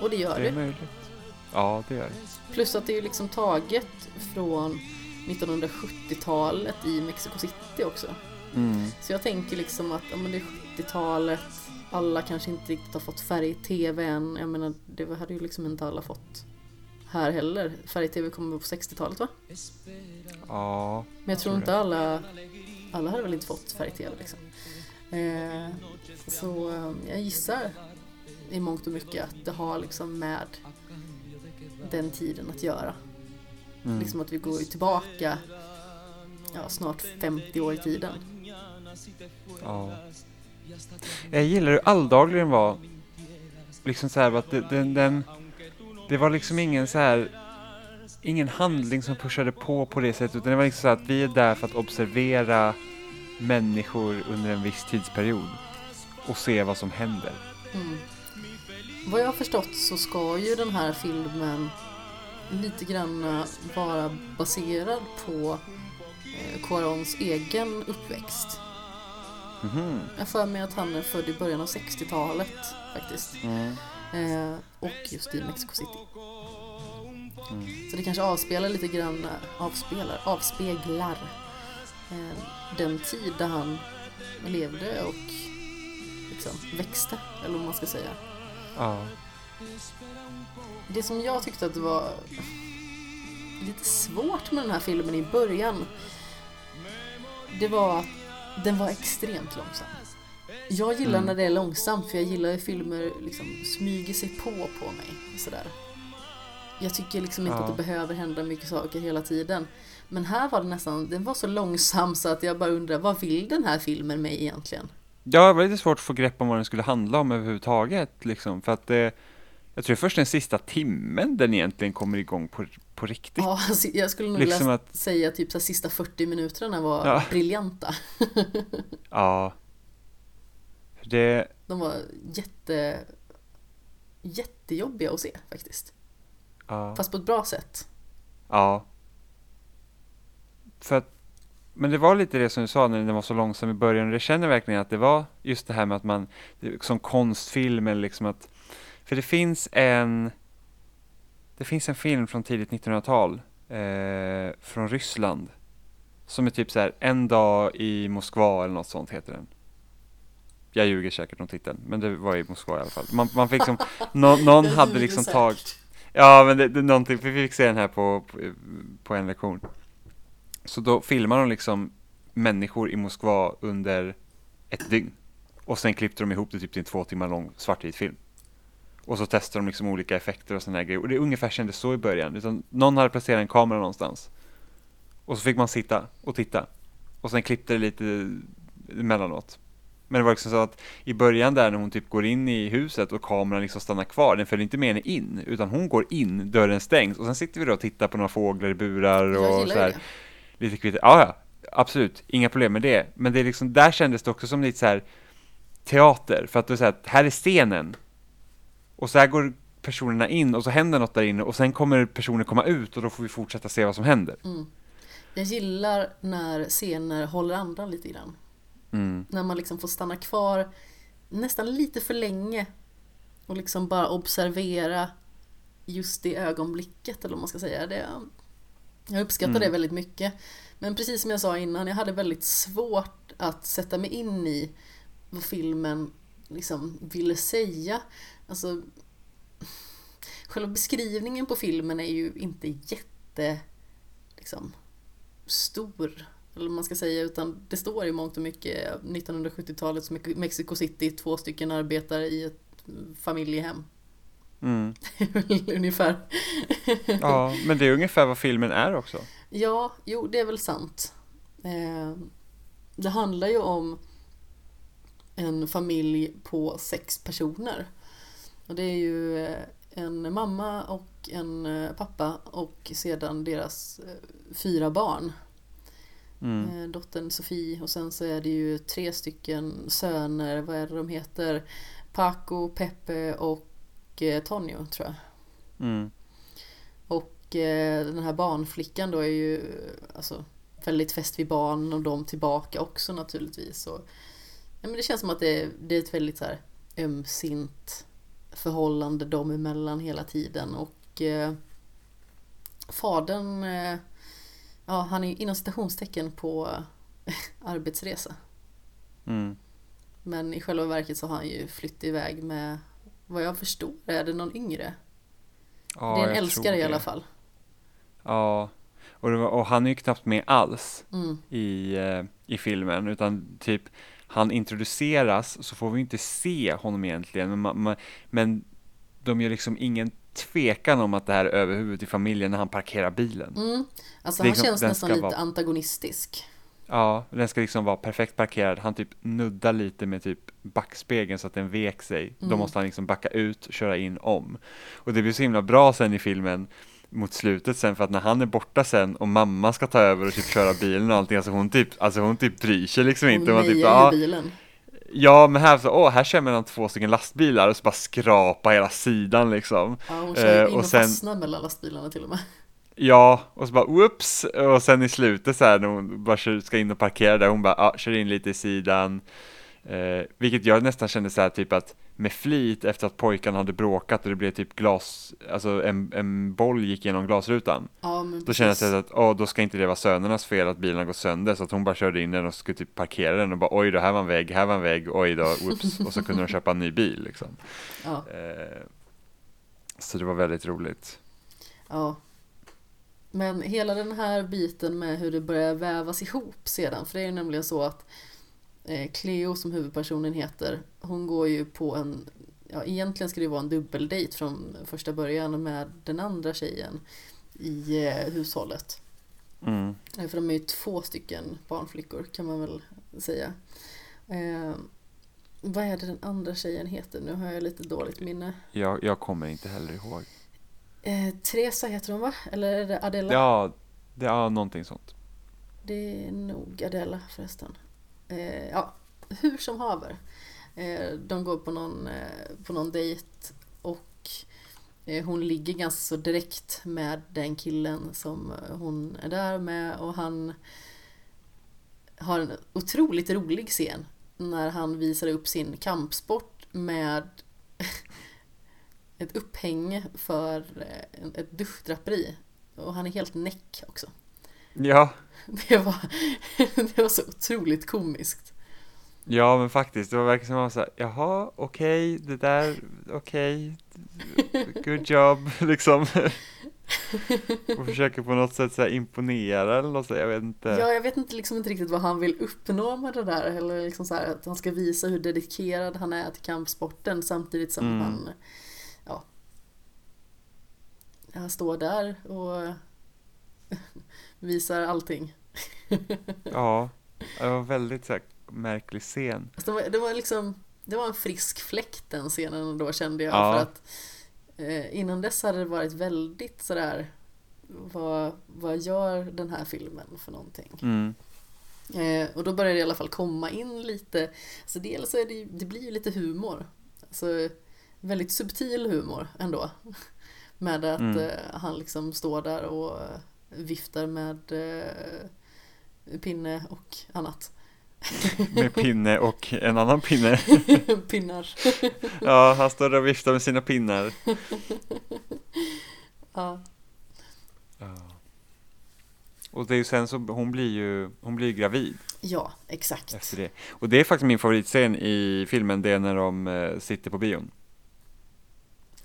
Och det gör Det är det. möjligt. Ja, det gör det. Plus att det är ju liksom taget från 1970-talet i Mexico City också. Mm. Så jag tänker liksom att ja, men det är 70-talet, alla kanske inte riktigt har fått färg-tv än. Jag menar, det hade ju liksom inte alla fått här heller. Färg-tv kommer på 60-talet va? Ja, Men jag tror inte alla, alla hade väl inte fått färg-tv liksom. Eh, så eh, jag gissar i mångt och mycket att det har liksom med den tiden att göra. mm. Liksom att vi går tillbaka ja, snart 50 år i tiden. ja. Jag gillar hur alldaglig den var. Liksom så här att det, den, den, det var liksom ingen så här ingen handling som pushade på på det sättet utan det var liksom så att vi är där för att observera människor under en viss tidsperiod och se vad som händer. Mm. Vad jag har förstått så ska ju den här filmen lite grann vara baserad på eh, Cuarons egen uppväxt. Mhm. Jag har för mig att han är född i början av 60-talet faktiskt. Mm. Eh, och just i Mexico City. Mm. Så det kanske avspelar lite grann, avspelar, avspeglar eh, den tid där han levde och liksom växte, eller vad man ska säga. Ja. Det som jag tyckte att det var lite svårt med den här filmen i början det var att den var extremt långsam. Jag gillar Mm. när det är långsamt för jag gillar hur filmer liksom smyger sig på på mig. Sådär. Jag tycker liksom inte Ja. att det behöver hända mycket saker hela tiden. Men här var det nästan, den var så långsam så att jag bara undrar vad vill den här filmen mig egentligen? Ja, det var lite svårt att få grepp om vad den skulle handla om överhuvudtaget liksom, för att det, jag tror först den sista timmen den egentligen kommer igång på, på riktigt. Ja, alltså, jag skulle nog Liksom vilja att- säga typ så sista 40 minuterna var Ja. briljanta. (laughs) Ja. Det, De var jätte jättejobbiga att se faktiskt. ja, Fast på ett bra sätt. ja. För att, men det var lite det som du sa när den var så långsam i början, det känner verkligen att det var just det här med att man, som konstfilm eller liksom att, för det finns en, det finns en film från tidigt 1900-tal, eh, från Ryssland, Som är typ så här en dag i Moskva eller något sånt heter den. Jag ljuger säkert om titeln, men det var i Moskva i alla fall. Man, man fick liksom, någon, (laughs) någon hade liksom tagit, ja men det, det någonting, vi fick se den här på, på, på en lektion. Så då filmar de liksom människor i Moskva under ett dygn. Och sen klippte de ihop det typ till en två timmar lång svartvit film. Och så testade de liksom olika effekter och sådana här grejer. Och det är ungefär kändes så i början. Utan någon hade placerat en kamera någonstans. Och så fick man sitta och titta. Och sen klippte det lite emellanåt. Men det var liksom så att i början där när hon typ går in i huset och kameran liksom stannar kvar, den följer inte med henne in, utan hon går in, dörren stängs och sen sitter vi då och tittar på några fåglar i burar och så här, det. lite kvitt. Ja, ja, absolut, inga problem med det. Men det är liksom, där kändes det också som lite så här teater, för att det är så här, här är scenen. Och så här går personerna in och så händer något där inne och sen kommer personer komma ut och då får vi fortsätta se vad som händer. Mm. Jag gillar när scener håller andan lite grann. Mm. När man liksom får stanna kvar nästan lite för länge och liksom bara observera just det ögonblicket eller vad man ska säga. Det, jag uppskattar Mm. det väldigt mycket. Men precis som jag sa innan, jag hade väldigt svårt att sätta mig in i vad filmen liksom ville säga. Alltså, själva beskrivningen på filmen är ju inte jätte liksom, stor, eller man ska säga, utan det står i mångt och mycket 1970-talets Mexico City, två stycken arbetar i ett familjehem. Mm. (laughs) Ungefär. Ja, men det är ungefär vad filmen är också. Ja, jo, det är väl sant. Eh, det handlar ju om en familj på sex personer. Och det är ju eh, en mamma och en eh, pappa och sedan deras fyra barn. Mm. Eh, Dottern Sofie och sen så är det ju tre stycken söner, vad är det de heter? Paco, Pepe och eh, Tonio tror jag. Mm. Och eh, den här barnflickan då är ju alltså, väldigt fäst vid barn och de tillbaka också naturligtvis. Och, ja, men det känns som att det, det är ett väldigt så här, ömsint förhållande dem emellan hela tiden. Och eh, fadern, eh, ja han är inom citationstecken på (laughs) arbetsresa. Mm. Men i själva verket så har han ju flytt iväg med, vad jag förstår, är det någon yngre? Ja, det är en älskare i alla fall. Ja, och, var, och han är ju knappt med alls Mm. i, eh, i filmen, utan typ han introduceras så får vi inte se honom egentligen, men, man, man, men de gör liksom ingen tvekan om att det här är överhuvudet i familjen när han parkerar bilen. Mm. Alltså han liksom- känns nästan lite vara- antagonistisk. Ja, den ska liksom vara perfekt parkerad. Han typ nuddar lite med typ backspegeln så att den vek sig. Då Mm. måste han liksom backa ut köra in om. Och det blir så himla bra sen i filmen mot slutet sen för att när han är borta sen och mamma ska ta över och typ köra bilen och allting, alltså hon typ, alltså hon typ bryr sig liksom inte. Hon typ, ju bilen. Ja, men här så, åh, här kör mellan två stycken lastbilar och så bara skrapa hela sidan liksom. Ja, hon kör Eh, in och och, sen- fastnar mellan lastbilarna till och med. Ja, och så bara whoops, och sen i slutet så här när hon bara ska in och parkera där, hon bara ah, kör in lite i sidan. Eh, vilket jag nästan kände så här typ att med flit efter att pojkarna hade bråkat och det blev typ glas, alltså en, en boll gick genom glasrutan. Ja, men Då kände jag precis. så att åh, då ska inte det vara sönernas fel att bilen går sönder så att hon bara körde in den och skulle typ parkera den och bara oj då, här var en vägg, här var en vägg, oj då, whoops, och så kunde de köpa en ny bil liksom. (laughs) Ja, Eh, så det var väldigt roligt. ja. Men hela den här biten med hur det börjar vävas ihop sedan, för det är ju nämligen så att Cleo som huvudpersonen heter, hon går ju på en, ja egentligen ska det ju vara en dubbeldejt från första början med den andra tjejen i eh, hushållet. Mm. Eh, För de är ju två stycken barnflickor kan man väl säga. Eh, vad är det den andra tjejen heter? Nu har jag lite dåligt minne. Jag, jag kommer inte heller ihåg. Eh, Teresa heter hon va? Eller är det Adela? Ja, det är någonting sånt. Det är nog Adela förresten. Eh, ja, hur som haver. Eh, de går på någon, eh, på någon dejt och eh, hon ligger ganska så direkt med den killen som eh, hon är där med och han har en otroligt rolig scen när han visar upp sin kampsport med (laughs) ett upphäng för eh, ett duschdraperi och han är helt näck också. Ja, (laughs) Det var, (laughs) det var så otroligt komiskt. ja men faktiskt, det var verkligen som att man här, jaha, okej, det där, okej, good job, (laughs) liksom. Och försöker på något sätt så imponera eller något så, här, jag vet inte. Ja, jag vet inte, liksom inte riktigt vad han vill uppnå med det där. Eller liksom så här, att han ska visa hur dedikerad han är till kampsporten samtidigt som Mm. han ja, han står där och visar allting. (laughs) Ja, det var väldigt så här, märklig scen. Alltså, det, var, det var liksom det var en frisk fläkt den scenen då kände jag. Ja. För att eh, innan dess hade det varit väldigt sådär vad, vad gör den här filmen för någonting? Mm. Eh, och då börjar det i alla fall komma in lite, så dels är det, det blir ju lite humor. Alltså väldigt subtil humor ändå. (laughs) Med att Mm. eh, han liksom står där och viftar med eh, pinne och annat. Med pinne och en annan pinne. (laughs) Pinnar. Ja, han står där och viftar med sina pinnar. Ja. Ja. Och det är ju sen så, hon blir ju, hon blir gravid ja, exakt. efter det. Och det är faktiskt min favoritscen i filmen, det är när de eh, sitter på bion.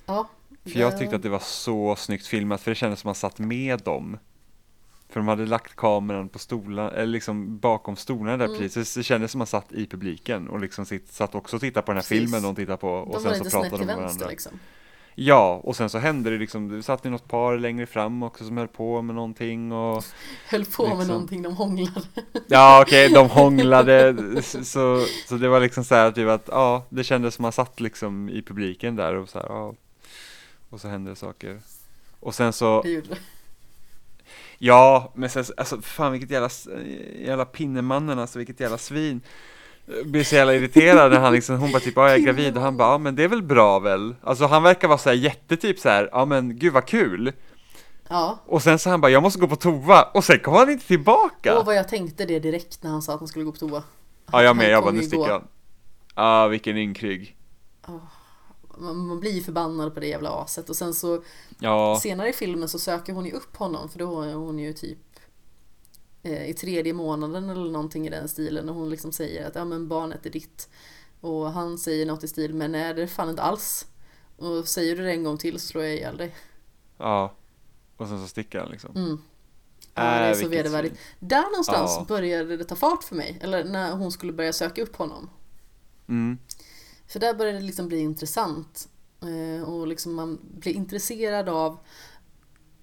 Ja, För jag tyckte att det var så snyggt filmat, för det kändes som att man satt med dem. För de hade lagt kameran på stolarna, eller liksom bakom stolarna där Mm. precis, så det kändes som man satt i publiken och liksom sitt, satt också och tittade på den här Precis. filmen de tittade på och de sen så pratade de med varandra. liksom. Ja, och sen så hände det liksom, det satt ju något par längre fram också som höll på med någonting och (laughs) Höll på med Liksom. någonting, de hånglade. (laughs) Ja okej, de hånglade så, så det var liksom så här typ att ja, det kändes som man satt liksom i publiken där och så här, ja Och så hände det saker Och sen så, det. Ja men sen alltså fan vilket jävla, jävla pinnemannen alltså vilket jävla svin. Jag Blir så jävla irriterad när han liksom, hon bara typ ja jag är gravid. Och han bara ja men det är väl bra väl? Alltså han verkar vara så här jättetyp så här, ja men gud vad kul. Ja, Och sen så han bara jag måste gå på toa. Och sen kommer han inte tillbaka. Och vad jag tänkte det direkt när han sa att han skulle gå på toa. Ja jag med, jag bara nu sticker gå. han Ja vilken ynkrygg Man, man blir förbannad på det jävla aset och sen så Ja, senare i filmen så söker hon ju upp honom för då är hon ju typ eh, i tredje månaden eller någonting i den stilen och hon liksom säger att ja men barnet är ditt och han säger något i stil men nej det är fan inte alls och säger du det en gång till så slår jag ihjäl dig. ja Och sen så sticker han liksom Mm. Ja, det är Äh, så vedervärdigt. Där någonstans Ja. började det ta fart för mig, eller när hon skulle börja söka upp honom. mm. För där började det liksom bli intressant. Eh, Och liksom man blir intresserad av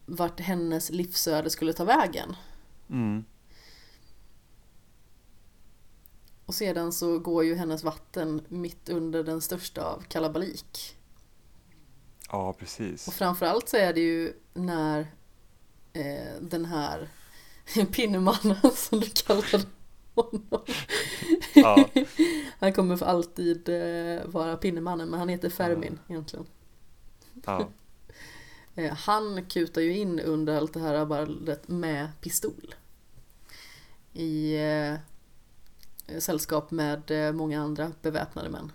vart hennes livsöde skulle ta vägen. Mm. Och sedan så går ju hennes vatten mitt under den största av kalabalik. Ja precis Och framförallt så är det ju när eh, den här (laughs) pinnemannen som du kallade honom. Ja, (laughs) Han kommer för alltid eh, vara pinnemannen men han heter Fermin egentligen. ja, (laughs) Eh, han kutar ju in under allt det här rabaldet med pistol. I eh, sällskap med många andra beväpnade män.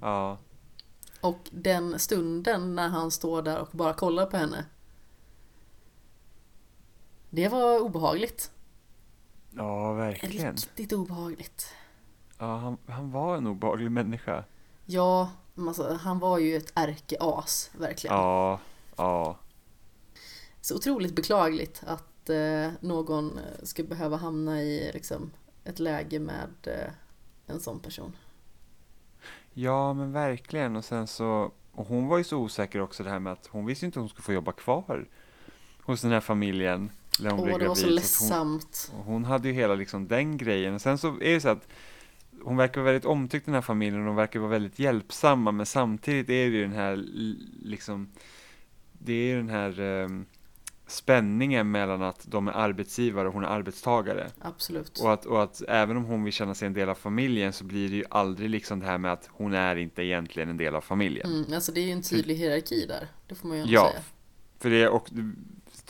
ja Och den stunden när han står där och bara kollar på henne. Det var obehagligt. Ja verkligen Riktigt obehagligt. Ja han, han var en obehaglig människa Ja, alltså, han var ju ett ärkeas, verkligen. Ja, ja Så otroligt beklagligt att eh, någon eh, ska behöva hamna i liksom, ett läge med eh, en sån person. Ja men verkligen och sen så Och hon var ju så osäker också det här med att hon visste inte om hon skulle få jobba kvar Hos den här familjen När hon Åh, blev det var så hon, ledsamt. och hon hade ju hela liksom den grejen och sen så är det så att hon verkar vara väldigt omtyckt den här familjen och de verkar vara väldigt hjälpsamma men samtidigt är det ju den här liksom det är ju den här ehm, spänningen mellan att de är arbetsgivare och hon är arbetstagare Absolut. och att, och att även om hon vill känna sig en del av familjen så blir det ju aldrig liksom det här med att hon är inte egentligen en del av familjen. Mm, alltså det är ju en tydlig hierarki där. Det får man ju Ja, säga. för det och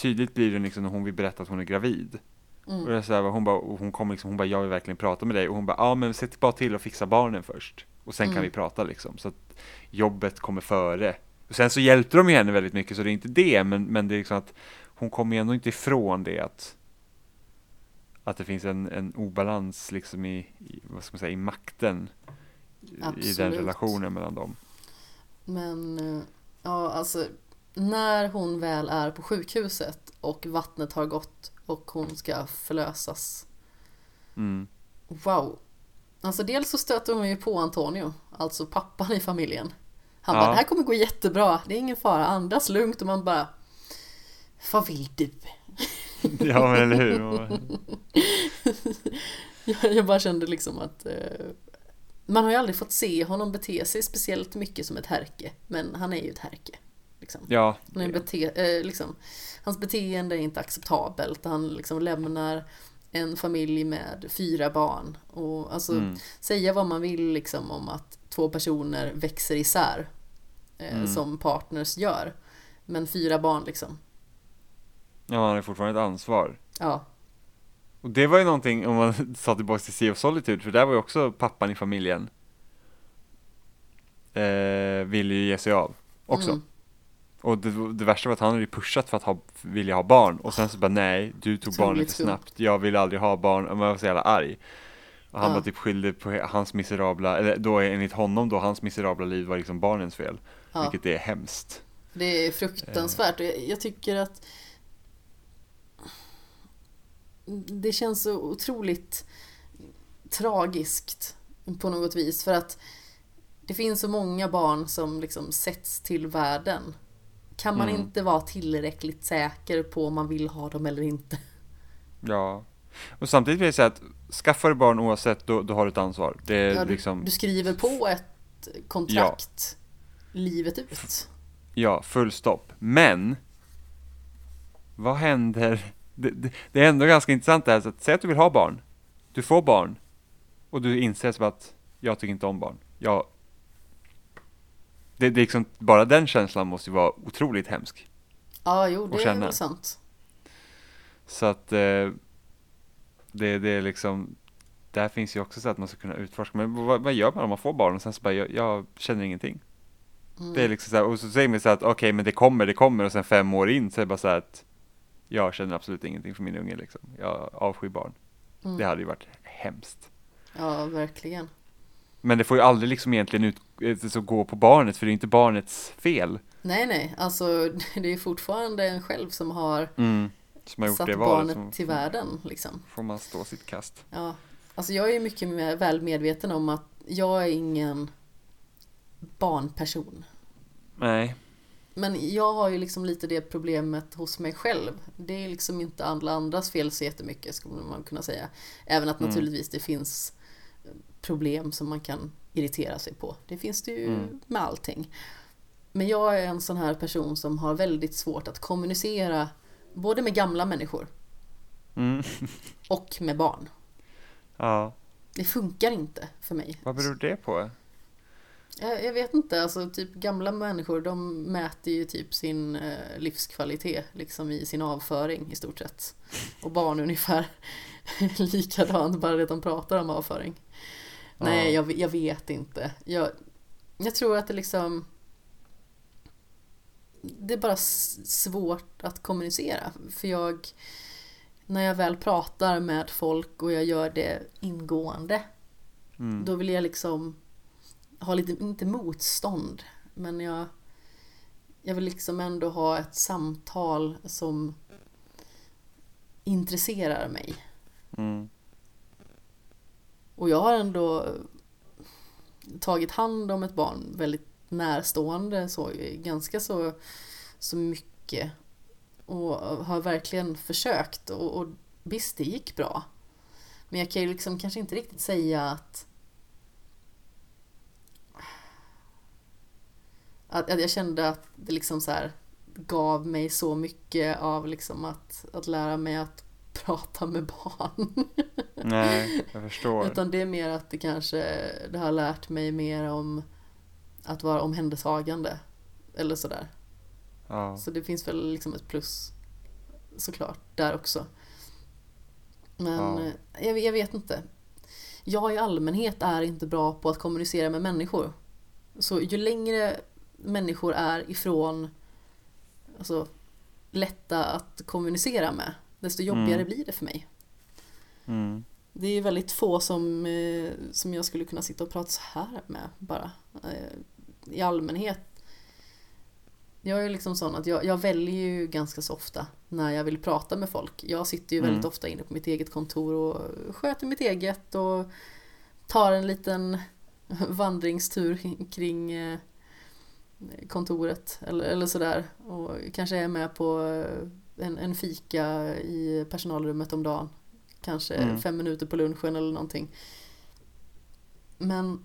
tydligt blir det liksom när hon vill berätta att hon är gravid. Och Mm. är så här, hon bara, och hon kommer liksom, hon bara, jag vill verkligen prata med dig. Och hon bara, ja men se bara till att fixa barnen först. Och sen kan Mm. vi prata liksom. Så att jobbet kommer före. Och sen så hjälpte de ju henne väldigt mycket, så det är inte det. Men, men det är liksom att hon kommer ju ändå inte ifrån det att att det finns en, en obalans liksom i, i, vad ska man säga, i makten i den Absolut. relationen mellan dem. Men eh, ja, alltså när hon väl är på sjukhuset och vattnet har gått och hon ska förlösas. Mm. Wow. Alltså dels så stöter hon ju på Antonio, alltså pappan i familjen. Han Ja. bara, det här kommer gå jättebra, det är ingen fara, andas lugnt och man bara Vad vill du? Ja men eller hur. (laughs) Jag bara kände liksom att eh, Man har ju aldrig fått se honom bete sig speciellt mycket som ett härke, men han är ju ett härke. Liksom. Ja, Han är bete, eh, liksom, hans beteende är inte acceptabelt. Han liksom lämnar en familj med fyra barn. Och alltså, Mm. säga vad man vill liksom, om att två personer växer isär eh, Mm. som partners gör. Men fyra barn liksom. ja, han har fortfarande ett ansvar. Ja, Och det var ju någonting, om man (laughs) sa tillbaka till Sea of Solitude, för där var ju också pappan i familjen eh, ville ju ge sig av också. Mm. Och det, det värsta var att han hade pushat för att ha, vilja ha barn och sen så bara nej, du tog barn lite skumt. snabbt, jag vill aldrig ha barn, och man var så jävla arg. Och han Ja. var typ skyldig på hans miserabla, eller då enligt honom då, hans miserabla liv var liksom barnens fel. ja. Vilket är hemskt. Det är fruktansvärt och jag, jag tycker att det känns så otroligt tragiskt på något vis för att det finns så många barn som liksom sätts till världen. Kan man Mm. inte vara tillräckligt säker på om man vill ha dem eller inte? Ja. Och samtidigt vill jag säga att skaffar du barn oavsett, då, då har du ett ansvar. Det är Ja, du, liksom, du skriver på ett kontrakt livet ut. ja, full stopp. Men, vad händer? Det, det, det är ändå ganska intressant det här, så att säg att du vill ha barn. Du får barn. Och du inser att, jag tycker inte om barn. Jag, det, det är liksom, bara den känslan måste ju vara otroligt hemsk. Ja, jo, det är känna. väl sant. Så att eh, det, det är liksom Där finns ju också så att man ska kunna utforska Men vad, vad gör man om man får barn och sen så bara jag, jag känner ingenting Mm. Det är liksom så här, och så säger man så här att okej men det kommer, det kommer och sen fem år in så är det bara så här att Jag känner absolut ingenting för min unge liksom Jag avskyr barn Mm. Det hade ju varit hemskt Ja, verkligen. Men det får ju aldrig liksom egentligen ut, eh, så gå på barnet för det är inte barnets fel Nej, nej, alltså (laughs) det är fortfarande en själv som har mm. Som har gjort satt barnet som, till världen. Liksom. Får man stå sitt kast Ja. Alltså jag är mycket mer väl medveten om att jag är ingen barnperson. Nej Men jag har ju liksom lite det problemet hos mig själv. Det är liksom inte alla andras fel så jättemycket skulle man kunna säga. Även att Mm. naturligtvis det finns problem som man kan irritera sig på. Det finns det ju Mm. med allting. Men jag är en sån här person som har väldigt svårt att kommunicera både med gamla människor mm. (laughs) och med barn. Ja, Det funkar inte för mig. vad beror det på? Jag, jag vet inte, alltså typ gamla människor de mäter ju typ sin eh, livskvalitet liksom i sin avföring i stort sett. Och barn ungefär (laughs) likadant, bara det att de pratar om avföring. Nej, jag, jag vet inte. Jag, jag tror att det liksom Det är bara svårt att kommunicera för jag När jag väl pratar med folk och jag gör det ingående Mm. då vill jag liksom ha lite, inte motstånd, men jag, jag vill liksom ändå ha ett samtal som intresserar mig. Mm. Och jag har ändå eh, tagit hand om ett barn väldigt närstående, så, ganska så, så mycket. Och eh, har verkligen försökt och, och visst, det gick bra. Men jag kan ju liksom kanske inte riktigt säga att att, att jag kände att det liksom så här gav mig så mycket av liksom att, att lära mig att prata med barn. Nej, jag förstår. Utan det är mer att det kanske det har lärt mig mer om att vara omhändertagande. Eller sådär. Ja. Så det finns väl liksom ett plus såklart där också. Men Ja. eh, jag, jag vet inte. Jag i allmänhet är inte bra på att kommunicera med människor. Så ju längre människor är ifrån alltså, lätta att kommunicera med, desto jobbigare Mm. blir det för mig. Mm. Det är väldigt få som, eh, som jag skulle kunna sitta och prata så här med bara. Eh, I allmänhet. Jag är liksom sån att jag, jag väljer ju ganska så ofta när jag vill prata med folk. Jag sitter ju väldigt Mm. ofta inne på mitt eget kontor och sköter mitt eget och tar en liten (laughs) vandringstur kring eh, kontoret eller, eller sådär. Och kanske är med på en, en fika i personalrummet om dagen. Kanske Mm. fem minuter på lunchen eller någonting. Men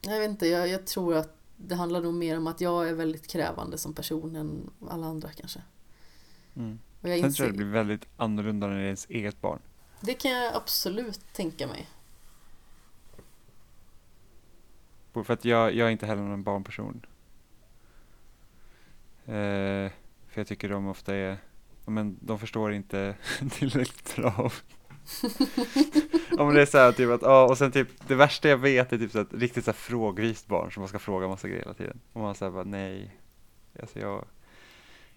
jag vet inte, jag, jag tror att det handlar nog mer om att jag är väldigt krävande som person än alla andra kanske. Mm. Och jag Sen tror jag det blir väldigt annorlunda när det är ens eget barn. det kan jag absolut tänka mig. För att jag, jag är inte heller någon barnperson. Eh, för jag tycker de ofta är, men de förstår inte (laughs) tillräckligt bra. ja men det är så här typ att, ja och sen typ det värsta jag vet är typ så att riktigt så här frågvist barn som man ska fråga massa grejer hela tiden. Och man säger bara nej, alltså jag,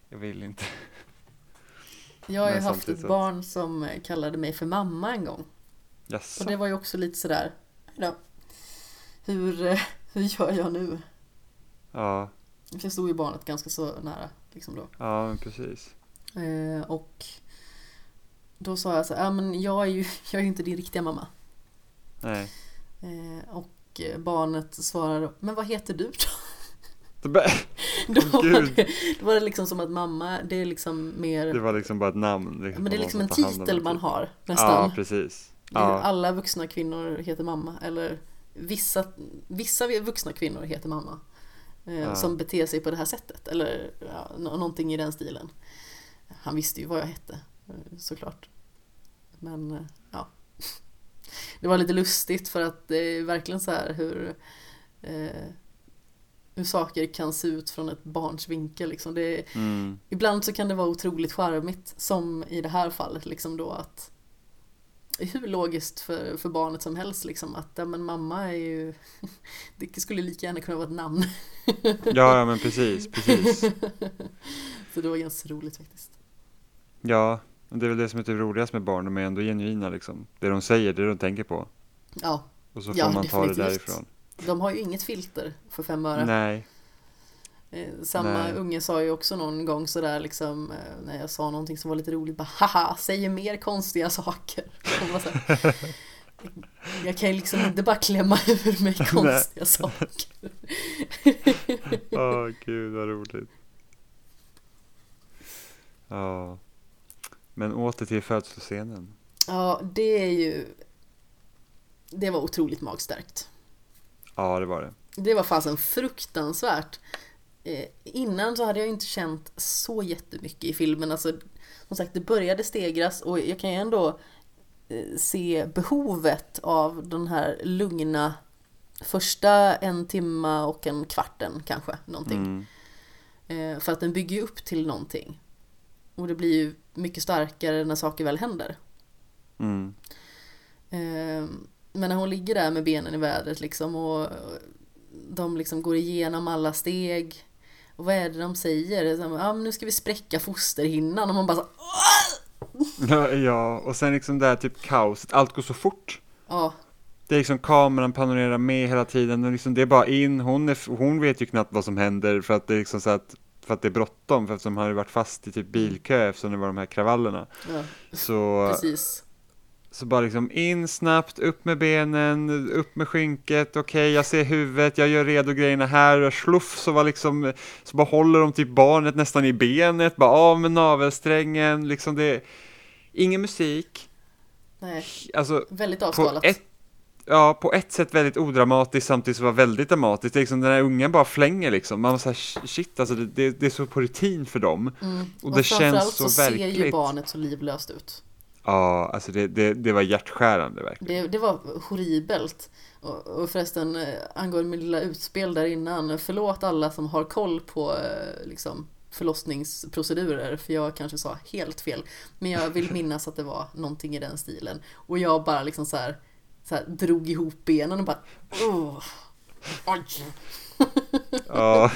jag vill inte. Jag har ju haft ett barn som kallade mig för mamma en gång. Jaså? Och det var ju också lite sådär, då, hur, eh, (laughs) hur gör jag nu? Ja, För jag stod ju barnet ganska så nära liksom då. ja precis. Eh, och då sa jag så här, ja men jag är ju (laughs) jag är inte din riktiga mamma. Nej. Eh, och barnet svarade, men vad heter du då? (laughs) Då (laughs) var, det, då var det liksom som att mamma, det är liksom mer, det var liksom bara ett namn. men det är liksom en titel man typ. har nästan. Ja, precis. Ja, Alla vuxna kvinnor heter mamma, eller vissa, vissa vuxna kvinnor heter mamma. Eh, Ja. Som beter sig på det här sättet, eller ja, nå- någonting i den stilen. Han visste ju vad jag hette, eh, såklart. Men, eh, ja. (laughs) Det var lite lustigt för att det är verkligen så här hur, eh, hur saker kan se ut från ett barns vinkel. Liksom. Det mm, Ibland så kan det vara otroligt charmigt som i det här fallet liksom då att hur logiskt för, för barnet som helst liksom att ja, men mamma är ju (laughs) det skulle lika gärna kunna vara ett namn. (laughs) ja, ja men precis, precis. (laughs) Så det var ganska roligt faktiskt. Ja, det är väl det som är det roligaste med barn, de är ändå genuina liksom. Det de säger, det de tänker på. Ja, Och så får Ja, man ta det definitivt. därifrån. de har ju inget filter för fem öre. Nej, Samma Nej. unge sa ju också någon gång sådär liksom eh, när jag sa någonting som var lite roligt bara haha, säger mer konstiga saker. (laughs) Här, jag kan ju liksom inte bara klämma ur mig konstiga saker. (laughs) åh gud vad roligt. Ja, men åter till födsloscenen. Ja, det är ju Det var otroligt magstarkt. Ja, det var det. Det var fasen fruktansvärt. Eh, innan så hade jag inte känt så jättemycket i filmen. Alltså, som sagt, det började stegras och jag kan ju ändå eh, se behovet av den här lugna första en timma och en kvarten kanske, någonting. Mm. Eh, för att den bygger ju upp till någonting. Och det blir ju mycket starkare när saker väl händer. Mm. Eh, Men när hon ligger där med benen i vädret liksom och de liksom går igenom alla steg. Och vad är det de säger? Så Ja, men nu ska vi spräcka fosterhinnan och man bara så, Ja, (laughs) ja, och sen liksom det här typ kaoset, allt går så fort. ja, Det är liksom kameran panorerar med hela tiden och liksom det är bara in, hon, är, hon vet ju knappt vad som händer för att det är liksom så att för att det är bråttom för eftersom han har varit fast i typ bilkö eftersom det var de här kravallerna. ja Så, precis. Så bara liksom in snabbt, upp med benen, upp med skynket, okej jag ser huvudet, jag gör redo grejerna här, och sluff så var liksom, så bara håller de typ barnet nästan i benet, bara av med navelsträngen, liksom det ingen musik, Nej, alltså väldigt på avskalat. ett, ja, på ett sätt väldigt odramatiskt samtidigt som det var väldigt dramatiskt. Det är liksom den här ungen bara flänger liksom. Man var såhär, shit alltså det, det, det är så på rutin för dem. Mm. Och det känns framförallt så ser ju verkligt. barnet så livlöst ut. Ja, alltså det, det, det var hjärtskärande verkligen. Det, det var horribelt. Och, och förresten, eh, angående min lilla utspel där innan, förlåt alla som har koll på eh, liksom, förlossningsprocedurer, för jag kanske sa helt fel. Men jag vill (laughs) minnas att det var någonting i den stilen. Och jag bara liksom så här, så här drog ihop benen och bara oh, oj. Ja,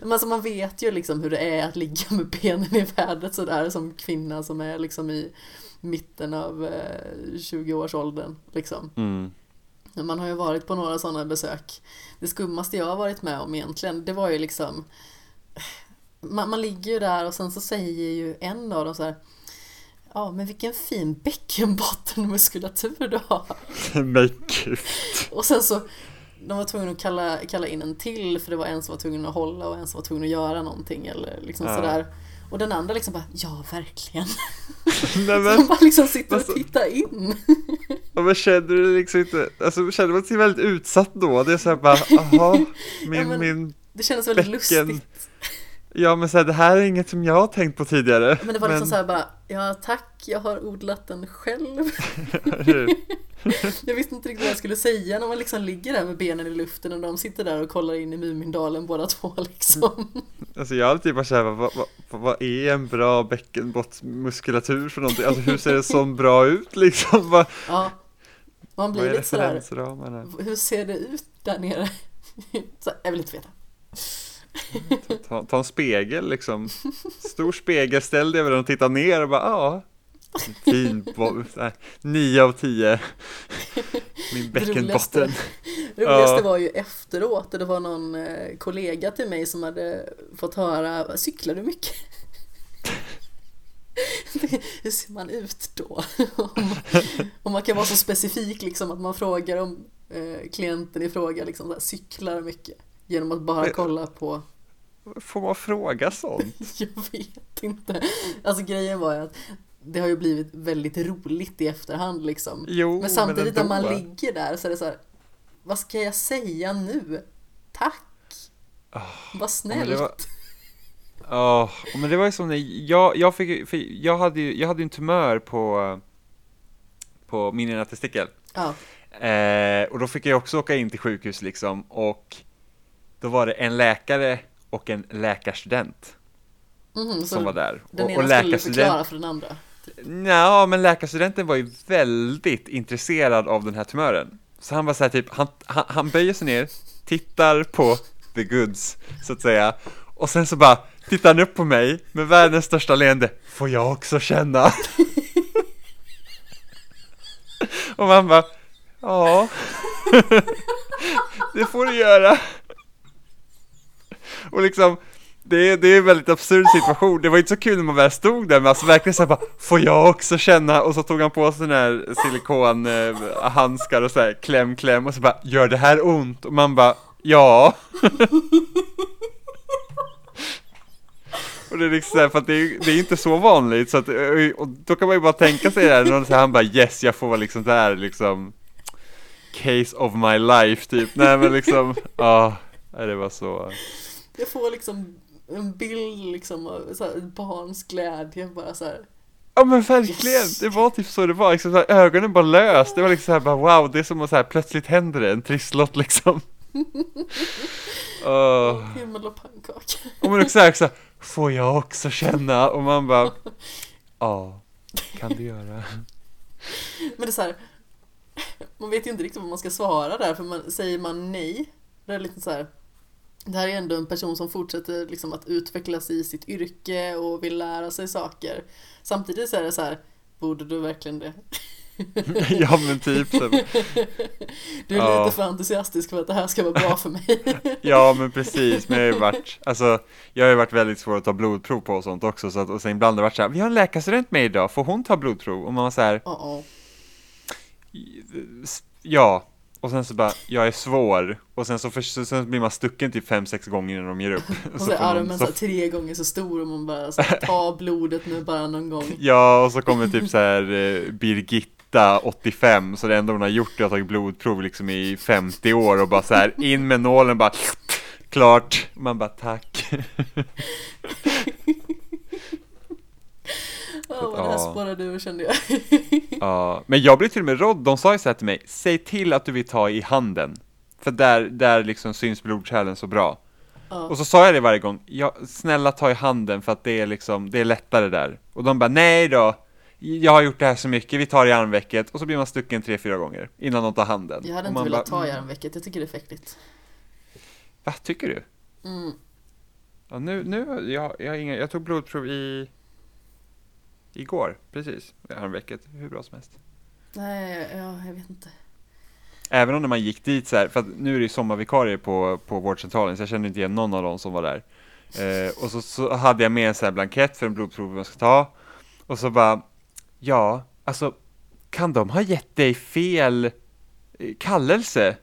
Men alltså man vet ju liksom hur det är att ligga med benen i vädret sådär som kvinna som är liksom i, mitten av eh, 20-årsåldern liksom. Mm. Man har ju varit på några sådana besök. Det skummaste jag har varit med om egentligen, det var ju liksom man, man ligger ju där och sen så säger ju en av dem så här Ja men vilken fin bäckenbottenmuskulatur du har. (laughs) Men gud. Och sen så de var tvungna att kalla, kalla in en till för det var en som var tvungen att hålla och en som var tvungen att göra någonting eller liksom Ja. sådär. Och den andra liksom bara, ja verkligen. (laughs) Nej, (laughs) Så men, de bara liksom sitter och alltså- tittar in. (laughs) ja, men känner du liksom inte, alltså känner man sig väldigt utsatt då? Det är såhär bara, aha, min, Ja, men- min, Det kändes väldigt Bäcken. lustigt. ja men såhär, det här är inget som jag har tänkt på tidigare. Men det var liksom såhär bara, ja tack, jag har odlat den själv. (laughs) Jag visste inte riktigt vad jag skulle säga när man liksom ligger där med benen i luften och de sitter där och kollar in i Mumindalen båda två (laughs) liksom. Alltså jag hade typ bara såhär, vad, vad, vad, är en bra bäckenbottmuskulatur för någonting? Alltså hur ser det så bra ut liksom? Vad, Ja. Man blir lite sådär, hur ser det ut där nere? (laughs) Så, jag vill inte veta. Ta, ta en spegel liksom, stor spegel, ställ dig över den och titta ner och bara, ja. Fin, nio av tio. Min bäckenbotten. Det roligaste var ju efteråt, det var någon eh, kollega till mig som hade fått höra, cyklar du mycket? (laughs) Hur ser man ut då? (laughs) om, man kan vara så specifik liksom att man frågar om eh, klienten i fråga liksom, cyklar mycket genom att bara Men- kolla på Får man fråga sånt? (laughs) Jag vet inte. Alltså grejen var ju att det har ju blivit väldigt roligt i efterhand liksom. Jo, Men samtidigt när man ligger där så är det så här, vad ska jag säga nu? Tack! Vad men det snällt! var- Ja, men det var ju som när jag, jag fick jag hade ju, jag hade en tumör på, på min ena testikel. Ja, Eh, och då fick jag också åka in till sjukhus liksom och då var det en läkare och en läkarstudent så som var där. den och, ena och skulle förklara för den andra. Ja, men läkarstudenten var ju väldigt intresserad av den här tumören. Så han var så här typ, han, han, han böjer sig ner, tittar på the goods, så att säga. Och sen så bara tittar han upp på mig med världens största leende. Får jag också känna? (laughs) och man bara, ja. (laughs) det får du göra. Och liksom, det är, det är en väldigt absurd situation. Det var inte så kul när man väl stod där, men alltså verkligen såhär bara, får jag också känna? Och så tog han på sig den här silikonhandskar eh, och såhär, kläm, kläm och så bara, gör det här ont? Och man bara, ja. (laughs) Och det är liksom såhär, för att det är, det är inte så vanligt, så att, eh, och då kan man ju bara tänka sig det här, någon han bara yes, jag får vara liksom där liksom Case of my life typ, nej men liksom, ja, nej, det var så jag får liksom en bild liksom av så här, barns glädje bara så här. Ja men verkligen, Yes. det var typ så det var, liksom, så här, ögonen bara lös, det var liksom så här, bara wow, det är som att så här, plötsligt händer det, en trisslott liksom (laughs) Åh. Himmel och pannkaka. Och men också så här, får jag också känna? Och man bara, (laughs) ja, kan du göra Men det är så här, man vet ju inte riktigt vad man ska svara där, för man, säger man nej, det är lite så här, det här är ändå en person som fortsätter liksom att utvecklas i sitt yrke och vill lära sig saker. Samtidigt så är det så här, borde du verkligen det? (laughs) Ja men typ så. Du är Ja. lite för entusiastisk för att det här ska vara bra för mig. (laughs) Ja men precis, men jag har ju varit, alltså Jag har ju varit väldigt svår att ta blodprov på och sånt också så att, och sen ibland har det varit så här, vi har en läkarstudent med idag, får hon ta blodprov? Och man var så här, Oh, oh. ja Och sen så bara, jag är svår Och sen så, för, så sen blir man stucken typ fem sex gånger innan de ger upp (laughs) Och så är armen så här, tre gånger så stor och man bara så här, ta (laughs) blodet nu bara någon gång. Ja, och så kommer typ så här eh, Birgitta 85, så det enda hon har gjort är att ha tagit blodprov liksom i 50 år och bara så här in med nålen bara klart. Man bara tack. (laughs) Ja, vad det här spårade ur kände jag. (laughs) Ja, men jag blev till och med rådd, de sa ju så här till mig, säg till att du vill ta i handen. För där, där liksom syns blodkärlen så bra. Ja. Och så sa jag det varje gång, ja, snälla ta i handen för att det är liksom, det är lättare där. Och de bara, nej då, jag har gjort det här så mycket, vi tar i armvecket. Och så blir man stucken tre, fyra gånger innan de tar handen. Jag hade inte velat bara, ta i mm, armvecket, jag tycker det är fäktigt. Va, tycker du? Mm. Ja, nu, nu, jag, jag, inga, jag tog blodprov i, igår, precis. Häromveckan, hur bra som helst. Nej, ja, jag vet inte. Även om när man gick dit så här, för att nu är det ju sommarvikarier på, på vårdcentralen, så jag kände inte igen någon av dem som var där. Eh, och så, så hade jag med en sån här blankett för en blodprov man ska ta. Och så bara, ja, alltså, kan de ha gett dig fel eh, kallelse?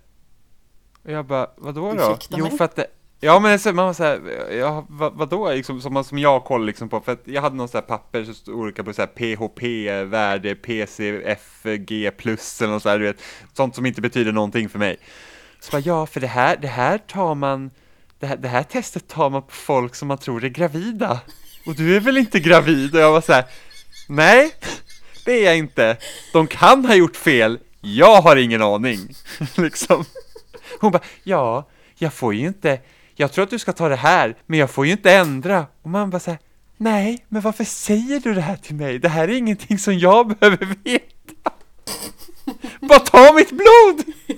Och jag bara, vadå då? Jo, för att det, Ja men så, man var såhär, ja vad, vadå liksom, som, man- som jag kollade liksom på, för att jag hade någon sån här papper som stod olika på såhär PHP, värde, PCF, G plus eller något sånt du vet, sånt som inte betyder någonting för mig. Så bara, ja för det här, det här tar man, det här, det här testet tar man på folk som man tror är gravida. Och du är väl inte gravid? Och jag var såhär, nej, det är jag inte. De kan ha gjort fel, jag har ingen aning. (laughs) liksom. Hon bara, ja, jag får ju inte, jag tror att du ska ta det här, men jag får ju inte ändra. Och man bara säger, nej, men varför säger du det här till mig? Det här är ingenting som jag (laughs) behöver veta. (laughs) Bara ta mitt blod! (laughs)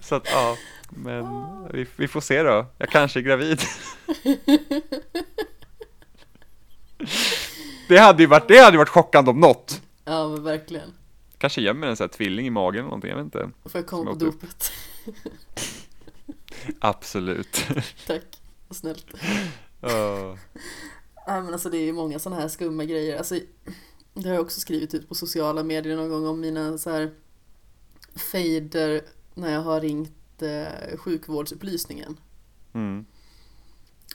Så att, ja, men vi, vi får se då. Jag kanske är gravid. Det hade ju varit, det hade varit chockande om något. Ja, men verkligen. Kanske gömmer en sån här tvilling i magen eller någonting, jag vet inte. Får jag komma på dopet? Absolut. (laughs) Tack, snällt. Ja. Ja, men alltså det är ju många sådana här skumma grejer. Alltså, det har jag också skrivit ut på sociala medier någon gång om mina så här fejder när jag har ringt eh, sjukvårdsupplysningen. Mm.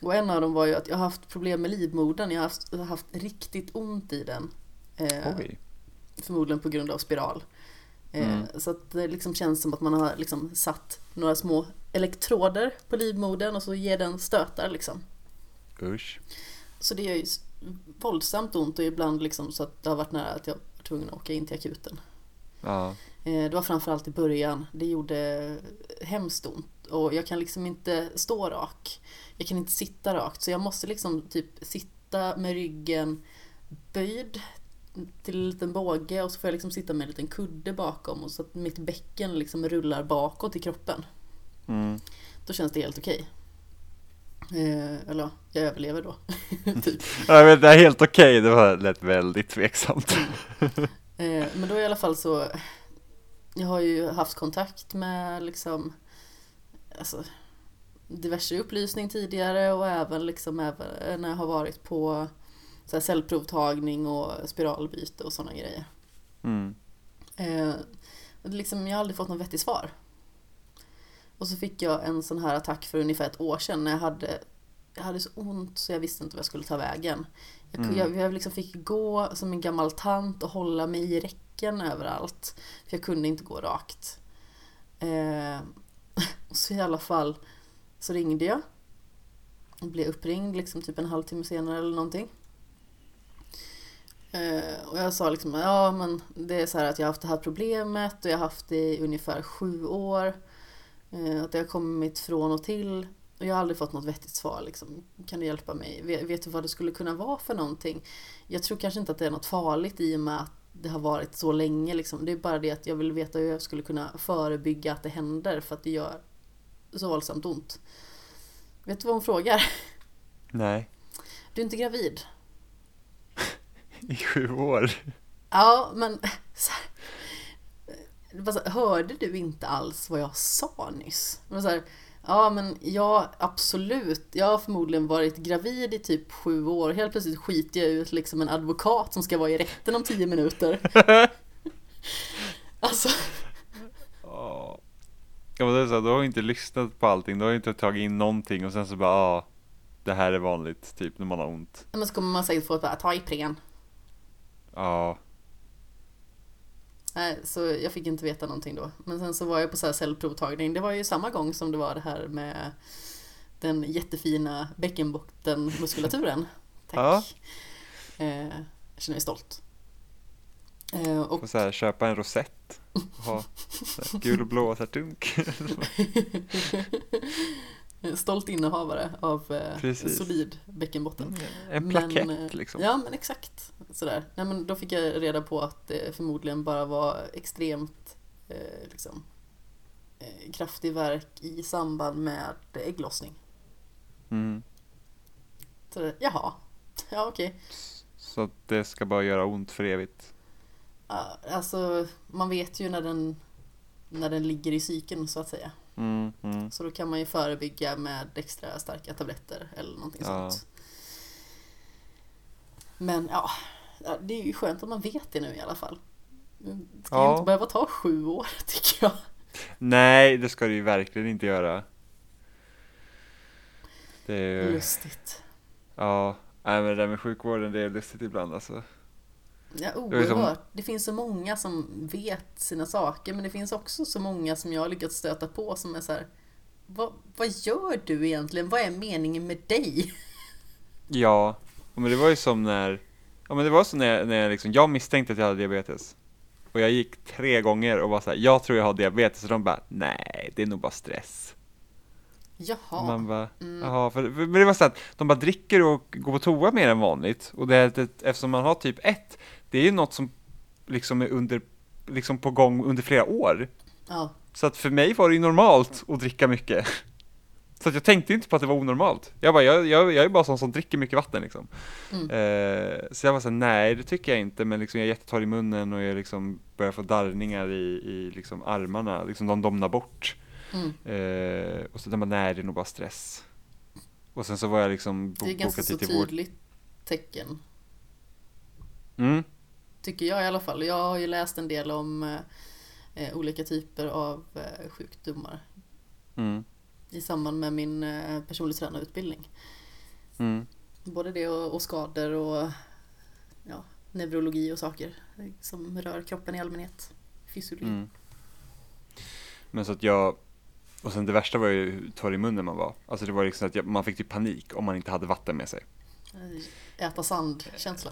Och en av dem var ju att jag har haft problem med livmodern. Jag har haft, jag har haft riktigt ont i den. Eh, Oj. förmodligen på grund av spiral. Eh, Mm. Så att det liksom känns som att man har liksom satt några små elektroder på livmodern och så ger den stötar liksom. Usch. Så det gör ju våldsamt ont och ibland liksom så att det har varit nära att jag var tvungen att åka in till akuten. Ja. Eh, Det var framförallt i början. Det gjorde hemskt ont och jag kan liksom inte stå rak. Jag kan inte sitta rakt så jag måste liksom typ sitta med ryggen böjd till en liten båge och så får jag liksom sitta med en liten kudde bakom och så att mitt bäcken liksom rullar bakåt i kroppen. Mm. Då känns det helt okej. Eh, eller ja, jag överlever då. (laughs) typ. (laughs) Ja, men det är helt okej, det var lät väldigt tveksamt. Eh, men då i alla fall så Jag har ju haft kontakt med liksom alltså, diverse upplysning tidigare och även liksom även när jag har varit på så här cellprovtagning och spiralbyte och sådana grejer. Mm. Eh, liksom, jag har aldrig fått något vettigt svar. Och så fick jag en sån här attack för ungefär ett år sedan när jag hade jag hade så ont så jag visste inte vad jag skulle ta vägen. Jag, Mm. jag, jag liksom fick gå som en gammal tant och hålla mig i räcken överallt. För jag kunde inte gå rakt. Eh, och (laughs) så i alla fall så ringde jag. Och blev uppringd liksom typ en halvtimme senare eller någonting. Eh, och jag sa liksom, ja men det är så här att jag har haft det här problemet och jag har haft det i ungefär sju år. Eh, att det har kommit från och till. Och jag har aldrig fått något vettigt svar liksom. Kan du hjälpa mig? Vet, du vad det skulle kunna vara för någonting? Jag tror kanske inte att det är något farligt i och med att det har varit så länge liksom. Det är bara det att jag vill veta hur jag skulle kunna förebygga att det händer för att det gör så våldsamt ont. Vet du vad hon frågar? Nej, Du är inte gravid? (laughs) i sju år. Ja, men så här, här, hörde du inte alls vad jag sa nyss? Det var så här, ja, men ja, absolut. Jag har förmodligen varit gravid i typ sju år. Helt plötsligt skiter jag ut liksom en advokat som ska vara i rätten om tio minuter. (laughs) Alltså, Ja, men det är så här, du har inte lyssnat på allting, du har inte tagit in någonting och sen så bara, ja, det här är vanligt, typ när man har ont. men så kommer man säkert få ett bara, ta Ipren. Ja, Nej, så jag fick inte veta någonting då. Men sen så var jag på så här cellprovtagning. Det var ju samma gång som det var det här med den jättefina bäckenbottenmuskulaturen. Tack. Eh, jag känner mig stolt. Eh, och och så här, köpa en rosett, ha (laughs) gul och blå så här, dunk. Stolt innehavare av eh, Precis. solid bäckenbotten. En Men, plakett eh, liksom. Ja, men exakt. Sådär. Nej, men då fick jag reda på att det förmodligen bara var extremt eh, liksom, eh, kraftig verk i samband med ägglossning. Mm. Så det, jaha, ja okej. Så att det ska bara göra ont för evigt. Alltså, man vet ju när den, när den ligger i psyken så att säga. Mm, mm. Så då kan man ju förebygga med extra starka tabletter eller någonting Ja. sånt. Men ja, det är ju skönt att man vet det nu i alla fall. Det ska ju Ja. inte behöva ta sju år (laughs) tycker jag. Nej, det ska det ju verkligen inte göra. Det är ju, Lustigt. ja, nej men det där med sjukvården det är lustigt ibland alltså. Ja, Det är som- oerhört. Det finns så många som vet sina saker men det finns också så många som jag har lyckats stöta på som är så här. Vad, vad gör du egentligen? Vad är meningen med dig? (laughs) Ja, men det var ju som när, ja men det var så när, när jag liksom, jag misstänkte att jag hade diabetes. Och jag gick tre gånger och var så här, jag tror jag har diabetes och de bara, nej det är nog bara stress. Jaha. Man bara, Mm. jaha, för, för, men det var så att de bara dricker och går på toa mer än vanligt. Och det, det, eftersom man har typ 1, det är ju något som liksom är under, liksom på gång under flera år. Ja, Så att för mig var det ju normalt att dricka mycket. Så att jag tänkte inte på att det var onormalt. Jag bara, jag, jag, jag är bara sån som dricker mycket vatten liksom. Mm. Eh, så jag var såhär, nej det tycker jag inte, men liksom jag är jättetorr i munnen och jag liksom börjar få darrningar i, i liksom armarna, liksom de domnar bort. mm. Eh, och så de bara, nej det är nog bara stress. Och sen så var jag liksom det är ganska så tydligt tecken. Mm, Tycker jag i alla fall. Jag har ju läst en del om eh, olika typer av eh, sjukdomar mm, i samband med min eh, personlig tränarutbildning. mm. Både det och, och skador och ja, neurologi och saker som rör kroppen i allmänhet. Fysiologi. Mm. Men så att jag, och sen det värsta var ju hur torr i munnen man var. Alltså det var liksom att jag, man fick typ panik om man inte hade vatten med sig. Äta sand-känsla.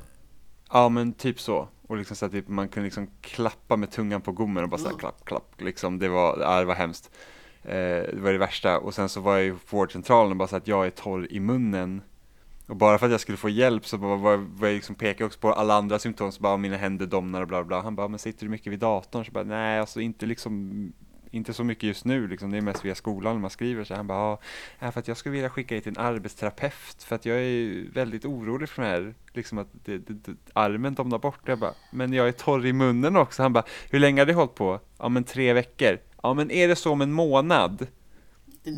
Ja men typ så. Och liksom så att typ, man kunde liksom klappa med tungan på gommen och bara så här Mm. klapp, klapp. Liksom det var, ja, det var hemskt. Eh, det var det värsta. Och sen så var jag ju på vårdcentralen och bara så att jag är torr i munnen. Och bara för att jag skulle få hjälp så bara var, var jag liksom pekade också på alla andra symptom, så bara mina händer domnar och bla bla. Han bara, men sitter du mycket vid datorn? Så bara, nej alltså inte liksom inte så mycket just nu, liksom. det är mest via skolan man skriver så han bara, ja, ja, för att jag skulle vilja skicka till en arbetsterapeut för att jag är väldigt orolig för det här, liksom att det, det, det, armen domnar bort. Jag bara, men jag är torr i munnen också. Han bara, hur länge har det hållit på? Ja men tre veckor. Ja men är det så om en månad?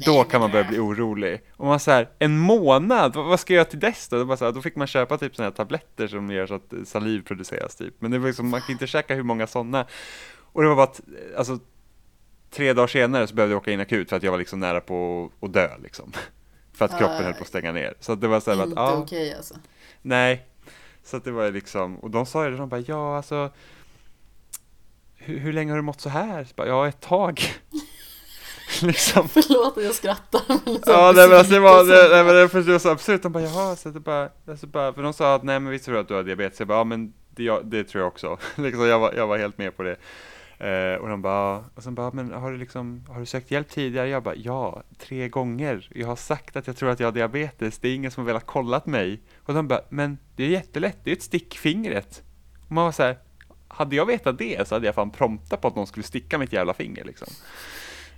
Då kan man börja bli orolig. Och man säger en månad? Vad vad ska jag göra till dess då? Då, bara så här, då fick man köpa typ sådana här tabletter som gör så att saliv produceras typ. Men det var liksom, man kan inte käka hur många sådana. Och det var bara att, alltså tre dagar senare så behövde jag åka in akut för att jag var liksom nära på att dö liksom. För att kroppen Aj. höll på att stänga ner. Så att det var så här att, Inte ja, okej alltså. nej. Så att det var liksom, och de sa ju det, de bara, ja alltså, hur, hur länge har du mått så här? Så bara, ja, ett tag. (laughs) liksom. Förlåt att jag skrattar. Så Ja, nej men alltså det var, det, nej, men det, för det var så absurt, de bara jaha, så det bara, alltså bara, för de sa att nej men vi tror att du har diabetes, jag bara ja men det, det tror jag också, (laughs) liksom jag var, jag var helt med på det. Eh, och de bara, och sen bara, men har du liksom, har du sökt hjälp tidigare? Jag bara, ja, tre gånger. Jag har sagt att jag tror att jag har diabetes, det är ingen som har velat kollat mig. Och de bara, men det är jättelätt, det är ett stick i fingret. Och man var så här, hade jag vetat det så hade jag fan promptat på att någon skulle sticka mitt jävla finger liksom.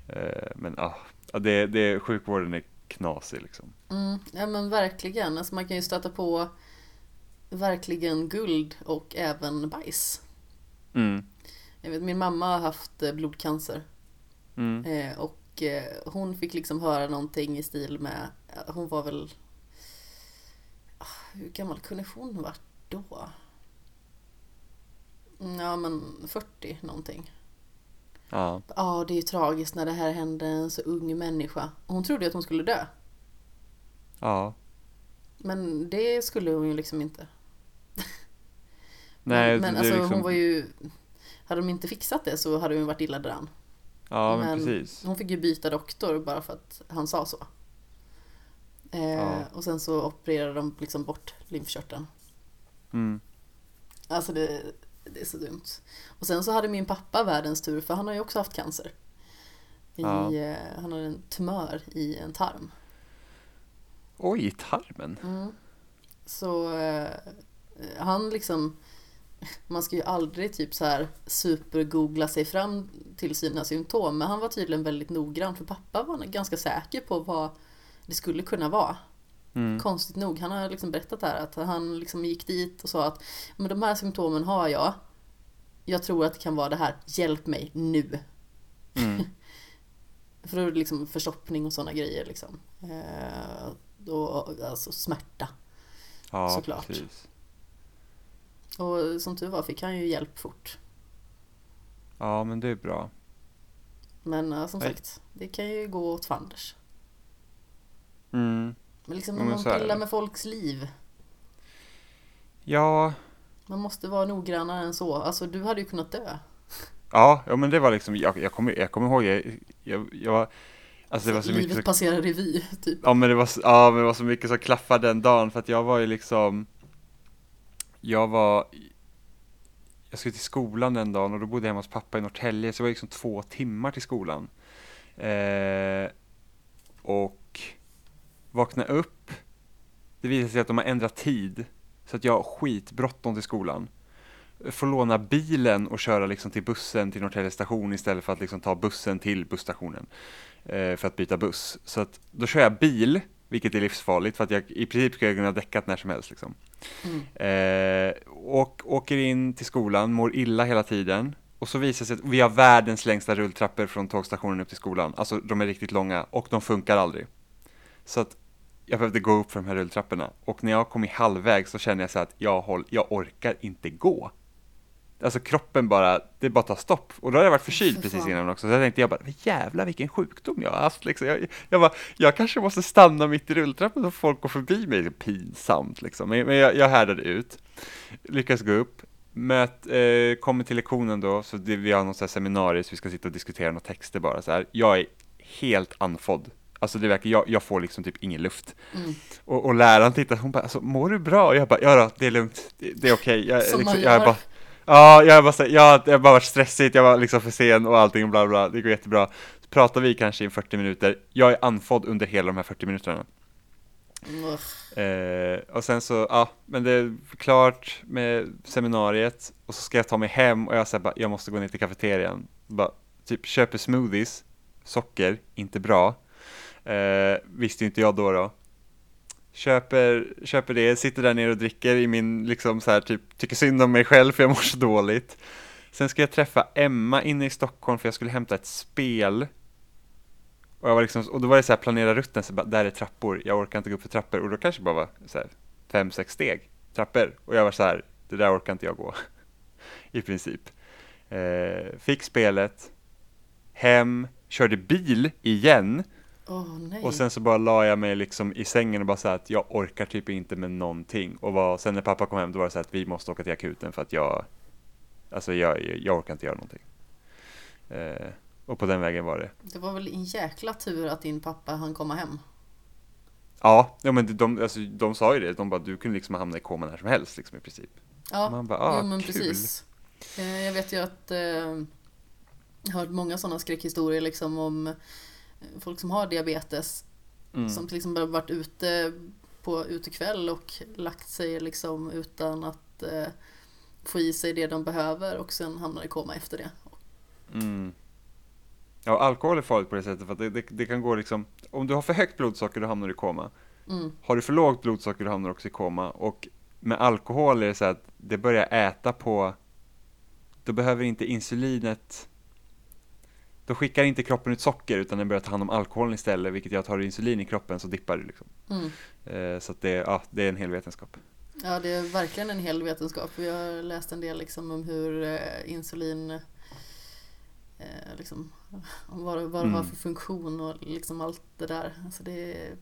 Eh, men ja, ja, det, det, sjukvården är knasig liksom. Mm, ja men verkligen. Alltså man kan ju stöta på verkligen guld och även bajs. Mm, Jag vet, min mamma har haft eh, blodcancer mm, eh, och eh, hon fick liksom höra någonting i stil med, ja, hon var väl, ah, hur gammal kunde hon varit då? Mm, Ja men 40 någonting. ja, Ja det är ju tragiskt när det här hände en så ung människa. Hon trodde ju att hon skulle dö. ja. Men det skulle hon ju liksom inte. (laughs) Nej, men men alltså liksom, hon var ju Hade de inte fixat det så hade hon varit illa däran. ja men, men- precis. Hon fick ju byta doktor bara för att han sa så. Eh, Ja. Och sen så opererade de liksom bort lymfkörteln. Mm, Alltså det, det är så dumt. Och sen så hade min pappa världens tur för han har ju också haft cancer. I, Ja. eh, han har en tumör i en tarm. oj, i tarmen. Mm. Så eh, han liksom man ska ju aldrig typ så här supergoogla sig fram till sina symptom men han var tydligen väldigt noggrann för pappa var ganska säker på vad det skulle kunna vara. Mm. Konstigt nog, han har liksom berättat här att han liksom gick dit och sa att men de här symptomen har jag. Jag tror att det kan vara det här, hjälp mig nu. Mm. (laughs) För då är det liksom förstoppning och sådana grejer liksom. Eh, då, alltså smärta. Ja, Såklart. precis. Och som tur var fick han ju hjälp fort. Ja, men det är bra. Men eh, som Nej. sagt, det kan ju gå åt fanders. Mm. Men liksom men man pillar med folks liv. Ja, Man måste vara noggrannare än så. Alltså du hade ju kunnat dö. ja, ja, men det var liksom, jag, jag kommer jag kommer ihåg, jag, jag, jag var, alltså det var så mycket Livet så, passerar revy, typ. ja men det var, ja men det var så mycket som klaffade den dagen för att jag var ju liksom, jag var, jag skulle till skolan den dagen och då bodde jag hemma hos pappa i Norrtälje så det var liksom två timmar till skolan. Eh, och vakna upp, det visade sig att de har ändrat tid så att jag har skitbråttom till skolan. Får låna bilen och köra liksom till bussen till Norrtälje station istället för att liksom ta bussen till busstationen eh, för att byta buss. Så att då kör jag bil, vilket är livsfarligt för att jag i princip skulle kunna kunna däckat när som helst. Liksom. Mm. Eh, och åker in till skolan, mår illa hela tiden. Och så visar det sig att vi har världens längsta rulltrappor från tågstationen upp till skolan. Alltså de är riktigt långa och de funkar aldrig. Så att jag behövde gå upp för de här rulltrapporna. Och när jag kom i halvväg så kände jag så att jag, håll, jag orkar inte gå. Alltså kroppen bara, det bara tar stopp. Och då hade jag varit förkyld För (laughs) precis innan också. Så jag tänkte jag bara, jävlar vilken sjukdom jag har haft liksom. Jag, jag bara, jag kanske måste stanna mitt i rulltrappan så folk går förbi mig. Pinsamt liksom. Men, men jag, jag härdade ut. Lyckas gå upp. Möt, eh, kommer till lektionen då, så det, vi har något seminarium så vi ska sitta och diskutera några texter bara så här. Jag är helt andfådd. Alltså det verkar, jag, jag får liksom typ ingen luft. Mm. Och, och läraren tittar, hon bara, alltså, mår du bra? Och jag bara, ja då, det är lugnt, det, det är okej. Jag, Som liksom, jag bara, ja, jag bara, så här, ja, det har bara varit stressigt, jag var liksom för sen och allting och bla bla, det går jättebra. Så pratar vi kanske i 40 minuter, jag är andfådd under hela de här 40 minuterna. Eh, och sen så, ja, men det är klart med seminariet och så ska jag ta mig hem och jag säger bara, jag måste gå ner till kafeterian. Bara, typ köper smoothies, socker, inte bra. Eh, visste inte jag då då. Köper, köper det, sitter där nere och dricker i min, liksom så här, typ, tycker synd om mig själv för jag mår så dåligt. Sen ska jag träffa Emma inne i Stockholm för jag skulle hämta ett spel. Och, jag var liksom, och då var det så här, planera rutten, så bara, där är trappor, jag orkar inte gå upp för trappor. Och då kanske det bara var så här, fem, sex steg, trappor. Och jag var så här, det där orkar inte jag gå. (laughs) I princip. Eh, fick spelet, hem, körde bil igen. Nej. Och sen så bara la jag mig liksom i sängen och bara så att jag orkar typ inte med någonting. Och var, sen när pappa kom hem då var det så att vi måste åka till akuten för att jag, alltså jag, jag orkar inte göra någonting. Eh, och på den vägen var det. Det var väl en jäkla tur att din pappa hann komma hem. Ja, ja men de, alltså, de sa ju det, de bara du kunde liksom hamna i koma när som helst liksom i princip. Ja, Man bara, ah, jo, men kul. precis. Eh, Jag vet ju att eh, jag har hört många sådana skräckhistorier liksom om folk som har diabetes Mm. som till exempel har varit ute på utekväll och lagt sig liksom utan att eh, få i sig det de behöver och sen hamnar i koma efter det. Mm. Ja, alkohol är farligt på det sättet för att det, det, det kan gå liksom, om du har för högt blodsocker då hamnar du i koma. Mm. Har du för lågt blodsocker då hamnar du också i koma. Och med alkohol är det så att det börjar äta på, då behöver inte insulinet, då skickar inte kroppen ut socker utan den börjar ta hand om alkoholen istället, vilket gör att har du insulin i kroppen så dippar du liksom. Mm. Eh, så det, ja, det är en hel vetenskap. Ja, det är verkligen en hel vetenskap. Vi har läst en del liksom om hur eh, insulin eh, liksom, om vad, vad det har Mm. för funktion och liksom allt det där. Alltså det, är-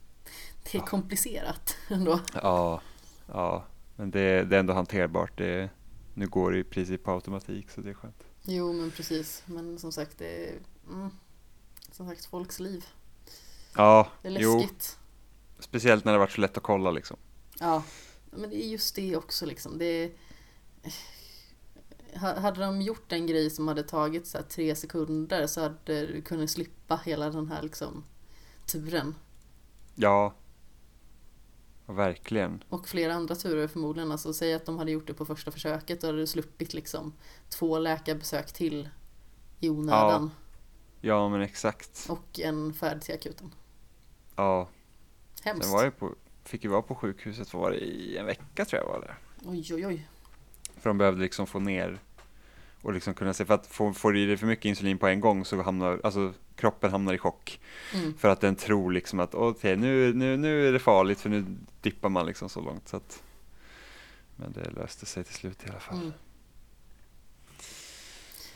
(laughs) det är Ja. komplicerat ändå. Ja, ja, men det, det är ändå hanterbart. Det, nu går det i princip på automatik så det är skönt. Jo, men precis. Men som sagt, det är mm, som sagt folks liv. Ja, Det är jo, läskigt. speciellt när det varit så lätt att kolla liksom. Ja, men det är just det också liksom. Det är... Hade de gjort en grej som hade tagit så tre sekunder så hade du kunnat slippa hela den här liksom turen. Ja verkligen. Och flera andra turer förmodligen. Alltså säg att de hade gjort det på första försöket då hade du sluppit liksom två läkarbesök till i onödan. Ja, men exakt. Och en färd till akuten. Ja, Hemskt. Sen var jag på, fick ju vara på sjukhuset, var det, i en vecka tror jag var det. Oj, oj, oj. För de behövde liksom få ner och liksom kunna se, för att få, får du i dig för mycket insulin på en gång så hamnar, alltså kroppen hamnar i chock. Mm. För att den tror liksom att okej, nu, nu, nu är det farligt för nu dippar man liksom så långt. Så att, men det löste sig till slut i alla fall. Mm.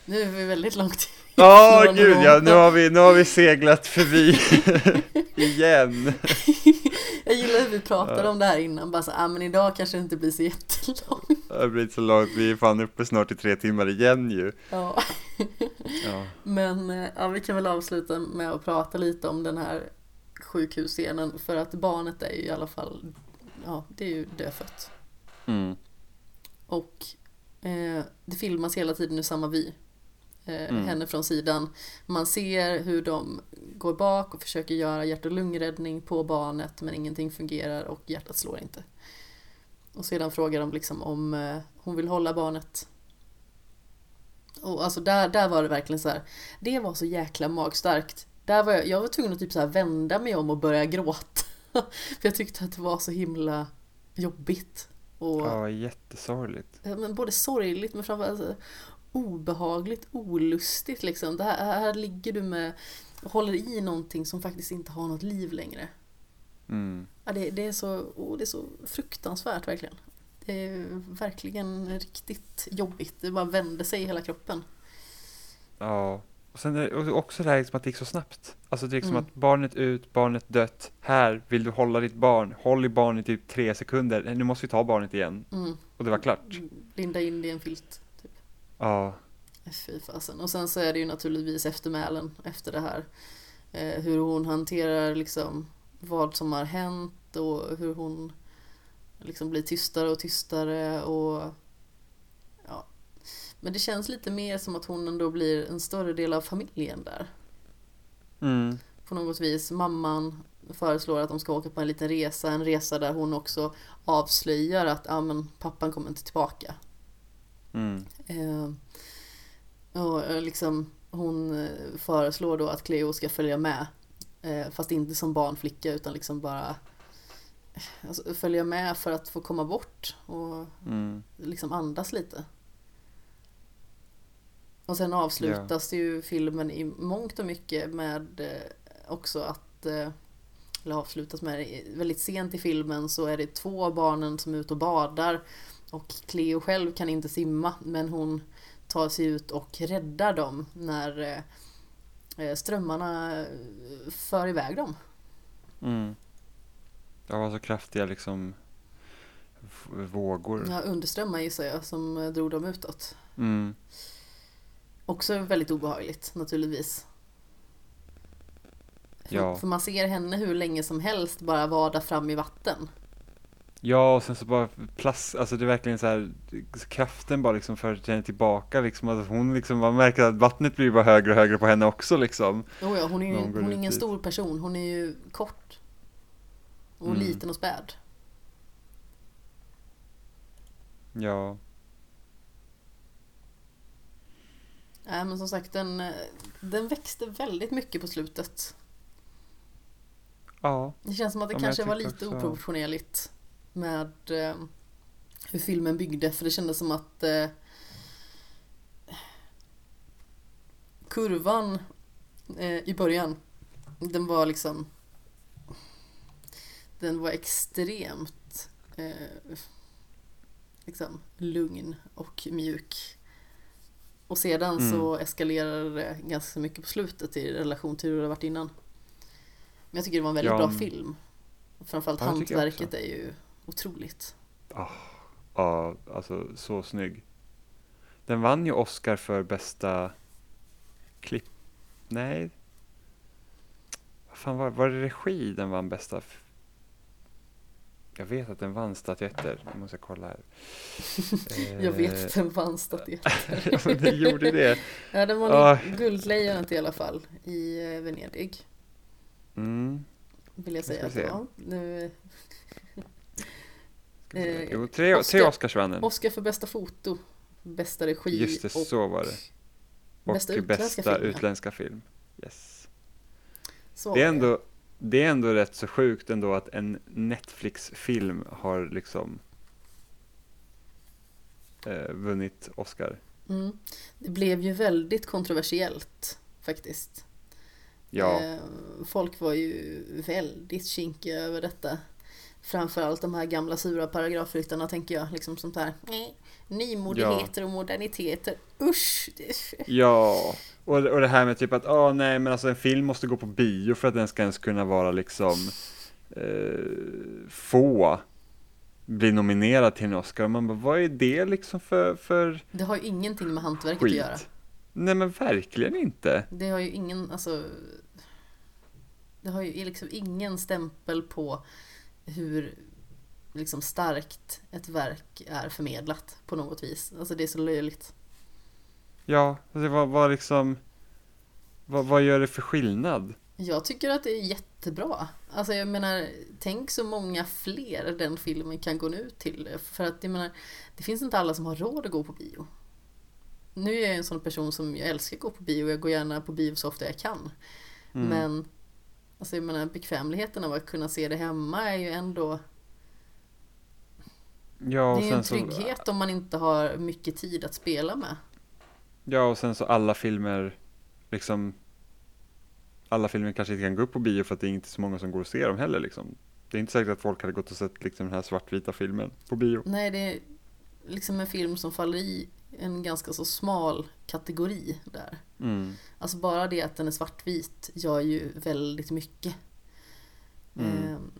Nu är vi väldigt långt Ja, gud ja, Rom. nu har vi, nu har vi seglat förbi (laughs) igen. (laughs) Jag gillar hur vi pratade om det här innan, bara så, ah, men idag kanske det inte blir så jättelångt. Det har blivit så långt, vi är fan uppe snart i tre timmar igen ju. Ja. Ja, Men eh, ja, vi kan väl avsluta med att prata lite om den här sjukhusscenen för att barnet är ju i alla fall, ja det är ju dödfött. mm. Och eh, det filmas hela tiden ur samma vy. Eh, Mm. Henne från sidan. Man ser hur de går bak och försöker göra hjärt och lungräddning på barnet men ingenting fungerar och hjärtat slår inte. Och sedan frågar de liksom om eh, hon vill hålla barnet. Och alltså där, där var det verkligen så här. Det var så jäkla magstarkt. Där var jag, jag var tvungen att typ så vända mig om och börja gråta. (laughs) För jag tyckte att det var så himla jobbigt. Och, ja jättesorgligt. Men både sorgligt men framförallt obehagligt, olustigt liksom. Det här, här ligger du med och håller i någonting som faktiskt inte har något liv längre. Mm. Ja, det, det, är så, oh, det är så fruktansvärt verkligen. Det är verkligen riktigt jobbigt. Det bara vände sig i hela kroppen. Ja, och sen är det också det här liksom att det gick så snabbt. Alltså det är liksom Mm. att barnet ut, barnet dött. Här, vill du hålla ditt barn? Håll i barnet i typ tre sekunder. Nu måste vi ta barnet igen. Mm. Och det var klart. Linda in det i en filt. Ja, Fy fasen. Och sen så är det ju naturligtvis eftermälen efter det här. Eh, hur hon hanterar liksom vad som har hänt och hur hon liksom blir tystare och tystare och ja. Men det känns lite mer som att hon ändå blir en större del av familjen där. mm. På något vis. Mamman föreslår att de ska åka på en liten resa, en resa där hon också avslöjar att ja, men pappan kommer inte tillbaka. Mm. Eh, och liksom hon eh, föreslår då att Cleo ska följa med. Eh, fast inte som barnflicka utan liksom bara alltså, följa med för att få komma bort och Mm. liksom andas lite. Och sen avslutas ju filmen i mångt och mycket med eh, också att eh, eller avslutas med väldigt sent i filmen så är det två av barnen som är ute och badar och Cleo själv kan inte simma men hon tar sig ut och räddar dem när eh, eh, strömmarna eh, för iväg dem. Mm. Det var så kraftiga liksom vågor. Ja, underströmmar gissar jag som drog dem utåt. Mm. Också väldigt obehagligt naturligtvis. För, Ja. för man ser henne hur länge som helst bara vada fram i vatten. Ja, och sen så bara plast, alltså det är verkligen så här kraften bara liksom för henne tillbaka liksom. Att hon liksom, man märker att vattnet blir bara högre och högre på henne också liksom. Oh ja, hon är, ju, hon hon är ingen dit. stor person, hon är ju kort. Och Mm. liten och späd. Ja, Nej men som sagt den, den växte väldigt mycket på slutet. ja, Det känns som att det Ja, kanske var lite också- oproportionerligt med eh, hur filmen byggde. För det kändes som att eh, kurvan eh, i början, den var liksom den var extremt eh, liksom lugn och mjuk. Och sedan Mm. så eskalerade det ganska mycket på slutet i relation till hur det varit innan. Men jag tycker det var en väldigt Ja, bra men- film. Framförallt Ja, hantverket är ju otroligt. ja, alltså så snygg. Den vann ju Oscar för bästa klipp. Nej. Vad fan var, var det regi den vann bästa? Jag vet att den vann statyetter. Nu måste jag kolla här. (laughs) Jag vet att den vann statyetter. (laughs) ja, men den gjorde det. (laughs) Ja, den var Ah. Guldlejonet i alla fall i eh, Venedig. Mm. Vill jag säga vi att det var. Nu, Eh, Jo, tre, tre Oscar- Oscars vann den. Oscar för bästa foto, bästa regi Just det, och så var det. Och bästa bästa, utländska film, ja. utländska film. Yes. så Det är ändå, det är ändå rätt så sjukt ändå att en Netflix-film har liksom eh, vunnit Oscar. Mm. Det blev ju väldigt kontroversiellt faktiskt. Ja, Eh, Folk var ju väldigt kinkiga över detta. Framförallt de här gamla sura paragrafryttarna tänker jag. Liksom sånt här. "Nej, Nymodigheter och moderniteter. Usch! ja. Och, och det här med typ att, ah, nej men alltså en film måste gå på bio för att den ska ens kunna vara liksom eh, få bli nominerad till en Oscar. Man bara, vad är det liksom för, för Det har ju ingenting med hantverket skit? att göra. Nej men verkligen inte. Det har ju ingen, alltså Det har ju liksom ingen stämpel på hur liksom starkt ett verk är förmedlat på något vis. Alltså det är så löjligt. Ja, det var, var liksom, vad, vad gör det för skillnad? Jag tycker att det är jättebra. Alltså jag menar, tänk så många fler den filmen kan gå ut till. För att jag menar, det finns inte alla som har råd att gå på bio. Nu är jag en sån person som jag älskar att gå på bio och jag går gärna på bio så ofta jag kan. Mm. Men alltså jag menar, bekvämligheten av att kunna se det hemma är ju ändå ja, och Det är ju en trygghet om man inte har mycket tid att spela med. Ja, och sen så alla filmer, liksom, alla filmer kanske inte kan gå upp på bio för att det är inte så många som går och ser dem heller liksom. Det är inte säkert att folk hade gått och sett liksom den här svartvita filmen på bio. Nej, det är liksom en film som faller i en ganska så smal kategori där. Mm. Alltså bara det att den är svartvit gör ju väldigt mycket. Mm. Ehm,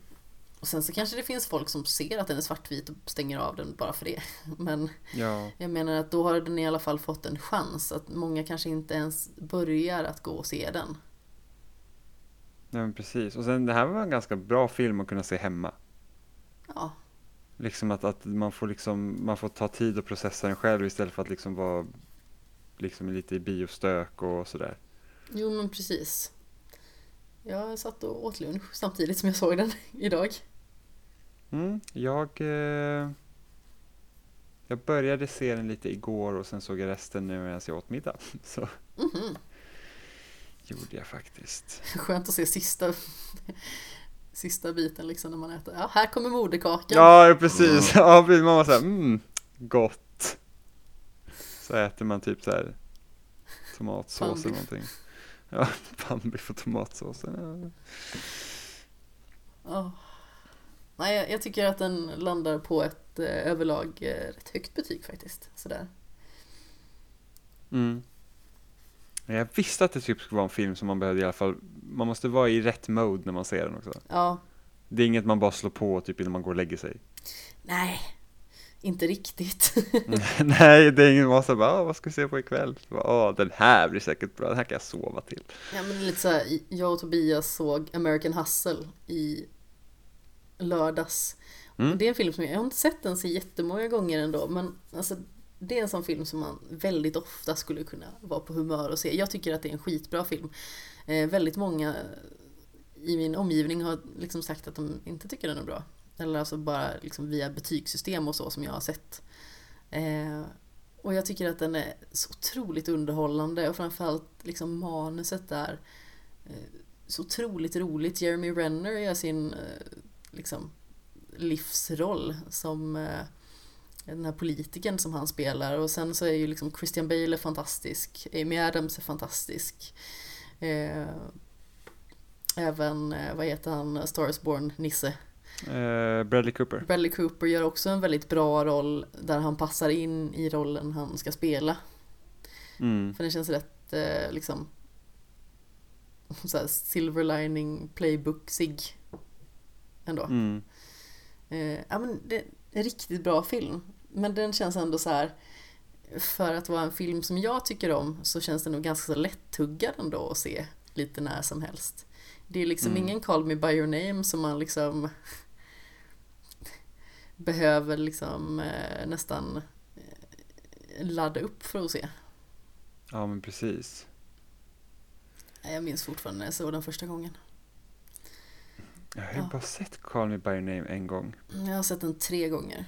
och sen så kanske det finns folk som ser att den är svartvit och stänger av den bara för det. (laughs) Men Ja, jag menar att då har den i alla fall fått en chans. Att många kanske inte ens börjar att gå och se den. ja men precis. Och sen det här var en ganska bra film att kunna se hemma. Ja, Liksom att, att man får liksom, man får ta tid att processa den själv istället för att liksom vara liksom lite i biostök och sådär. jo men precis. Jag satt och åt lunch samtidigt som jag såg den (laughs) idag. Mm, jag, eh, jag började se den lite igår och sen såg jag resten nu medan jag åt middag. (laughs) Så Mhm. gjorde jag faktiskt. Skönt att se sista, sista biten liksom när man äter. Ja, här kommer moderkakan. Ja, precis. (laughs) Ja, precis. man var så här, mm, gott. Så äter man typ så här tomatsås eller Pannbiff. någonting. Ja, (laughs) pannbiff och tomatsåsen. Ja. Ja. Nej, jag, jag tycker att den landar på ett eh, överlag eh, rätt högt betyg faktiskt. Sådär. Mm. Jag visste att det typ skulle vara en film som man behövde i alla fall, man måste vara i rätt mode när man ser den också. Ja, Det är inget man bara slår på typ innan man går och lägger sig. nej, inte riktigt. (laughs) Nej, det är ingen man säger bara, "Ah, vad ska vi se på ikväll? Bara, "Ah, den här blir säkert bra, den här kan jag sova till. ja, men lite så här, jag och Tobias såg American Hustle i lördags. Mm. Det är en film som jag, jag har inte sett den så jättemånga gånger ändå, men alltså det är en sån film som man väldigt ofta skulle kunna vara på humör och se. Jag tycker att det är en skitbra film. Eh, väldigt många i min omgivning har liksom sagt att de inte tycker den är bra. Eller alltså bara liksom via betygssystem och så som jag har sett. Eh, och jag tycker att den är så otroligt underhållande och framförallt liksom manuset där eh, så otroligt roligt. Jeremy Renner gör sin eh, liksom livsroll som eh, den här politikern som han spelar och sen så är ju liksom Christian Bale är fantastisk, Amy Adams är fantastisk. Eh, även, eh, vad heter han, Stars Born Nisse. Eh, Bradley Cooper. Bradley Cooper gör också en väldigt bra roll där han passar in i rollen han ska spela. Mm. För den känns rätt eh, liksom så här silver lining playbook-sig ändå. Mm. Eh, ja, men det är en riktigt bra film. Men den känns ändå så här för att vara en film som jag tycker om så känns den nog ganska så lättuggad ändå att se lite när som helst. Det är liksom Mm. ingen Call Me By Your Name som man liksom (laughs) behöver liksom eh, nästan eh, ladda upp för att se. Ja, men precis. Jag minns fortfarande när jag såg den första gången. Jag har ju Ja. bara sett Call Me By Your Name en gång. Jag har sett den tre gånger.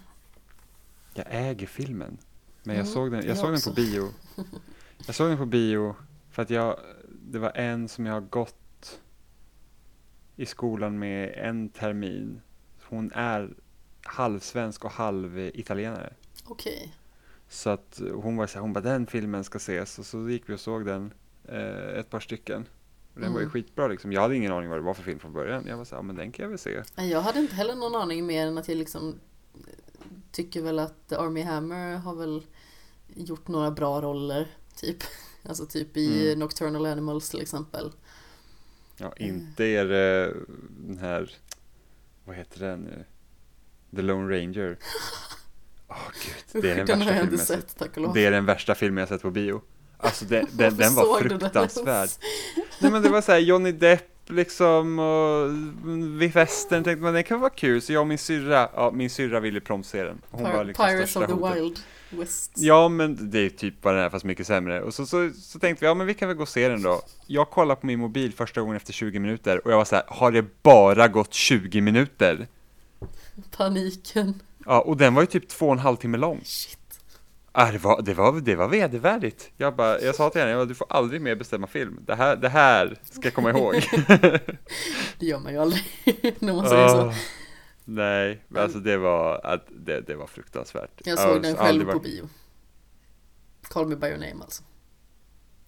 Jag äger filmen. Men jag Mm, såg den, jag jag såg den på bio. (laughs) Jag såg den på bio för att jag, det var en som jag har gått i skolan med en termin. Hon är halvsvensk och halvitalienare. Okej. Så att hon var så här, hon bara den filmen ska ses och så gick vi och såg den eh, ett par stycken. Och den var ju Mm. skitbra liksom. Jag hade ingen aning vad det var för film från början. Jag var så här, men den kan jag väl se. Jag hade inte heller någon aning mer än att jag liksom tycker väl att Army Hammer har väl gjort några bra roller, typ. (laughs) Alltså typ i Mm. Nocturnal Animals till exempel. Ja, Mm. inte är det den här, vad heter den nu? The Lone Ranger. (laughs) Åh gud, det är den, den värsta filmen jag sett. tack och lov. Det är den värsta filmen jag sett på bio. Alltså den, den, den var (laughs) fruktansvärd. Nej men det var så här Johnny Depp liksom och vid festen tänkte man den kan vara kul så jag och min syrra, ja min syrra ville promse den. Hon Pir- var liksom Pirates of the hotet. Wild West. Ja men det är typ vad den är fast mycket sämre. Och så, så, så tänkte vi, ja men vi kan väl gå och se den då. Jag kollade på min mobil första gången efter 20 minuter och jag var så här, har det bara gått 20 minuter? Paniken. Ja, och den var ju typ två och en halv timme lång. Shit. Ja, det, var, det, var, det var vedervärdigt. Jag, bara, jag sa till henne, jag bara, du får aldrig mer bestämma film. Det här, det här ska jag komma ihåg. (laughs) Det gör man ju aldrig (laughs) när man säger så. Åh, Nej, men alltså det var, att det, det var fruktansvärt. Jag såg den själv på bio. Call me by your name alltså.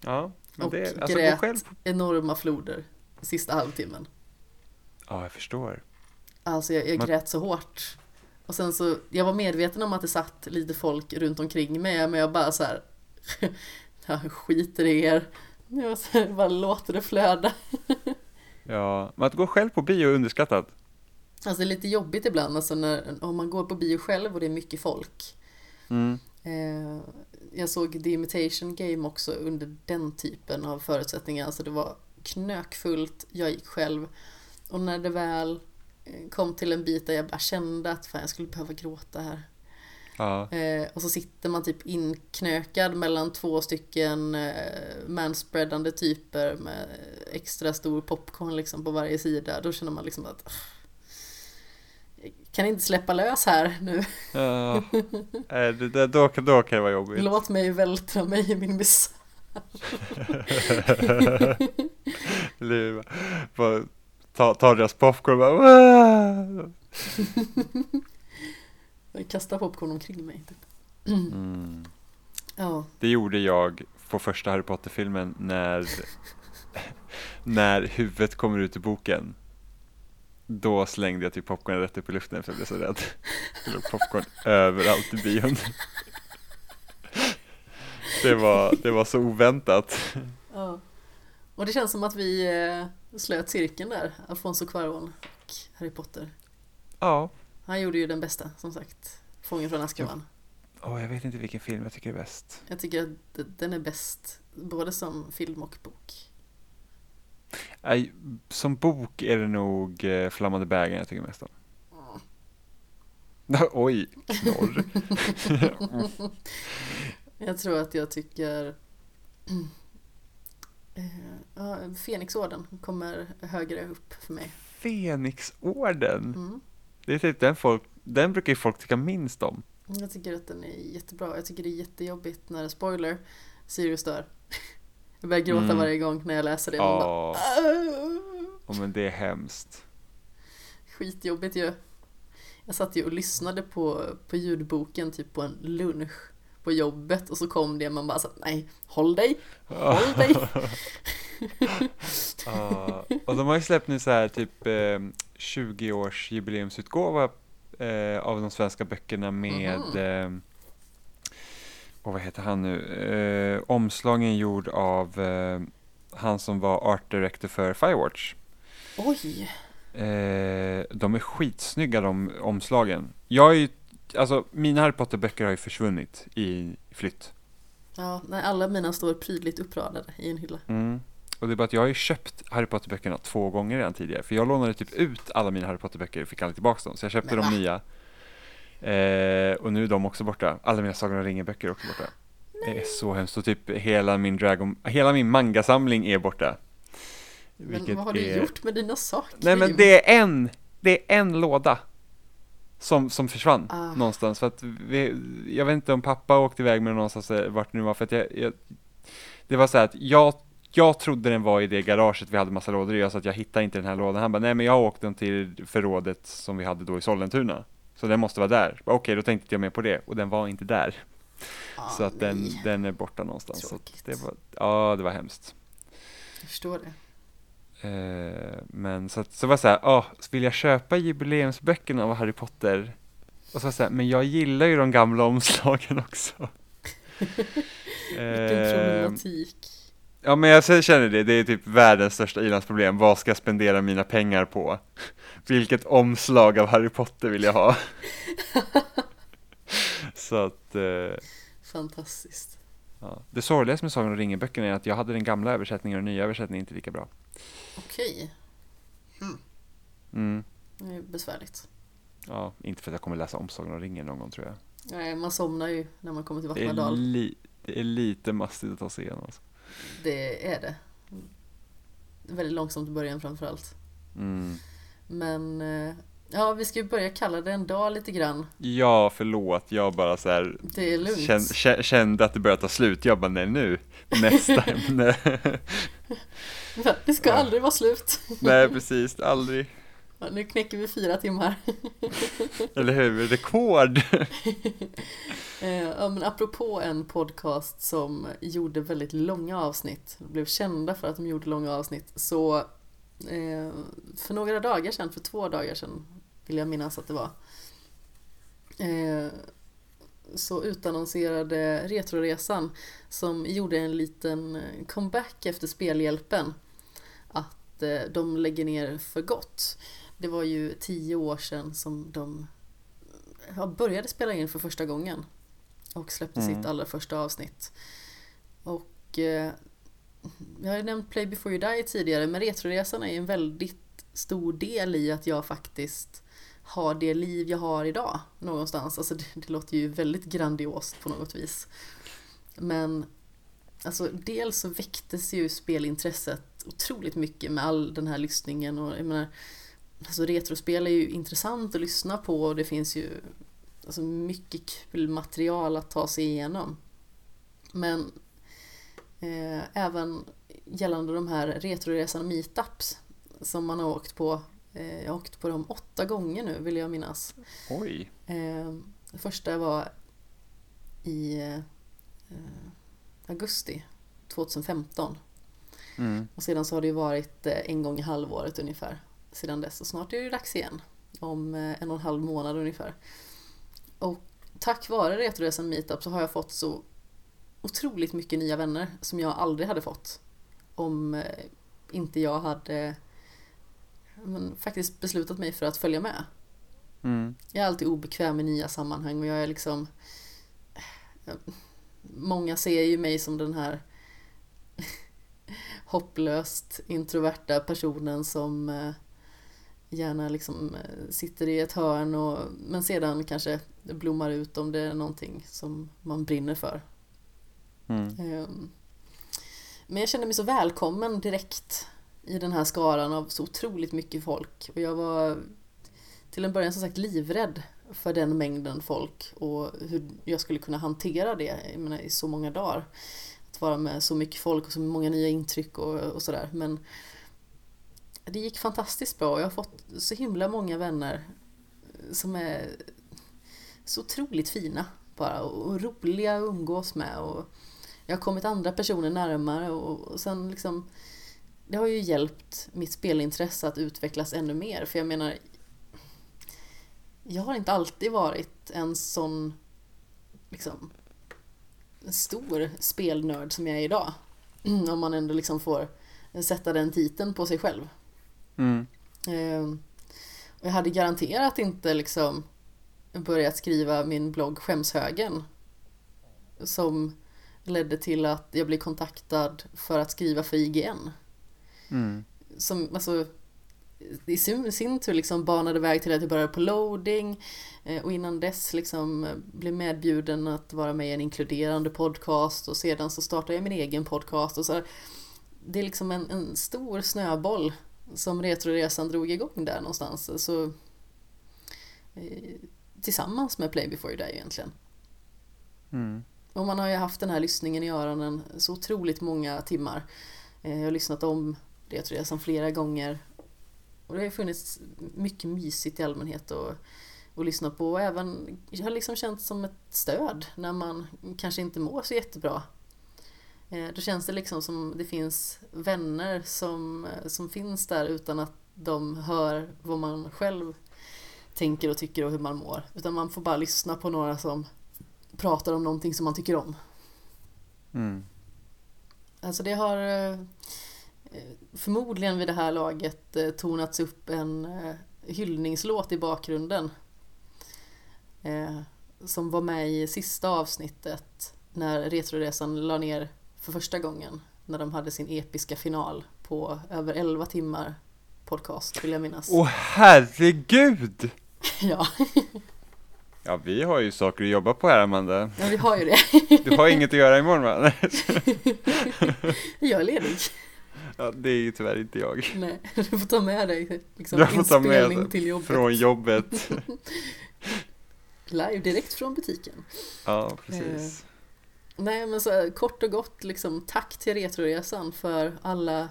Ja, men Och det, alltså grät själv. enorma floder sista halvtimmen. Ja, jag förstår. Alltså jag, jag Man- grät så hårt. Och sen så, jag var medveten om att det satt lite folk runt omkring mig men jag bara så här. (laughs) jag skiter i er. Jag så bara låter det flöda. Ja, men att gå själv på bio är underskattat. Alltså det är lite jobbigt ibland alltså när, om man går på bio själv och det är mycket folk. Mm. Eh, jag såg The Imitation Game också under den typen av förutsättningar. Alltså det var knökfullt, jag gick själv. Och när det väl kom till en bit där jag bara kände att fan, jag skulle behöva gråta här. Ja, Eh, och så sitter man typ inknökad mellan två stycken eh, manspreadande typer med extra stor popcorn liksom på varje sida. Då känner man liksom att "Ah, jag kan inte släppa lös här nu. ja. (laughs) Nej, det, det, då, kan- då kan det vara jobbigt. Låt mig vältra mig i min misär. (laughs) Eller bara ta, ta deras popcorn och bara "Wah!" (laughs) Jag kastar popcorn omkring mig. Typ. mm. Ja, Det gjorde jag på första Harry Potter-filmen när, (laughs) när huvudet kommer ut ur boken. Då slängde jag typ popcorn rätt upp i luften för jag blev så rädd. Det låg popcorn (laughs) överallt i bion. Det var, det var så oväntat. ja. Och det känns som att vi eh, slöt cirkeln där, Alfonso Cuarón och Harry Potter. Ja, Han gjorde ju den bästa, som sagt. Fången från Azkaban. Åh, jag vet inte vilken film jag tycker är bäst. Jag tycker att den är bäst, både som film och bok. Nej, som bok är det nog eh, Flammande bägaren jag tycker mest om. (laughs) Oj, knorr. (laughs) Jag tror att jag tycker (clears throat) ja, Fenixorden kommer högre upp för mig. Fenixorden. Mm. Det är typ den folk, den brukar ju folk tycka minst om. Jag tycker att den är jättebra. Jag tycker det är jättejobbigt när, spoiler, Sirius dör. (laughs) Jag börjar gråta Mm. varje gång när jag läser det. Bara, Ja, "Åh." oh, men det är hemskt. Skitjobbigt ju. Jag satt ju och lyssnade på, på ljudboken typ på en lunch på jobbet och så kom det man bara så nej, håll dig, håll dig. (laughs) Ja, och de har ju släppt nu så här typ eh, 20 års jubileumsutgåva eh, av de svenska böckerna med Mhm. eh, och vad heter han nu? Eh, omslagen gjord av eh, han som var art director för Firewatch. Oj, Eh, de är skitsnygga de omslagen. Jag är ju, alltså mina Harry Potter-böcker har ju försvunnit i flytt. ja, nej, alla mina står prydligt uppradade i en hylla. Mm. Och det är bara att jag har ju köpt Harry Potter-böckerna två gånger redan tidigare. För jag lånade typ ut alla mina Harry Potter-böcker och fick aldrig tillbaka dem. Så jag köpte Men de nya. Eh, och nu är de också borta. Alla mina Sagan om ringen-böcker är också borta. Det är så hemskt. Och typ hela min Dragon, hela min mangasamling är borta. Men vad har du är... gjort med dina saker? Nej men det är en, det är en låda. Som, som försvann Ah. någonstans. För att vi, jag vet inte om pappa åkte iväg med den någonstans, vart det nu var. För att jag, jag, det var så att jag jag trodde den var i det garaget vi hade massa lådor i, så att jag hittade inte den här lådan. Han bara, nej men jag åkte den till förrådet som vi hade då i Sollentuna. Så den måste vara där. Okej, okay, då tänkte jag mer på det, och den var inte där. Ah, så att den, nej. den är borta någonstans. Så det var, ja, det var hemskt. Jag förstår det. Eh, men så, att, så var det så här, åh, vill jag köpa jubileumsböckerna av Harry Potter? Och så var det så här, men jag gillar ju de gamla omslagen också. (laughs) Vilken Eh, problematik. Ja men jag känner det, det är typ världens största ilandsproblem. Vad ska jag spendera mina pengar på? Vilket omslag av Harry Potter vill jag ha? (laughs) Så att, eh, Fantastiskt. Ja. det sorgligaste med Sagan om ringen-böckerna är att jag hade den gamla översättningen och den nya översättningen inte lika bra. Okej, Mm. det är besvärligt. Ja, inte för att jag kommer läsa om Sagan om ringen någon gång tror jag. Nej, man somnar ju när man kommer till Det är, Vattenadal. li- det är lite mastigt att ta sig igenom alltså. Det är det. Väldigt långsamt i början framförallt. mm. Men eh, ja, vi ska ju börja kalla det en dag lite grann. Ja, förlåt, jag bara så här Det är lugnt. känn, kä- kände att det började ta slut. Jag bara, nej nu, nästa (laughs) ämne. (laughs) Det ska Ja. aldrig vara slut. nej, precis, aldrig. Ja, Nu knäcker vi fyra timmar. (laughs) Eller hur? Rekord! Eh, Ja, men apropå en podcast som gjorde väldigt långa avsnitt, blev kända för att de gjorde långa avsnitt, så eh, för några dagar sedan, för två dagar sedan vill jag minnas att det var, eh, så utannonserade Retroresan som gjorde en liten comeback efter Spelhjälpen att eh, de lägger ner för gott. Det var ju tio år sedan som de ja, började spela in för första gången och släppte Mm. sitt allra första avsnitt. Och eh, jag har ju nämnt Play before you die tidigare men Retroresan är en väldigt stor del i att jag faktiskt ha det liv jag har idag någonstans. Alltså det, det låter ju väldigt grandiost på något vis. Men alltså dels så väcktes ju spelintresset otroligt mycket med all den här lyssningen och jag menar Alltså retrospel är ju intressant att lyssna på och det finns ju alltså mycket kul material att ta sig igenom. Men eh, även gällande de här retroresan meetups som man har åkt på. Eh, jag har åkt på dem åtta gånger nu vill jag minnas. Oj. Eh, det första var i eh, augusti 2015. Mm. Och sedan så har det ju varit eh, en gång i halvåret ungefär sedan dess. Och snart är det dags igen. Om en och en halv månad ungefär. Och tack vare Retroresan Meetup så har jag fått så otroligt mycket nya vänner som jag aldrig hade fått. Om inte jag hade men, faktiskt beslutat mig för att följa med. Mm. Jag är alltid obekväm i nya sammanhang och jag är liksom Många ser ju mig som den här (laughs) hopplöst introverta personen som eh, gärna liksom eh, sitter i ett hörn och men sedan kanske blommar ut om det är någonting som man brinner för. Mm. Ehm, Men jag kände mig så välkommen direkt i den här skaran av så otroligt mycket folk och jag var till en början som sagt livrädd för den mängden folk och hur jag skulle kunna hantera det jag menar, i så många dagar. Att vara med så mycket folk och så många nya intryck och, och sådär. Men det gick fantastiskt bra och jag har fått så himla många vänner som är så otroligt fina bara och roliga att umgås med. Och jag har kommit andra personer närmare och, och sen liksom det har ju hjälpt mitt spelintresse att utvecklas ännu mer för jag menar jag har inte alltid varit en sån liksom stor spelnörd som jag är idag. (clears throat) Om man ändå liksom får sätta den titeln på sig själv. Mm. Ehm, och jag hade garanterat inte liksom börjat skriva min blogg Skämshögen. Som ledde till att jag blev kontaktad för att skriva för IGN. Mm. Som alltså i sin, sin tur liksom banade väg till att jag började på loading eh, och innan dess liksom eh, blev medbjuden att vara med i en inkluderande podcast och sedan så startade jag min egen podcast och så det är liksom en, en stor snöboll som Retroresan drog igång där någonstans så eh, tillsammans med Play before you die egentligen. Mm. Och man har ju haft den här lyssningen i öronen så otroligt många timmar. Jag har lyssnat om Retroresan flera gånger. Och det har funnits mycket mysigt i allmänhet att, att lyssna på. Och även, jag har liksom känt som ett stöd när man kanske inte mår så jättebra. Eh, då känns det liksom som det finns vänner som, som finns där utan att de hör vad man själv tänker och tycker och hur man mår. Utan man får bara lyssna på några som pratar om någonting som man tycker om. Mm. Alltså det har eh, förmodligen vid det här laget eh, tonats upp en eh, hyllningslåt i bakgrunden. Som var med i sista avsnittet när Retroresan la ner för första gången. När de hade sin episka final på över 11 timmar podcast vill jag minnas. Åh herregud! (laughs) ja. (laughs) Ja, vi har ju saker att jobba på här, Amanda. Ja, vi har ju det. Du har inget att göra imorgon, va? (laughs) jag är ledig. Ja, det är ju tyvärr inte jag. Nej, (laughs) du får ta med dig liksom, jag får ta med till jobbet. från jobbet. (laughs) Live direkt från butiken. Ja, precis. Eh, nej, men så kort och gott liksom tack till Retroresan för alla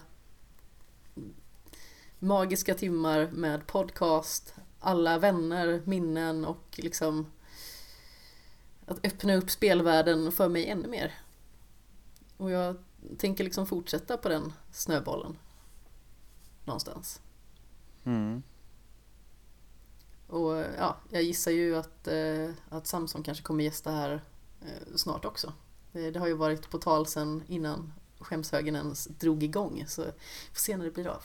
magiska timmar med podcast, alla vänner, minnen och liksom att öppna upp spelvärlden för mig ännu mer. Och jag tänker liksom fortsätta på den snöbollen. Någonstans. Mm. Och ja, jag gissar ju att, eh, att Samson kanske kommer gästa här eh, snart också. Det, det, har ju varit på tal sedan innan skämshögen ens drog igång så vi får se när det blir av.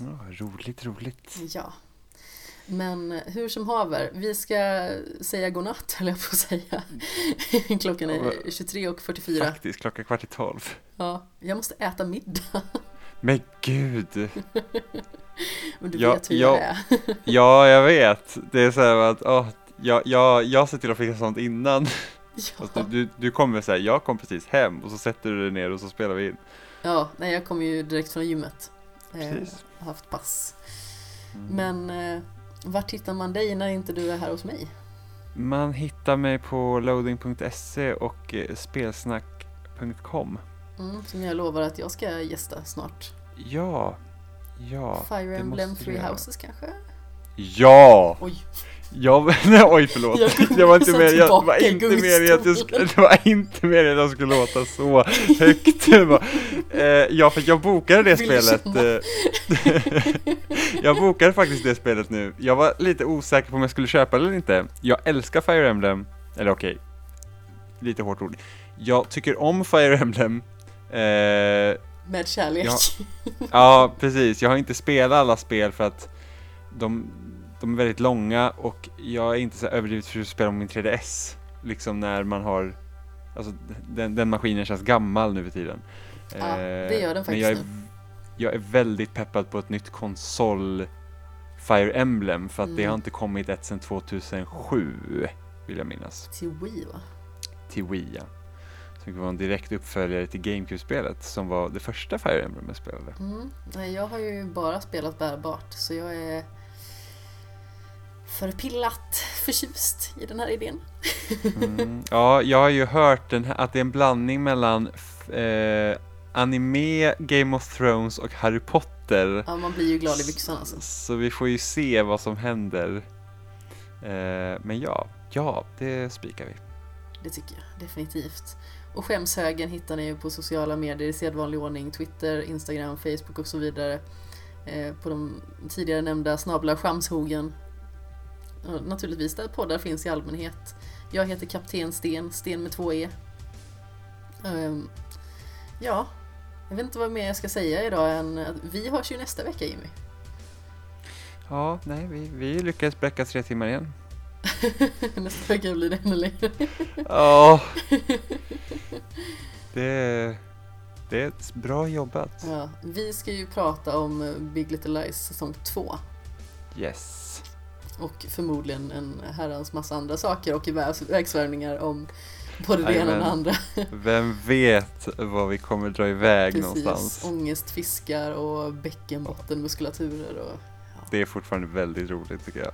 Ja, roligt, roligt. Ja. Men hur som haver, vi ska säga godnatt höll jag på att säga. Klockan är 23.44. Faktiskt, klockan kvart i tolv. Ja, jag måste äta middag. Men gud! Men du ja, vet hur jag, jag är. ja, jag vet. Det är så här att oh, jag, jag, jag ser till att fixa sånt innan. Ja. Du, du, du kommer säga, jag kom precis hem och så sätter du dig ner och så spelar vi in. Ja, nej jag kommer ju direkt från gymmet. Precis. Har haft pass. Mm. Men eh, vart hittar man dig när inte du är här hos mig? Man hittar mig på loading.se och eh, spelsnack.com. Mm, som jag lovar att jag ska gästa snart. Ja, ja. Fire Emblem Three Houses kanske? Ja! Oj. Jag, nej, (laughs) oj förlåt, jag, jag var inte med, jag, var inte meningen att jag skulle, det var inte meningen att jag skulle låta så högt. eh, ja, för jag bokade det spelet. Eh, (laughs) jag bokade faktiskt det spelet nu. Jag var lite osäker på om jag skulle köpa det eller inte. Jag älskar Fire Emblem, eller okej, okay, lite hårt ord. Jag tycker om Fire Emblem. Eh, Med kärlek. Jag, ja, precis. Jag har inte spelat alla spel för att de de är väldigt långa och jag är inte så överdrivet för att spela på min 3DS. Liksom när man har, alltså den, den maskinen känns gammal nu för tiden. Ja, det gör den faktiskt Men jag är, jag är väldigt peppad på ett nytt konsol Fire Emblem för att mm. det har inte kommit ett sedan 2007 vill jag minnas. Till Wii va? Till Wii ja. Det var en direkt uppföljare till GameCube-spelet som var det första Fire Emblem jag spelade. Mm. Jag har ju bara spelat bärbart så jag är förpillat förtjust i den här idén. mm, ja, jag har ju hört här, att det är en blandning mellan eh, anime, Game of Thrones och Harry Potter. Ja, man blir ju glad i byxan alltså. Så vi får ju se vad som händer. Eh, men ja, ja, det spikar vi. Det tycker jag definitivt. Och skämshögen hittar ni ju på sociala medier i sedvanlig ordning. Twitter, Instagram, Facebook och så vidare. Eh, på de tidigare nämnda snabla skamshogen naturligtvis där poddar finns i allmänhet. Jag heter Kapten Sten, Sten med två E. Um, ja, jag vet inte vad mer jag ska säga idag än att vi hörs ju nästa vecka Jimmy. Ja, nej, vi, vi lyckades bräcka tre timmar igen. (laughs) nästa vecka blir det ännu längre. ja, det, (laughs) det är bra jobbat. Ja, vi ska ju prata om Big Little Lies säsong två. Yes och förmodligen en herrans massa andra saker och ivägsvärmningar om både det ena och det andra. Vem vet var vi kommer dra iväg Precis, någonstans? ångestfiskar och bäckenbottenmuskulaturer och ja. Det är fortfarande väldigt roligt tycker jag.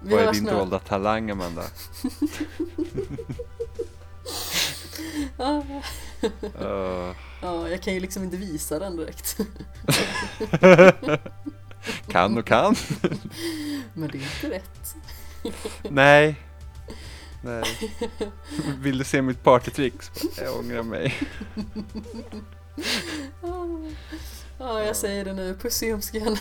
(laughs) Vad är din dolda talang Amanda? Uh, (laughs) (laughs) Ja, jag kan ju liksom inte visa den direkt. Kan och kan. Men det är inte rätt. Nej. Nej. Vill du se mitt partytrick? Jag ångrar mig. Ja, jag säger det nu. Puss i ljumsken.